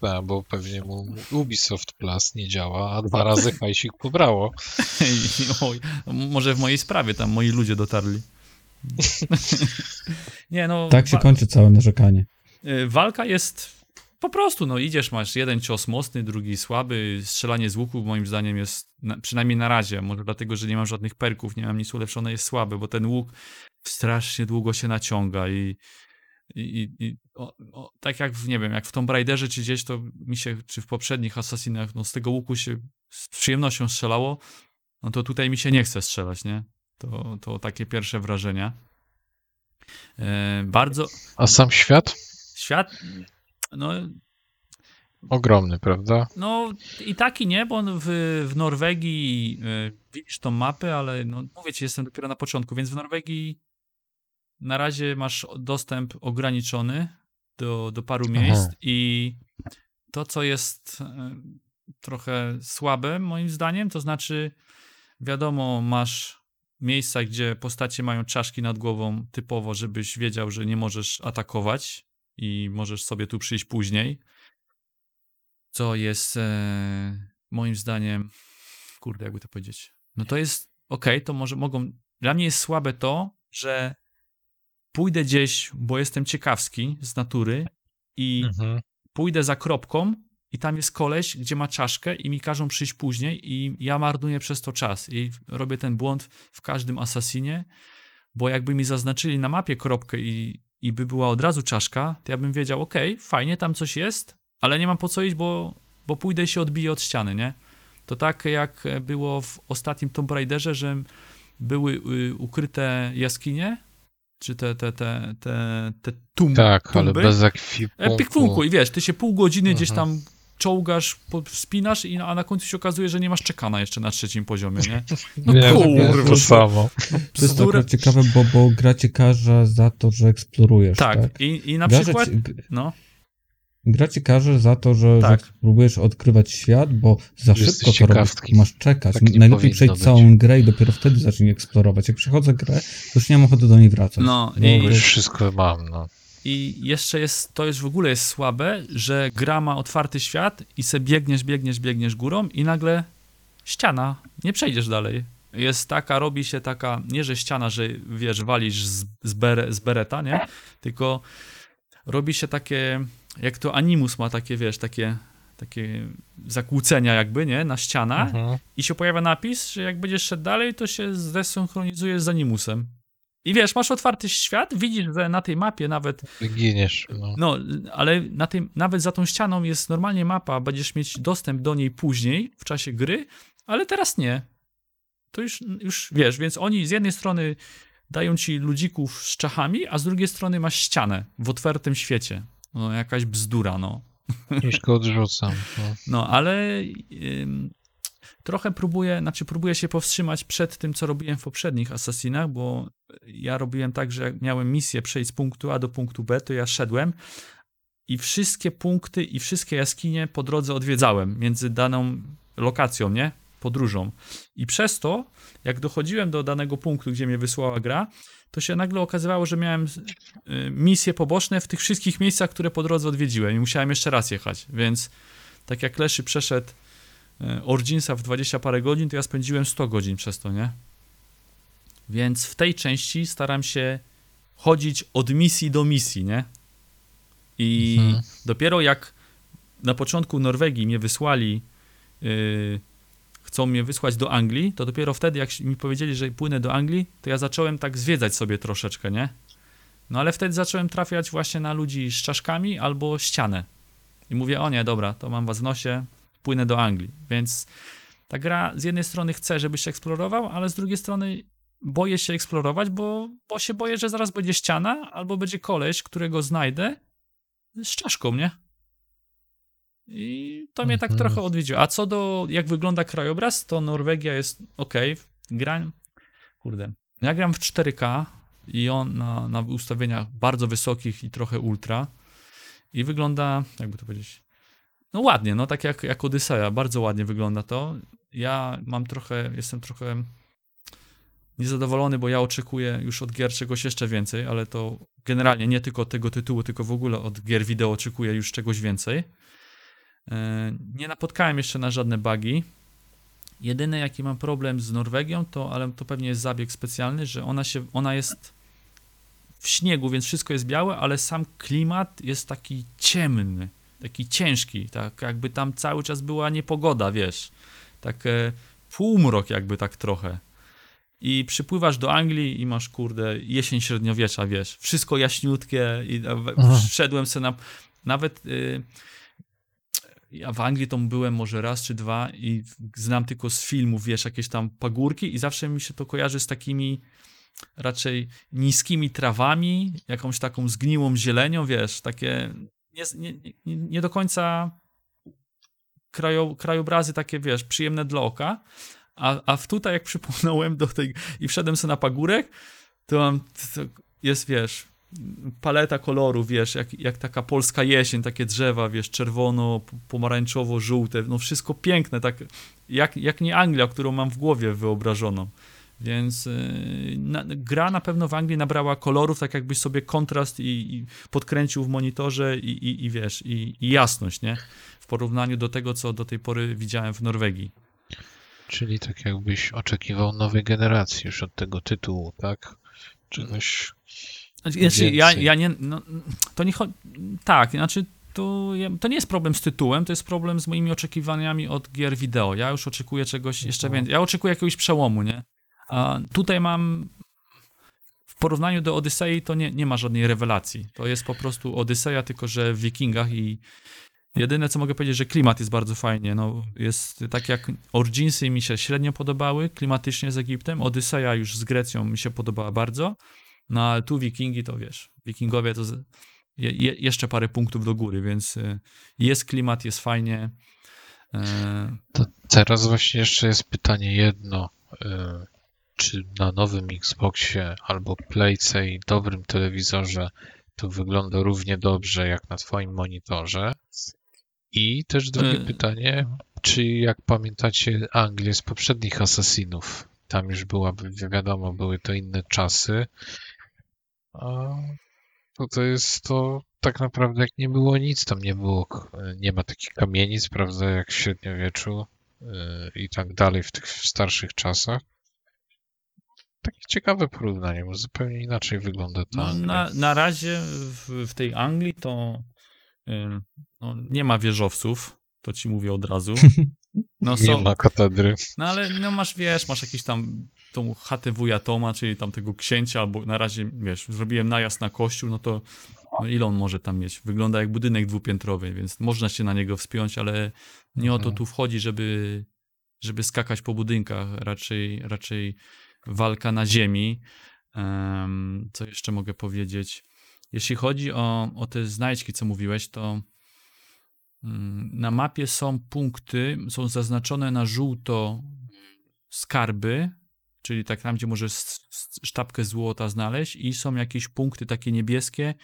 Tak, bo pewnie mu Ubisoft Plus nie działa, a dwa razy hajsik pobrało. Oj, może w mojej sprawie tam moi ludzie dotarli. nie, no. Tak się kończy całe narzekanie. y, walka jest po prostu, no idziesz, masz jeden cios mocny, drugi słaby. Strzelanie z łuku moim zdaniem jest, na, przynajmniej na razie, może dlatego, że nie mam żadnych perków, nie mam nic ulepszone, jest słabe, bo ten łuk strasznie długo się naciąga i, i, i, o, o, tak jak w, nie wiem, jak w Tomb Raiderze czy gdzieś, to mi się, czy w poprzednich Assassinach, no z tego łuku się z przyjemnością strzelało, no to tutaj mi się nie chce strzelać, nie? To, to takie pierwsze wrażenia. E, bardzo, A sam świat? świat, no Ogromny, prawda? No i tak i nie, bo w, w Norwegii y, widzisz tą mapę, ale no, mówię ci, jestem dopiero na początku, więc w Norwegii na razie masz dostęp ograniczony do, do paru Aha. miejsc i to, co jest y, trochę słabe moim zdaniem, to znaczy wiadomo, masz miejsca, gdzie postacie mają czaszki nad głową typowo, żebyś wiedział, że nie możesz atakować i możesz sobie tu przyjść później co jest e, moim zdaniem, kurde, jakby to powiedzieć. No to jest okej, to może mogą. Dla mnie jest słabe to, że pójdę gdzieś, bo jestem ciekawski z natury i Mhm. pójdę za kropką i tam jest koleś, gdzie ma czaszkę i mi każą przyjść później i ja marnuję przez to czas i robię ten błąd w każdym asasinie, bo jakby mi zaznaczyli na mapie kropkę i, i by była od razu czaszka, to ja bym wiedział, okej, fajnie, tam coś jest, ale nie mam po co iść, bo, bo pójdę i się odbiję od ściany, nie? To tak jak było w ostatnim Tomb Raiderze, że były y, ukryte jaskinie, czy te, te, te, te, te tum, Tak, ale tumby. bez ekwipunku. E, Pikpunku i wiesz, ty się pół godziny gdzieś Mhm. tam czołgasz, wspinasz, i, a na końcu się okazuje, że nie masz czekana jeszcze na trzecim poziomie, nie? No Wiem, kurwa. to samo. To jest Bzdura. ciekawe, bo, bo gra za to, że eksplorujesz. Tak. Tak, i, i na przykład, no, gra cię karze za to, że, Tak. że próbujesz odkrywać świat, bo za Że szybko jesteś to robisz. Masz czekać. Tak Najlepiej przejść być. całą grę i dopiero wtedy zacznij eksplorować. Jak przechodzę grę, to już nie mam ochoty do niej wracać. No, Bo i- Już wszystko mam, no. I jeszcze jest, to już w ogóle jest słabe, że gra ma otwarty świat i se biegniesz, biegniesz, biegniesz górą i nagle ściana, nie przejdziesz dalej. Jest taka, robi się taka, nie że ściana, że wiesz, walisz z, z, bere, z bereta, nie? Tylko robi się takie, jak to Animus ma takie, wiesz, takie, takie zakłócenia jakby, nie? Na ścianach Mhm. i się pojawia napis, że jak będziesz szedł dalej, to się zdesynchronizujesz z Animusem. I wiesz, masz otwarty świat, widzisz, że na tej mapie nawet Giniesz, no. no, ale na tym, nawet za tą ścianą jest normalnie mapa, będziesz mieć dostęp do niej później, w czasie gry, ale teraz nie. To już, już wiesz, więc oni z jednej strony dają ci ludzików z czachami, a z drugiej strony masz ścianę w otwartym świecie. No, jakaś bzdura, no. Troszkę odrzucam. No. No, ale trochę próbuję, znaczy próbuję się powstrzymać przed tym, co robiłem w poprzednich Assassinach, bo ja robiłem tak, że jak miałem misję przejść z punktu A do punktu B, to ja szedłem i wszystkie punkty i wszystkie jaskinie po drodze odwiedzałem między daną lokacją, nie? Podróżą. I przez to, jak dochodziłem do danego punktu, gdzie mnie wysłała gra, to się nagle okazywało, że miałem y, misje poboczne w tych wszystkich miejscach, które po drodze odwiedziłem i musiałem jeszcze raz jechać, więc tak jak Leszy przeszedł e, Originsa w 20 parę godzin, to ja spędziłem 100 godzin przez to, nie? Więc w tej części staram się chodzić od misji do misji, nie? I Mhm. dopiero jak na początku Norwegii mnie wysłali, yy, chcą mnie wysłać do Anglii, to dopiero wtedy, jak mi powiedzieli, że płynę do Anglii, to ja zacząłem tak zwiedzać sobie troszeczkę, nie? No ale wtedy zacząłem trafiać właśnie na ludzi z czaszkami albo ścianę. I mówię, o nie, dobra, to mam was w nosie, płynę do Anglii. Więc ta gra z jednej strony chce, żebyś eksplorował, ale z drugiej strony boję się eksplorować, bo, bo się boję, że zaraz będzie ściana albo będzie koleś, którego znajdę z czaszką, nie? I to mnie tak Mhm. trochę odwiedziło. A co do jak wygląda krajobraz, to Norwegia jest ok. Gram, kurde, ja gram w 4K i on na, na ustawieniach bardzo wysokich i trochę ultra i wygląda, jakby to powiedzieć, no ładnie, no tak jak, jak Odyseja, bardzo ładnie wygląda to. ja mam trochę, jestem trochę niezadowolony, bo ja oczekuję już od gier czegoś jeszcze więcej, ale to generalnie nie tylko od tego tytułu, tylko w ogóle od gier wideo oczekuję już czegoś więcej. E, nie napotkałem jeszcze na żadne bugi. Jedyny jaki mam problem z Norwegią, to, ale to pewnie jest zabieg specjalny, że ona się, ona jest w śniegu, więc wszystko jest białe, ale sam klimat jest taki ciemny, taki ciężki, tak jakby tam cały czas była niepogoda, wiesz, tak e, półmrok jakby tak trochę. I przypływasz do Anglii i masz, kurde, jesień średniowiecza, wiesz, wszystko jaśniutkie i Aha. wszedłem se na, nawet y, ja w Anglii to byłem może raz czy dwa i znam tylko z filmów, wiesz, jakieś tam pagórki i zawsze mi się to kojarzy z takimi raczej niskimi trawami, jakąś taką zgniłą zielenią, wiesz, takie nie, nie, nie, do końca krajo, krajobrazy takie, wiesz, przyjemne dla oka, a, a tutaj jak przypomniałem do tej i wszedłem sobie na pagórek, to mam, to jest, wiesz, paleta kolorów, wiesz, jak, jak taka polska jesień, takie drzewa, wiesz, czerwono, pomarańczowo, żółte, no wszystko piękne, tak jak, jak nie Anglia, którą mam w głowie wyobrażoną. Więc yy, na, gra na pewno w Anglii nabrała kolorów, tak jakbyś sobie kontrast i, i podkręcił w monitorze i, i, i wiesz, i, i jasność, nie? W porównaniu do tego, co do tej pory widziałem w Norwegii. Czyli tak jakbyś oczekiwał nowej generacji już od tego tytułu, tak? Czegoś. Znaczy, ja, ja nie, no, to nie chodzi, tak, znaczy to, to nie jest problem z tytułem, to jest problem z moimi oczekiwaniami od gier wideo. Ja już oczekuję czegoś jeszcze Mhm. więcej, ja oczekuję jakiegoś przełomu, nie? A tutaj mam, w porównaniu do Odysei to nie, nie ma żadnej rewelacji. To jest po prostu Odyseja, tylko że w wikingach i jedyne co mogę powiedzieć, że klimat jest bardzo fajnie, no jest tak jak Originsy mi się średnio podobały klimatycznie z Egiptem, Odyseja już z Grecją mi się podobała bardzo, no ale tu wikingi to wiesz, wikingowie to z, je, je, jeszcze parę punktów do góry, więc y, jest klimat, jest fajnie. E, To teraz właśnie jeszcze jest pytanie jedno. y, Czy na nowym Xboxie albo Playce i dobrym telewizorze to wygląda równie dobrze jak na Twoim monitorze? I też drugie Y. pytanie, czy jak pamiętacie Anglię z poprzednich Assassinów? Tam już była, wi- wiadomo, były to inne czasy. A to, to jest to tak naprawdę jak nie było nic, tam nie było, nie ma takich kamienic, prawda, jak w średniowieczu yy, i tak dalej w tych starszych czasach. Takie ciekawe porównanie, bo zupełnie inaczej wygląda ta no, na, na razie w, w tej Anglii to y, no, nie ma wieżowców, to ci mówię od razu. No, Nie są, ma katedry. no ale no masz, wiesz, masz jakiś tam tą chatę wuja Toma, czyli tam tego księcia, albo na razie, wiesz, zrobiłem najazd na kościół, no to no ile on może tam mieć? Wygląda jak budynek dwupiętrowy, więc można się na niego wspiąć, ale nie o to Mhm. tu wchodzi, żeby, żeby skakać po budynkach, raczej, raczej walka na ziemi. Em, co jeszcze mogę powiedzieć? Jeśli chodzi o, o te znajdźki, co mówiłeś, to mm, na mapie są punkty, są zaznaczone na żółto skarby, czyli tak tam, gdzie możesz sztabkę złota znaleźć i są jakieś punkty takie niebieskie,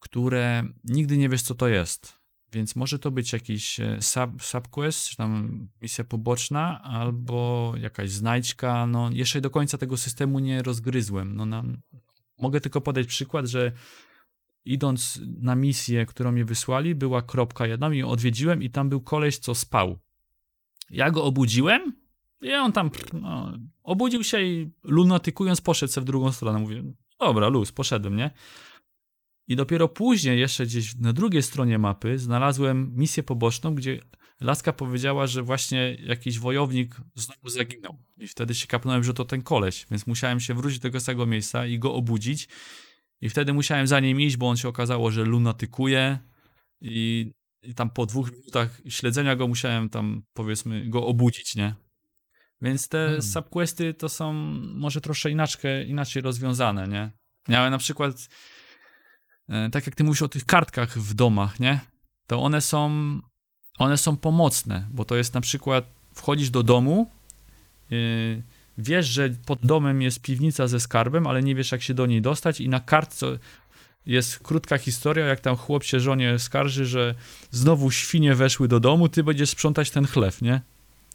które nigdy nie wiesz, co to jest. Więc może to być jakiś e, sub, subquest, czy tam misja poboczna, albo jakaś znajdźka. No, jeszcze do końca tego systemu nie rozgryzłem. No, na, mogę tylko podać przykład, że idąc na misję, którą mi wysłali, była kropka jedna i ją odwiedziłem i tam był koleś, co spał. Ja go obudziłem i on tam no, obudził się i lunatykując poszedł sobie w drugą stronę. Mówię, dobra, luz, poszedłem, nie? I dopiero później, jeszcze gdzieś na drugiej stronie mapy, znalazłem misję poboczną, gdzie laska powiedziała, że właśnie jakiś wojownik znowu zaginął. I wtedy się kapnąłem, że to ten koleś, więc musiałem się wrócić do tego samego miejsca i go obudzić. I wtedy musiałem za nim iść, bo on się okazało, że lunatykuje. I, i tam po dwóch minutach śledzenia go musiałem tam, powiedzmy, go obudzić, nie? Więc te Hmm. subquesty to są może troszkę inaczej, inaczej rozwiązane, nie? Miałem na przykład e, tak jak ty mówisz o tych kartkach w domach, nie? To one są, one są pomocne, bo to jest na przykład wchodzisz do domu, yy, wiesz, że pod domem jest piwnica ze skarbem, ale nie wiesz jak się do niej dostać i na kartce jest krótka historia, jak tam chłop się żonie skarży, że znowu świnie weszły do domu, ty będziesz sprzątać ten chleb, nie?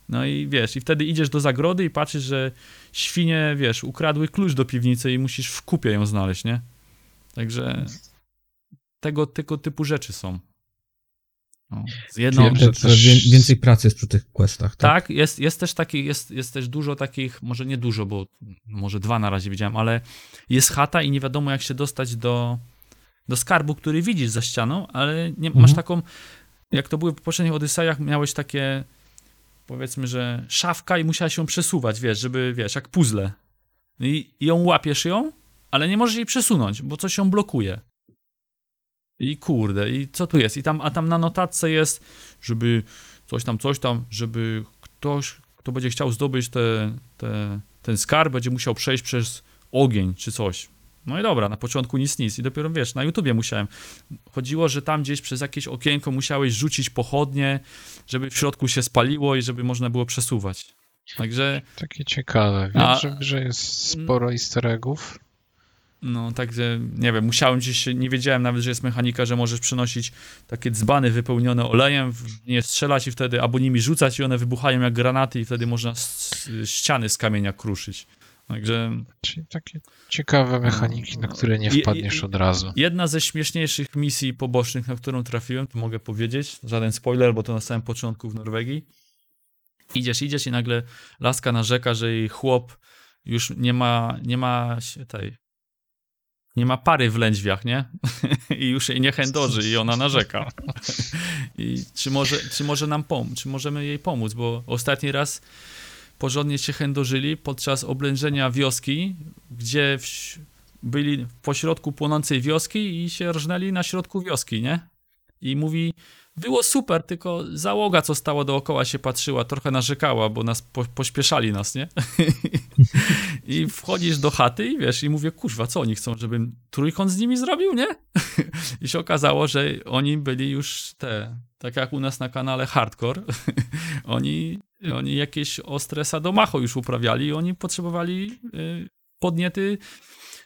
No i wiesz, i wtedy idziesz do zagrody i patrzysz, że świnie, wiesz, ukradły klucz do piwnicy i musisz w kupie ją znaleźć, nie? Także tego, tego typu rzeczy są. No, z jedną, też- wię- więcej pracy jest przy tych questach, tak? tak, jest, jest też taki, jest, jest też dużo takich, może nie dużo, bo może dwa na razie widziałem, ale jest chata i nie wiadomo jak się dostać do, do skarbu, który widzisz za ścianą, ale nie, masz Mhm. taką, jak to były w poprzednich Odysejach, miałeś takie, powiedzmy, że szafka i musiałeś ją przesuwać, wiesz, żeby, wiesz, jak puzzle. I, i ją łapiesz ją, ale nie możesz jej przesunąć, bo coś ją blokuje. I kurde, i co tu jest? I tam, a tam na notatce jest, żeby coś tam, coś tam, żeby ktoś, kto będzie chciał zdobyć te, te, ten skarb, będzie musiał przejść przez ogień czy coś. No i dobra, na początku nic, nic. I dopiero wiesz, na YouTubie musiałem. Chodziło, że tam gdzieś przez jakieś okienko musiałeś rzucić pochodnie, żeby w środku się spaliło i żeby można było przesuwać. Także, Takie ciekawe. Wiem, A- że, że jest sporo easter eggów. no, także, nie wiem, musiałem gdzieś, nie wiedziałem nawet, że jest mechanika, że możesz przynosić takie dzbany wypełnione olejem, nie strzelać i wtedy, albo nimi rzucać i one wybuchają jak granaty i wtedy można ściany z kamienia kruszyć. Także Czyli takie ciekawe mechaniki, na które nie wpadniesz od razu. Jedna ze śmieszniejszych misji pobocznych, na którą trafiłem, to mogę powiedzieć, żaden spoiler, bo to na samym początku w Norwegii. Idziesz, idziesz i nagle laska narzeka, że jej chłop już nie ma, nie ma tej, nie ma pary w lędźwiach, nie? I już jej nie chędoży i ona narzeka. I czy może, czy może nam pomóc, czy możemy jej pomóc, bo ostatni raz porządnie się chędożyli podczas oblężenia wioski, gdzie w, byli w pośrodku płonącej wioski i się rżnęli na środku wioski, nie? I mówi, było super, tylko załoga, co stała dookoła, się patrzyła, trochę narzekała, bo nas po, pośpieszali nas, nie? I wchodzisz do chaty i wiesz, i mówię, kuźwa, co oni chcą, żebym trójkąt z nimi zrobił, nie? I się okazało, że oni byli już te, tak jak u nas na kanale Hardcore, oni, oni jakieś ostre sadomacho już uprawiali i oni potrzebowali y, podniety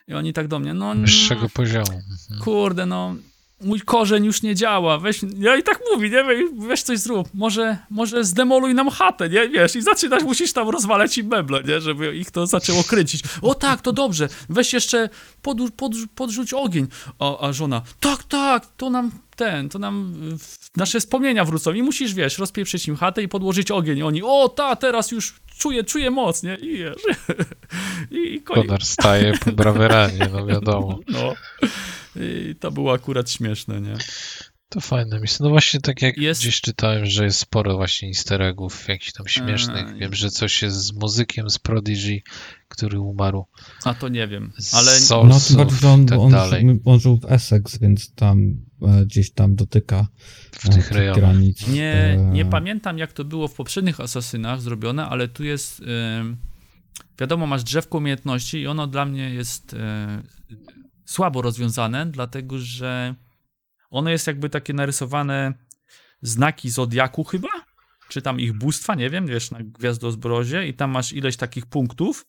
i oni tak do mnie, no Wyższego poziomu. Mhm. kurde, no mój korzeń już nie działa, weź, ja i tak mówi, nie, We- weź coś zrób, może, może zdemoluj nam chatę, nie, wiesz, i zaczynasz, musisz tam rozwalać im meble, nie, żeby ich to zaczęło kręcić, o tak, to dobrze, weź jeszcze podrzu, podrzu, podrzuć ogień, a, a żona, tak, tak, to nam ten, to nam nasze wspomnienia wrócą i musisz, wiesz, rozpieprzyć im chatę i podłożyć ogień, i oni, o ta, teraz już czuję, czuję moc, nie, i i, i koniec. Kodar staje po braweranie, no wiadomo. No. I to było akurat śmieszne, nie? To fajne miejsce. No właśnie tak jak Jest- gdzieś czytałem, że jest sporo właśnie easter eggów, jakichś tam śmiesznych. Eee. Wiem, że coś jest z muzykiem z Prodigy, który umarł. A to nie wiem, ale No, on, tak on, dalej. on żył w Essex, więc tam e, gdzieś tam dotyka W e, tych rejonach. granic. nie, e, nie pamiętam jak to było w poprzednich Asasynach zrobione, ale tu jest, ym, wiadomo, masz drzewko umiejętności i ono dla mnie jest e, słabo rozwiązane, dlatego że ono jest jakby takie narysowane znaki Zodiaku chyba, czy tam ich bóstwa, nie wiem, wiesz, na gwiazdozbrozie i tam masz ileś takich punktów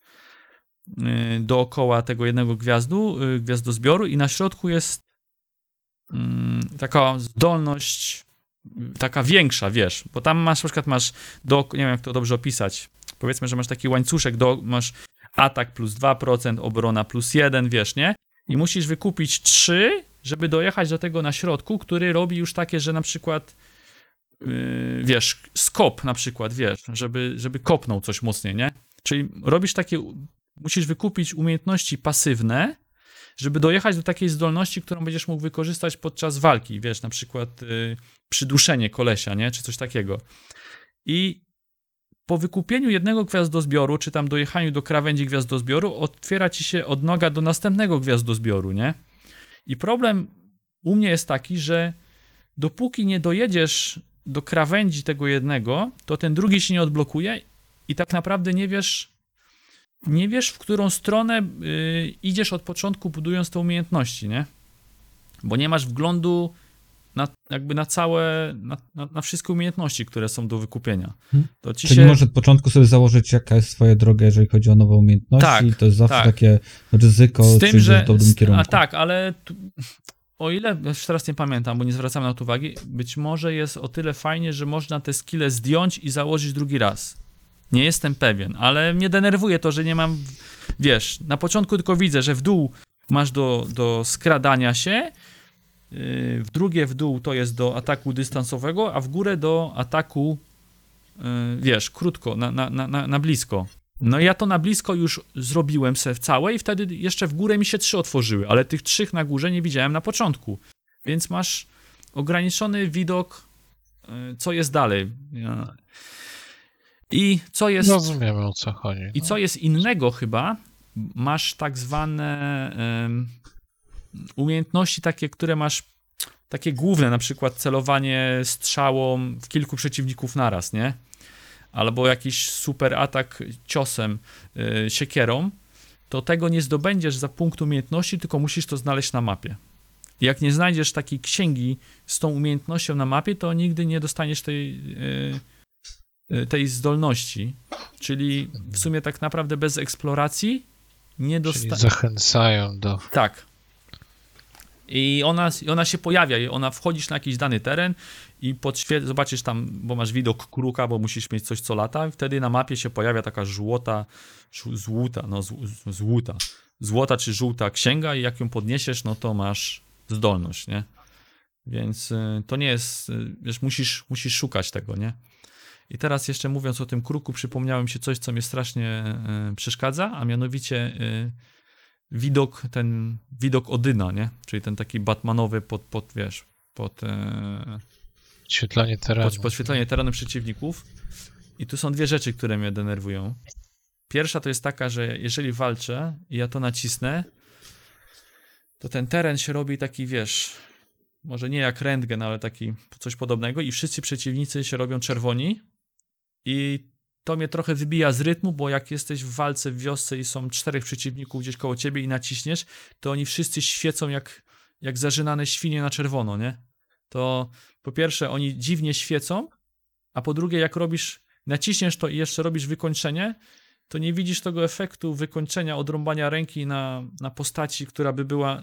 y, dookoła tego jednego gwiazdu, y, gwiazdozbioru i na środku jest mm, taka zdolność y, taka większa, wiesz, bo tam masz, na przykład masz, do, nie wiem jak to dobrze opisać, powiedzmy, że masz taki łańcuszek, do, masz atak plus 2%, obrona plus 1, wiesz, nie? I musisz wykupić 3, żeby dojechać do tego na środku, który robi już takie, że na przykład yy, wiesz, skop na przykład, wiesz, żeby, żeby kopnął coś mocniej, nie? Czyli robisz takie, musisz wykupić umiejętności pasywne, żeby dojechać do takiej zdolności, którą będziesz mógł wykorzystać podczas walki, wiesz, na przykład yy, przyduszenie kolesia, nie? Czy coś takiego. I po wykupieniu jednego gwiazdozbioru, czy tam dojechaniu do krawędzi gwiazdozbioru, otwiera ci się odnoga do następnego gwiazdozbioru, nie? I problem u mnie jest taki, że dopóki nie dojedziesz do krawędzi tego jednego, to ten drugi się nie odblokuje i tak naprawdę nie wiesz, nie wiesz, w którą stronę y, idziesz od początku, budując te umiejętności, nie? Bo nie masz wglądu na, jakby na całe, na, na, na wszystkie umiejętności, które są do wykupienia. Hmm. To ci Czyli się... może od początku sobie założyć, jaka jest twoja droga, jeżeli chodzi o nowe umiejętności Tak, i to jest zawsze tak. takie ryzyko, Z tym, że. w dobrym kierunku. A tak, ale tu, o ile, już teraz nie pamiętam, bo nie zwracam na to uwagi, być może jest o tyle fajnie, że można te skille zdjąć i założyć drugi raz. Nie jestem pewien, ale mnie denerwuje to, że nie mam, wiesz, na początku tylko widzę, że w dół masz do, do skradania się, w drugie w dół to jest do ataku dystansowego, a w górę do ataku, yy, wiesz, krótko, na, na, na, na blisko. No i ja to na blisko już zrobiłem se w całe i wtedy jeszcze w górę mi się trzy otworzyły, ale tych trzech na górze nie widziałem na początku. Więc masz ograniczony widok, y, co jest dalej. I co jest, Rozumiemy o co chodzi. i co jest innego chyba, masz tak zwane umiejętności takie, które masz takie główne, na przykład celowanie strzałą w kilku przeciwników naraz, nie? Albo jakiś super atak ciosem, y, siekierą, to tego nie zdobędziesz za punkt umiejętności, tylko musisz to znaleźć na mapie. I jak nie znajdziesz takiej księgi z tą umiejętnością na mapie, to nigdy nie dostaniesz tej, y, y, tej zdolności. Czyli w sumie tak naprawdę bez eksploracji nie dostaniesz. zachęcają do Tak. I ona, ona się pojawia, i ona wchodzisz na jakiś dany teren i zobaczysz tam, bo masz widok kruka, bo musisz mieć coś co lata, i wtedy na mapie się pojawia taka żłota, żu- złuta, no zł- z- złuta, złota czy żółta księga i jak ją podniesiesz, no to masz zdolność, nie? Więc y, to nie jest, y, wiesz, musisz, musisz szukać tego, nie? I teraz jeszcze mówiąc o tym kruku, przypomniałem się coś, co mnie strasznie y, przeszkadza, a mianowicie widok, ten widok Odyna, nie? Czyli ten taki batmanowy pod, pod wiesz, pod, e, Świetlanie terenu. pod podświetlenie terenu przeciwników. I tu są dwie rzeczy, które mnie denerwują. Pierwsza to jest taka, że jeżeli walczę i ja to nacisnę, to ten teren się robi taki, wiesz, może nie jak rentgen, ale taki coś podobnego i wszyscy przeciwnicy się robią czerwoni i to mnie trochę wybija z rytmu, bo jak jesteś w walce w wiosce i są czterech przeciwników gdzieś koło ciebie i naciśniesz, to oni wszyscy świecą jak, jak zażynane świnie na czerwono, nie? To po pierwsze oni dziwnie świecą, a po drugie jak robisz, naciśniesz to i jeszcze robisz wykończenie, to nie widzisz tego efektu wykończenia, odrąbania ręki na, na postaci, która by była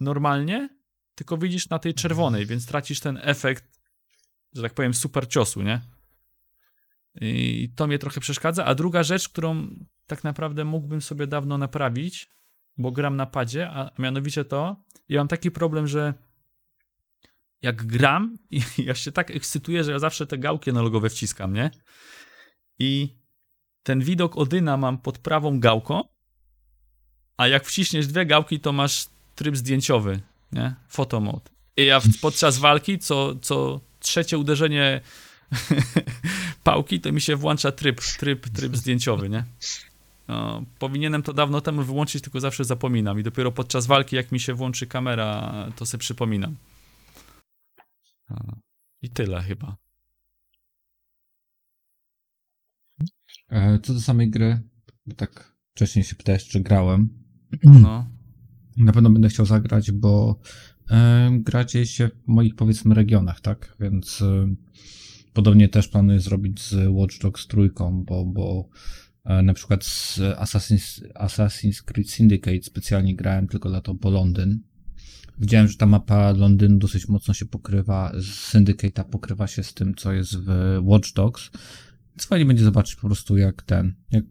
normalnie, tylko widzisz na tej czerwonej, więc tracisz ten efekt, że tak powiem, super ciosu, nie? I to mnie trochę przeszkadza. A druga rzecz, którą tak naprawdę mógłbym sobie dawno naprawić, bo gram na padzie, a mianowicie to, ja mam taki problem, że jak gram, i ja się tak ekscytuję, że ja zawsze te gałki analogowe wciskam, nie? I ten widok Odyna mam pod prawą gałką, a jak wciśniesz dwie gałki, to masz tryb zdjęciowy, nie? Photomode. I ja podczas walki, co, co trzecie uderzenie pałki, to mi się włącza tryb, tryb, tryb zdjęciowy, nie? No, powinienem to dawno temu wyłączyć, tylko zawsze zapominam. I dopiero podczas walki, jak mi się włączy kamera, to sobie przypominam. I tyle chyba. E, Co do samej gry, bo tak wcześniej się pytałeś, czy grałem. No. Na pewno będę chciał zagrać, bo e, gra dzieje się w moich powiedzmy regionach, tak? Więc e, podobnie też planuję zrobić z Watch Dogs trójką, bo, bo e, na przykład z Assassin's, Assassin's Creed Syndicate specjalnie grałem tylko dla to po Londyn. Widziałem, że ta mapa Londynu dosyć mocno się pokrywa, z Syndicate'a pokrywa się z tym, co jest w Watch Dogs. Więc fajnie będzie zobaczyć po prostu jak ten, jak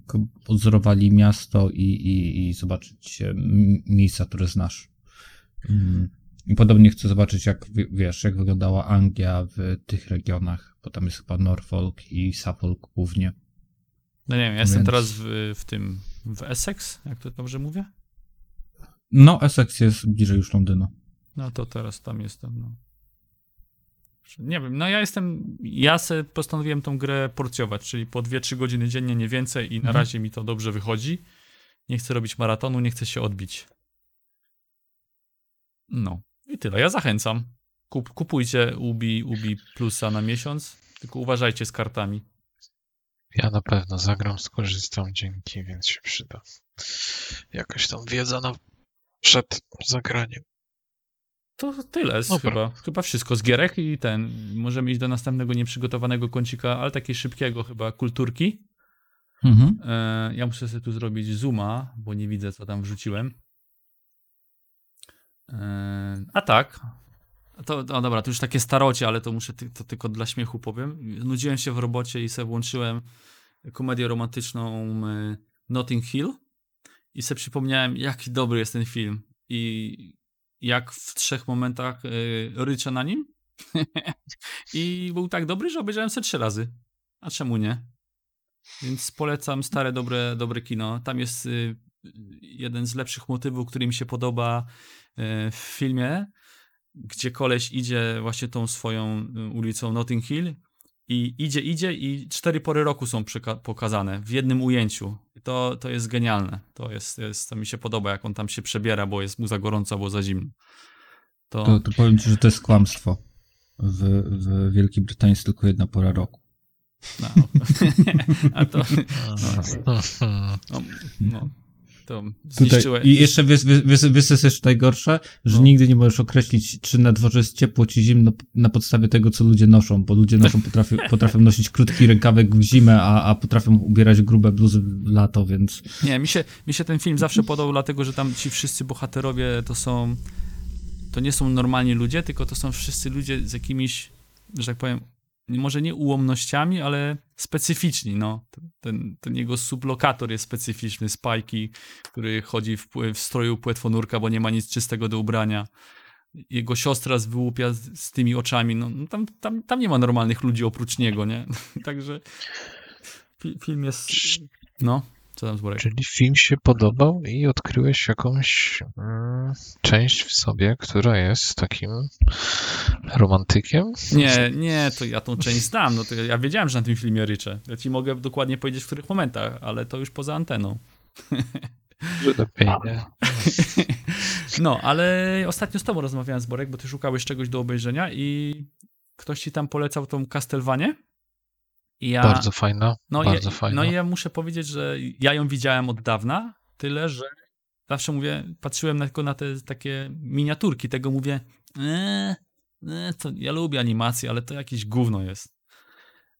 odzorowali miasto i, i, i zobaczyć e, miejsca, które znasz. Mm. I podobnie chcę zobaczyć, jak wi- wiesz, jak wyglądała Anglia w tych regionach, bo tam jest chyba Norfolk i Suffolk głównie. No nie wiem, ja jestem Więc- teraz w, w tym, w Essex, jak to dobrze mówię? No, Essex jest bliżej już Londynu. No to teraz tam jestem, no. Nie wiem, no ja jestem, ja se postanowiłem tą grę porcjować, czyli po 2-3 godziny dziennie, nie więcej i na Mhm. razie mi to dobrze wychodzi. Nie chcę robić maratonu, nie chcę się odbić. No i tyle, ja zachęcam. Kup, kupujcie Ubi, Ubi Plusa na miesiąc, tylko uważajcie z kartami. Ja na pewno zagram, skorzystam dzięki, więc się przyda. Jakaś tam wiedza na... przed zagraniem. To tyle, z, Dobra. chyba, chyba wszystko z gierek i ten, możemy iść do następnego nieprzygotowanego kącika, ale takiej szybkiego chyba, kulturki. Mhm. E, ja muszę sobie tu zrobić zooma, bo nie widzę, co tam wrzuciłem. E, A tak. To, no dobra, to już takie starocie, ale to muszę ty, to tylko dla śmiechu powiem. Nudziłem się w robocie i sobie włączyłem komedię romantyczną e, Notting Hill i sobie przypomniałem, jaki dobry jest ten film i jak w trzech momentach e, ryczę na nim. I był tak dobry, że obejrzałem sobie trzy razy. A czemu nie? Więc polecam stare, dobre, dobre kino. Tam jest jeden z lepszych motywów, który mi się podoba y, w filmie, gdzie koleś idzie właśnie tą swoją y, ulicą Notting Hill i idzie, idzie i cztery pory roku są pokazane w jednym ujęciu. To, to jest genialne. To, jest, jest, to mi się podoba, jak on tam się przebiera, bo jest mu za gorąco albo za zimno. To, To, to powiem ci, że to jest kłamstwo. W, w Wielkiej Brytanii jest tylko jedna pora roku. no. A to, no, no, to Tutaj. I jeszcze wiesz, wiesz, wiesz, jest jeszcze najgorsze? Że No. nigdy nie możesz określić, czy na dworze jest ciepło, czy zimno na podstawie tego, co ludzie noszą, bo ludzie noszą, potrafią, potrafią nosić krótki rękawek w zimę, a, a potrafią ubierać grube bluzy w lato, więc Nie, mi się, mi się ten film zawsze podobał, dlatego że tam ci wszyscy bohaterowie to są. To nie są normalni ludzie, tylko to są wszyscy ludzie z jakimiś, że tak powiem, może nie ułomnościami, ale specyficzni. No. Ten, ten jego sublokator jest specyficzny, Spajki, który chodzi w, w stroju płetwonurka, bo nie ma nic czystego do ubrania. Jego siostra z wyłupia z, z tymi oczami. No, no tam, tam, tam nie ma normalnych ludzi oprócz niego, nie? Także fi, film jest. No, co tam zborek? Czyli film się podobał i odkryłeś jakąś mm, część w sobie, która jest takim romantykiem? Nie, nie, to ja tą część znam. No to ja wiedziałem, że na tym filmie ryczę. Ja ci mogę dokładnie powiedzieć, w których momentach, ale to już poza anteną. No, ale ostatnio z tobą rozmawiałem z Borek, bo ty szukałeś czegoś do obejrzenia i ktoś ci tam polecał tą Castlevanię. Ja, Bardzo fajna, no, bardzo ja, fajna. No i ja muszę powiedzieć, że ja ją widziałem od dawna, tyle, że zawsze mówię, patrzyłem tylko na te takie miniaturki, tego mówię, eee, eee, to ja lubię animację, ale to jakieś gówno jest.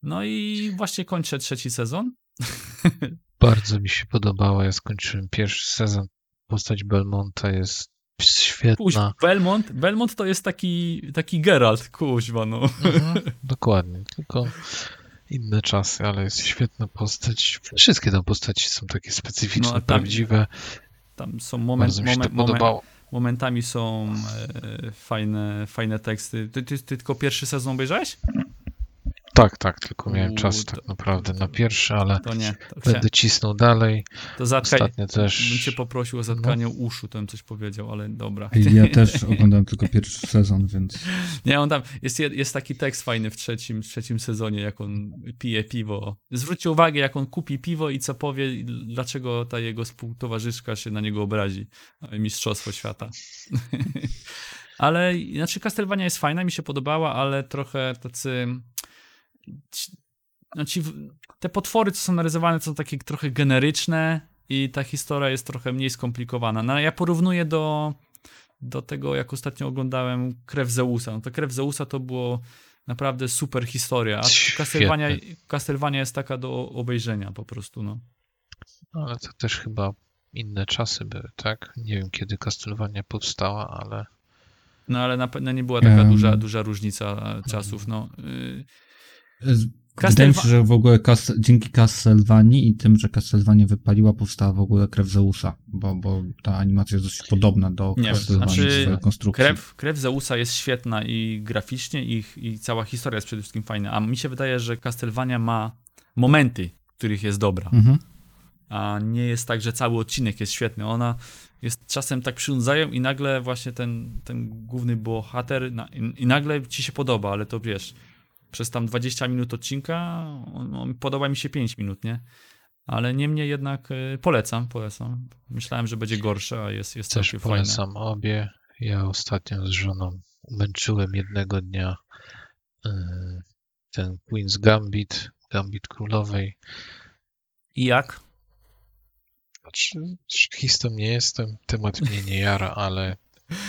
No i właśnie kończę trzeci sezon. Bardzo mi się podobała. Ja skończyłem pierwszy sezon. Postać Belmonta jest Kuź, świetna. Belmont, Belmont to jest taki, taki Geralt, kuźwa, no. Mhm, dokładnie, tylko inne czasy, ale jest świetna postać. Wszystkie tam postaci są takie specyficzne, No, tam- prawdziwe. Tam są moment, moment, moment, momentami są e, fajne, fajne teksty. Ty, ty, ty tylko pierwszy sezon obejrzałeś? Tak, tak, tylko miałem U, czas to- tak naprawdę na pierwszy, ale To nie. To, będę cisnął dalej. to zatkaj, Ostatnio też. bym cię poprosił o zatkanie uszu, to bym coś powiedział, ale dobra. ja też oglądałem tylko pierwszy sezon, więc Nie, on tam, jest, jest taki tekst fajny w trzecim, w trzecim sezonie, jak on pije piwo. Zwróćcie uwagę, jak on kupi piwo i co powie, dlaczego ta jego współtowarzyszka się na niego obrazi. Mistrzostwo świata. ale, znaczy Castlevania jest fajna, mi się podobała, ale trochę tacy... Ci, no ci, te potwory, co są narysowane, są takie trochę generyczne i ta historia jest trochę mniej skomplikowana. No, ja porównuję do do tego, jak ostatnio oglądałem Krew Zeusa. No to Krew Zeusa to było naprawdę super historia, a. Castlevania, Castlevania jest taka do obejrzenia po prostu, no. Ale to też chyba inne czasy były, tak? Nie wiem, kiedy Castlevania powstała, ale No ale na pewno nie była taka Em. duża, duża różnica e, czasów, no. Wydaje mi się, że w ogóle Cas dzięki Castlevanii i tym, że Castlevania wypaliła, powstała w ogóle krew Zeusa, bo, bo ta animacja jest dość podobna do Nie, Castlevanii znaczy konstrukcji. Krew, krew Zeusa jest świetna i graficznie, i, i cała historia jest przede wszystkim fajna, a mi się wydaje, że Castlevania ma momenty, w których jest dobra. Mhm. a nie jest tak, że cały odcinek jest świetny. Ona jest czasem tak przynudzają i nagle właśnie ten, ten główny bohater na, i, i nagle ci się podoba, ale to wiesz, przez tam 20 minut odcinka podoba mi się 5 minut, nie? Ale niemniej jednak y, polecam, polecam. Myślałem, że będzie gorsze, a jest, jest też całkiem fajne. polecam obie. Ja ostatnio z żoną umęczyłem jednego dnia yy, ten Queen's Gambit, Gambit Królowej. I jak? Znaczy, nie jestem, temat mnie nie jara, ale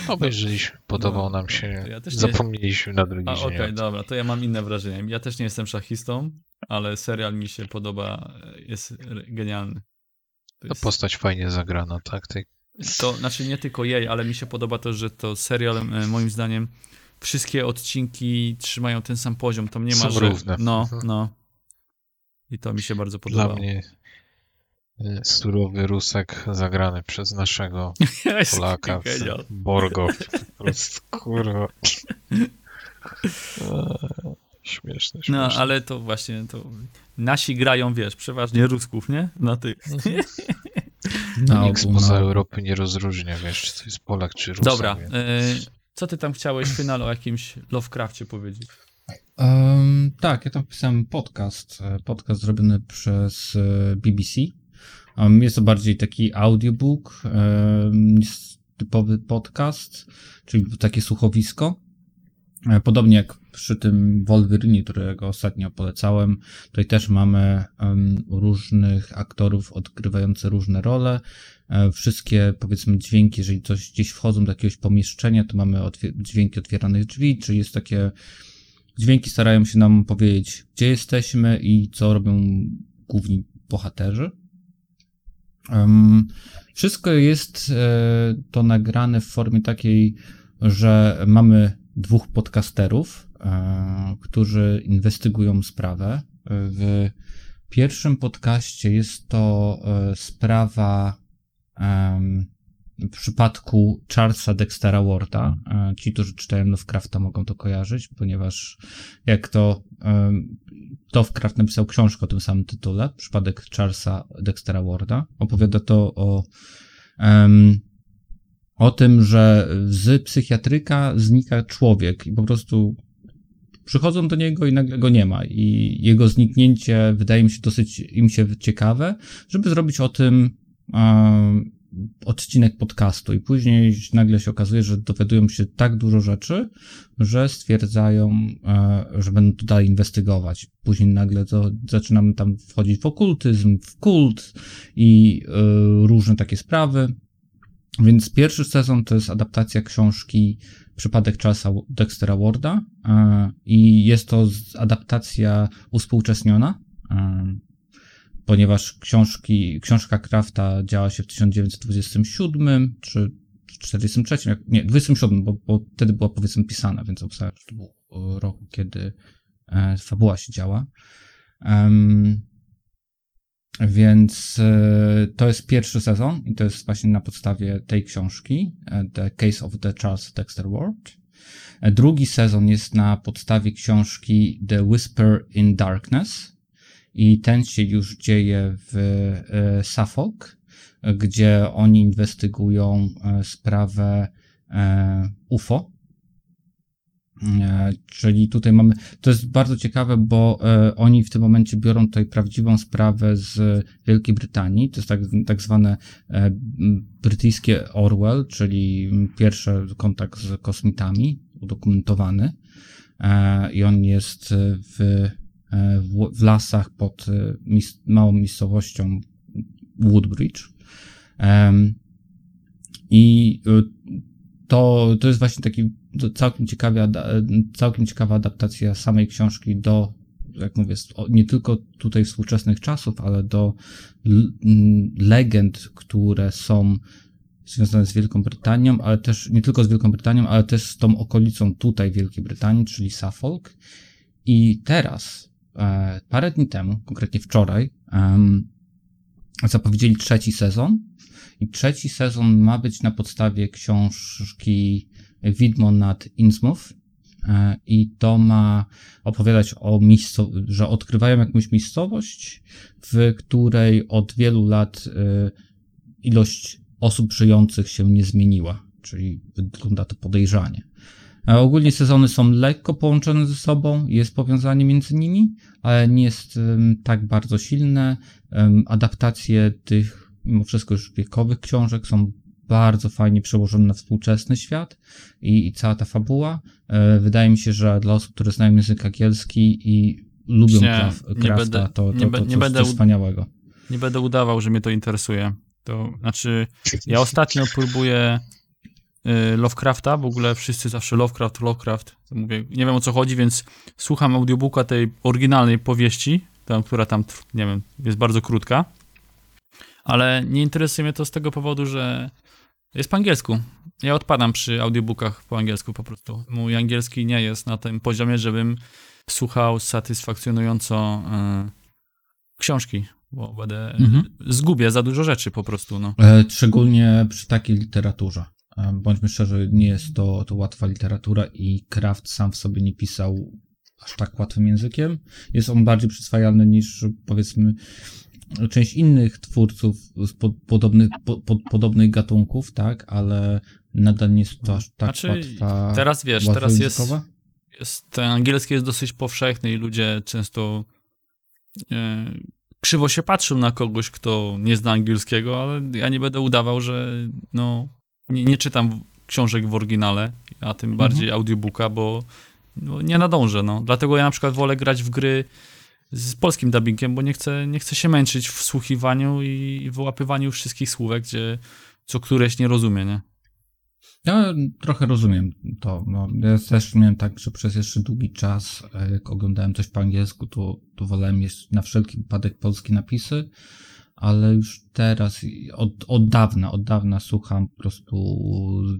obejrzeliśmy, podobał No, nam się, to ja nie- zapomnieliśmy na drugi A, dzień. Okej, o tym. dobra, to ja mam inne wrażenie. Ja też nie jestem szachistą, ale serial mi się podoba, jest genialny. To To jest- postać fajnie zagrana, tak? Tej to znaczy nie tylko jej, ale mi się podoba to, że to serial e, moim zdaniem wszystkie odcinki trzymają ten sam poziom. Tam nie ma, Są że... równe. No, Mhm. no. I to mi się bardzo podobało. Dla mnie surowy Rusek zagrany przez naszego Polaka. Borgo. Po prostu, kurwa. Śmieszne, śmieszne. No, ale to właśnie to nasi grają, wiesz, przeważnie Rusków, nie? Na tych. Na Nikt spoza ogół. Europy nie rozróżnia, wiesz, czy to jest Polak, czy Rusek. Dobra, więc- e, co ty tam chciałeś w finale o jakimś Lovecrafcie powiedzieć? Em, tak, ja tam pisałem podcast. e, Podcast zrobiony przez e, BBC. Jest to bardziej taki audiobook typowy podcast, czyli takie słuchowisko. E, Podobnie jak przy tym Wolverine, którego ostatnio polecałem, tutaj też mamy różnych aktorów odgrywających różne role. E, Wszystkie, powiedzmy, dźwięki, jeżeli coś gdzieś wchodzą do jakiegoś pomieszczenia, to mamy dźwięki otwieranych drzwi, czyli jest takie Dźwięki starają się nam powiedzieć, gdzie jesteśmy i co robią główni bohaterzy. Wszystko jest e, to nagrane w formie takiej, że mamy dwóch podcasterów, e, którzy inwestygują sprawę. W pierwszym podcaście jest to e, sprawa w przypadku Charlesa Dextera Warda. E, Ci, którzy czytają Lovecrafta mogą to kojarzyć, ponieważ jak to em, Lovecraft napisał książkę o tym samym tytule, przypadek Charlesa Dextera Warda. Opowiada to o o tym, że z psychiatryka znika człowiek i po prostu przychodzą do niego i nagle go nie ma. I jego zniknięcie wydaje mi się dosyć im się ciekawe, żeby zrobić o tym odcinek podcastu. I później nagle się okazuje, że dowiadują się tak dużo rzeczy, że stwierdzają, e, że będą to dalej inwestygować. Później nagle to zaczynamy tam wchodzić w okultyzm, w kult i e, różne takie sprawy. Więc pierwszy sezon to jest adaptacja książki Przypadek Charlesa Dextera Warda e, i jest to adaptacja uspółcześniona, e, ponieważ książki, książka Krafta działa się w 1927 czy 43, jak- nie, 27, bo, bo wtedy była powiedzmy pisana, więc obstawiam, że to był e, rok, kiedy e, fabuła się działa. Em, więc e, to jest pierwszy sezon i to jest właśnie na podstawie tej książki, e, The Case of the Charles Dexter Ward. E, Drugi sezon jest na podstawie książki The Whisper in Darkness i ten się już dzieje w e, Suffolk, gdzie oni inwestygują e, sprawę e, UFO. Czyli tutaj mamy, to jest bardzo ciekawe, bo oni w tym momencie biorą tutaj prawdziwą sprawę z Wielkiej Brytanii. To jest tak, tak zwane brytyjskie Orwell, czyli pierwszy kontakt z kosmitami, udokumentowany. I on jest w, w, w lasach pod e, małą miejscowością Woodbridge. I e, to, to jest właśnie taki całkiem, ciekawa, ada- całkiem ciekawa adaptacja samej książki do, jak mówię, nie tylko tutaj współczesnych czasów, ale do legend, które są związane z Wielką Brytanią, ale też nie tylko z Wielką Brytanią, ale też z tą okolicą tutaj Wielkiej Brytanii, czyli Suffolk. I teraz, e, parę dni temu, konkretnie wczoraj, zapowiedzieli trzeci sezon. I trzeci sezon ma być na podstawie książki Widmo nad Innsmouth. E, I to ma opowiadać o miejscu, że odkrywają jakąś miejscowość, w której od wielu lat e, ilość osób żyjących się nie zmieniła. Czyli wygląda to podejrzanie. Ogólnie sezony są lekko połączone ze sobą, jest powiązanie między nimi, ale nie jest tak bardzo silne. Adaptacje tych, mimo wszystko już wiekowych książek są bardzo fajnie przełożone na współczesny świat i, i cała ta fabuła. E, Wydaje mi się, że dla osób, które znają język angielski i lubią Kraf, Krafta, to, nie to, to, coś, wspaniałego. Nie będę udawał, że mnie to interesuje. To znaczy, ja ostatnio próbuję Lovecrafta, w ogóle wszyscy zawsze Lovecraft, Lovecraft. Mówię, nie wiem o co chodzi, więc słucham audiobooka tej oryginalnej powieści, tam, która tam, nie wiem, jest bardzo krótka. Ale nie interesuje mnie to z tego powodu, że Jest po angielsku. Ja odpadam przy audiobookach po angielsku po prostu. Mój angielski nie jest na tym poziomie, żebym słuchał satysfakcjonująco e, książki, bo będę Mhm. zgubię za dużo rzeczy po prostu, no. E, Szczególnie przy takiej literaturze. Bądźmy szczerzy, nie jest to, to łatwa literatura i Kraft sam w sobie nie pisał aż tak łatwym językiem. Jest on bardziej przyswajalny niż powiedzmy część innych twórców z po, podobnych, po, po, podobnych gatunków, tak, ale nadal nie jest to aż tak Znaczy, łatwa. Teraz wiesz, teraz jest, jest, ten angielski jest dosyć powszechny i ludzie często e, krzywo się patrzą na kogoś, kto nie zna angielskiego, ale ja nie będę udawał, że no, nie, nie czytam książek w oryginale, a tym bardziej audiobooka, bo no, nie nadążę, no. Dlatego ja na przykład wolę grać w gry z polskim dubbingiem, bo nie chcę, nie chcę się męczyć w wsłuchiwaniu i wyłapywaniu wszystkich słówek, gdzie co któreś nie rozumie, nie? Ja trochę rozumiem to. No, ja też miałem tak, że przez jeszcze długi czas, e, jak oglądałem coś po angielsku, to, to wolałem mieć na wszelki wypadek polskie napisy, ale już teraz, i od, od dawna, od dawna słucham po prostu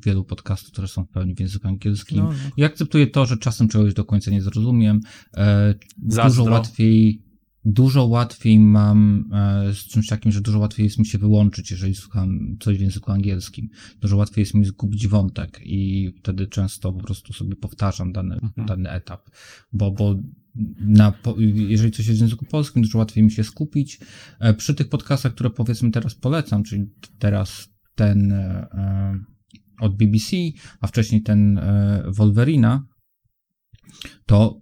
wielu podcastów, które są w pełni w języku angielskim. No, I akceptuję to, że czasem czegoś do końca nie zrozumiem. E, dużo łatwiej, dużo łatwiej mam e, z czymś takim, że dużo łatwiej jest mi się wyłączyć, jeżeli słucham coś w języku angielskim. Dużo łatwiej jest mi zgubić wątek i wtedy często po prostu sobie powtarzam dany, Mhm. dany etap, bo, bo na, jeżeli coś jest w języku polskim, dużo łatwiej mi się skupić. E, Przy tych podcastach, które powiedzmy teraz polecam, czyli teraz ten e, e, od BBC, a wcześniej ten Wolverina, to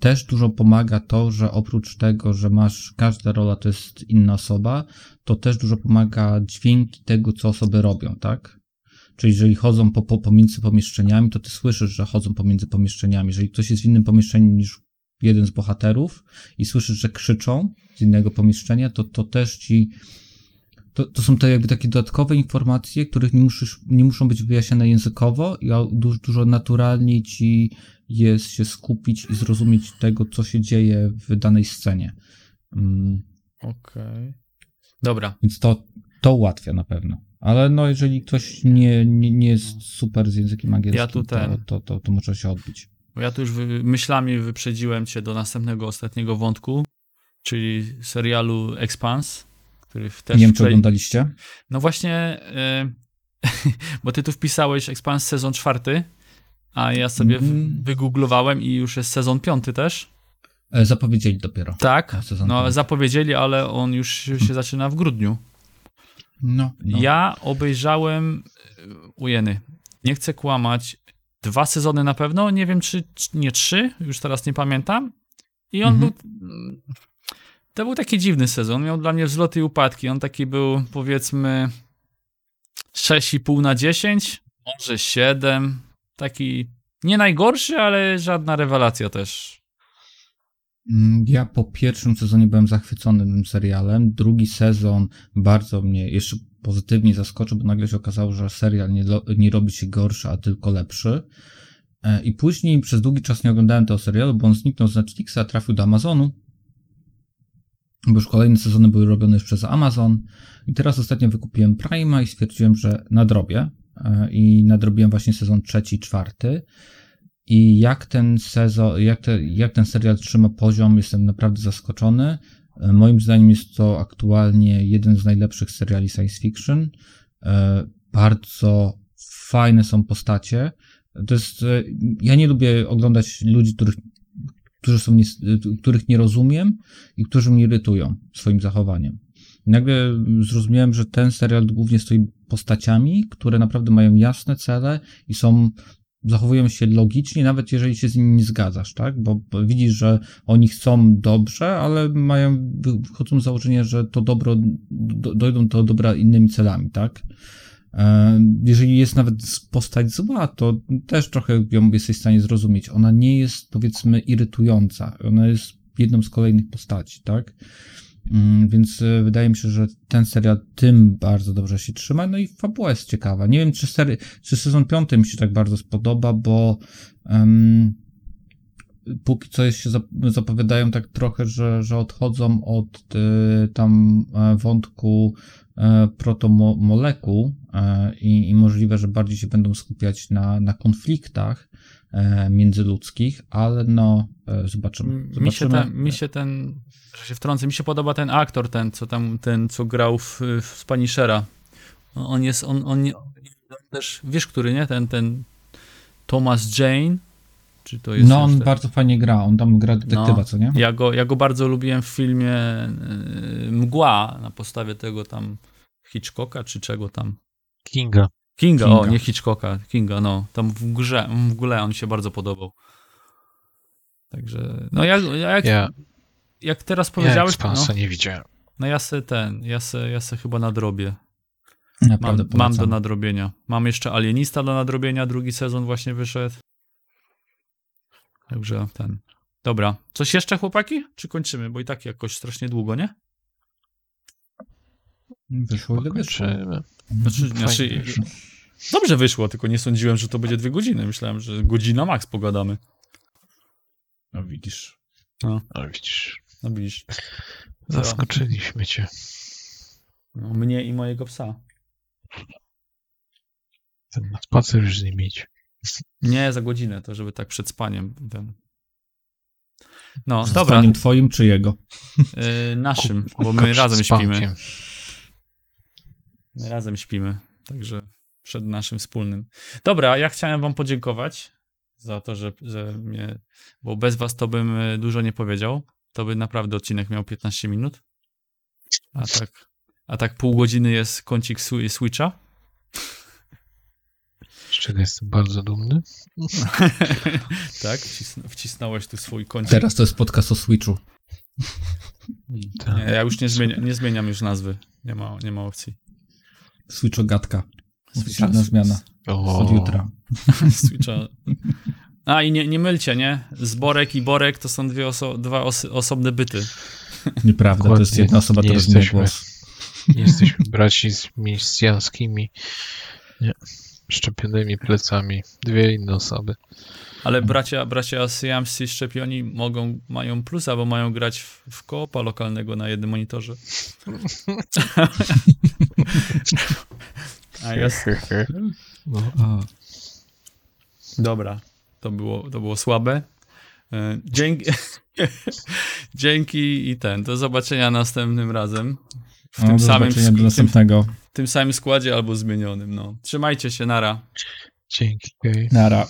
też dużo pomaga to, że oprócz tego, że masz, każda rola to jest inna osoba, to też dużo pomaga dźwięki tego, co osoby robią, tak? Czyli jeżeli chodzą po, po, pomiędzy pomieszczeniami, to ty słyszysz, że chodzą pomiędzy pomieszczeniami. Jeżeli ktoś jest w innym pomieszczeniu niż jeden z bohaterów i słyszysz, że krzyczą z innego pomieszczenia, to, to też ci to, to są te jakby takie dodatkowe informacje, których nie, musisz, nie muszą być wyjaśnione językowo i dużo, dużo naturalniej ci jest się skupić i zrozumieć tego, co się dzieje w danej scenie. Mm, Okej. Dobra. więc to, to ułatwia na pewno. Ale no, jeżeli ktoś nie, nie, nie jest super z językiem angielskim, Ja tu ten- to, to, to, to może się odbić. Bo ja tu już wy, myślami wyprzedziłem cię do następnego, ostatniego wątku, czyli serialu Expanse, który też nie wiem, czy oglądaliście? No właśnie, y, bo ty tu wpisałeś Expanse sezon czwarty, a ja sobie Mhm. wygooglowałem i już jest sezon piąty też. E, Zapowiedzieli dopiero. Tak, no piąty. zapowiedzieli, ale on już się zaczyna w grudniu. No, no. Ja obejrzałem y, ujeny. Nie chcę kłamać. Dwa sezony na pewno, nie wiem czy, nie trzy, już teraz nie pamiętam. I on Mhm. był. To był taki dziwny sezon. Miał dla mnie wzloty i upadki. On taki był powiedzmy 6,5 na 10, może 7. Taki nie najgorszy, ale żadna rewelacja też. Mm, Ja po pierwszym sezonie byłem zachwycony tym serialem. Drugi sezon bardzo mnie jeszcze pozytywnie zaskoczył, bo nagle się okazało, że serial nie, nie robi się gorszy, a tylko lepszy. E, I później przez długi czas nie oglądałem tego serialu, bo on zniknął z Netflixa, trafił do Amazonu. Bo już kolejne sezony były robione już przez Amazon. I teraz ostatnio wykupiłem Prima i stwierdziłem, że nadrobię. E, I nadrobiłem właśnie sezon trzeci czwarty. I jak ten sezon, jak, te, jak ten serial trzyma poziom, jestem naprawdę zaskoczony. E, Moim zdaniem jest to aktualnie jeden z najlepszych seriali science fiction. E, Bardzo fajne są postacie. To jest, e, ja nie lubię oglądać ludzi, których, którzy są nie, których nie rozumiem i którzy mnie irytują swoim zachowaniem. Nagle zrozumiałem, że ten serial głównie stoi postaciami, które naprawdę mają jasne cele i są zachowują się logicznie, nawet jeżeli się z nimi nie zgadzasz, tak? Bo, widzisz, że oni chcą dobrze, ale mają, wychodzą z założenia, że to dobro, do, dojdą do dobra innymi celami, tak? E, Jeżeli jest nawet postać zła, to też trochę ją jesteś w stanie zrozumieć. Ona nie jest, powiedzmy, irytująca. Ona jest jedną z kolejnych postaci, tak? Mm, Więc e, wydaje mi się, że ten serial tym bardzo dobrze się trzyma. No i fabuła jest ciekawa. Nie wiem, czy, seri- czy sezon piąty mi się tak bardzo spodoba, bo em, póki co jest się zap- zapowiadają tak trochę, że, że odchodzą od y, tam e, wątku e, protomolekuł e, i, możliwe, że bardziej się będą skupiać na, na konfliktach międzyludzkich, ale no e, zobaczymy. Mi się, zobaczymy. ten, mi się ten, że się wtrącę, mi się podoba ten aktor, ten, co tam, ten, co grał w, w Spanishera. On jest, on, on, on też, wiesz, który, nie? Ten, ten Thomas Jane? Czy to jest No on ten- bardzo fajnie gra, on tam gra detektywa, No. co nie? Ja go, ja go bardzo lubiłem w filmie y, Mgła, na podstawie tego tam Hitchcocka, czy czego tam. Kinga. Kinga, o, Kinga. nie Hitchcocka, Kinga, no. Tam w grze, w ogóle on mi się bardzo podobał. Także, no jak, jak, Ja, jak teraz ja powiedziałeś, no, Expansa nie widziałem. no ja se ten, ja se, ja se chyba nadrobię. Naprawdę Mam, mam do nadrobienia. Mam jeszcze Alienista do nadrobienia, drugi sezon właśnie wyszedł. Także ten. Dobra. Coś jeszcze, chłopaki? Czy kończymy? Bo i tak jakoś strasznie długo, nie? Wyszło ile wyszło. Znaczy, znaczy, wyszło. dobrze wyszło, tylko nie sądziłem, że to będzie dwie godziny. Myślałem, że godzina max pogadamy. No widzisz. No widzisz, No widzisz. zaskoczyliśmy cię. No, mnie i mojego psa. Ten na spacer już z nim idź. Nie za godzinę, to żeby tak przed spaniem. Ten. No, Z dobra. paniem twoim czy jego? Y, naszym, bo Kubka my razem śpimy. My razem śpimy, także przed naszym wspólnym. Dobra, ja chciałem wam podziękować za to, że, że mnie, bo bez was to bym e, dużo nie powiedział. To by naprawdę odcinek miał 15 minut. A tak, a tak pół godziny jest kącik swi- Switcha. Z czego jestem bardzo dumny. tak, wcisn- wcisnąłeś tu swój kącik. Teraz to jest podcast o Switchu. Nie, ja już nie, zmienia, nie zmieniam już nazwy. Nie ma, nie ma opcji. Switchogatka. Oficjalna zmiana. O, Od jutra. Switcha. A i nie, nie mylcie, nie? Zborek i Borek to są dwie oso- dwa os- osobne byty. Nieprawda, to jest Dokładnie. jedna osoba, Nie która zmienia jesteśmy. głos. Jesteśmy braci z miejscjanskimi. Nie. Szczepionymi plecami. Dwie inne osoby. Ale bracia, bracia syjamscy szczepioni mogą, mają plusa, bo mają grać w, w koopa lokalnego na jednym monitorze. A jest. No. A, Dobra, to było, to było słabe. E, Dzięki, dzięki i ten. Do zobaczenia następnym razem. W no, tym samym, tym, tym samym składzie albo zmienionym. No. Trzymajcie się, nara. Dzięki. Nara.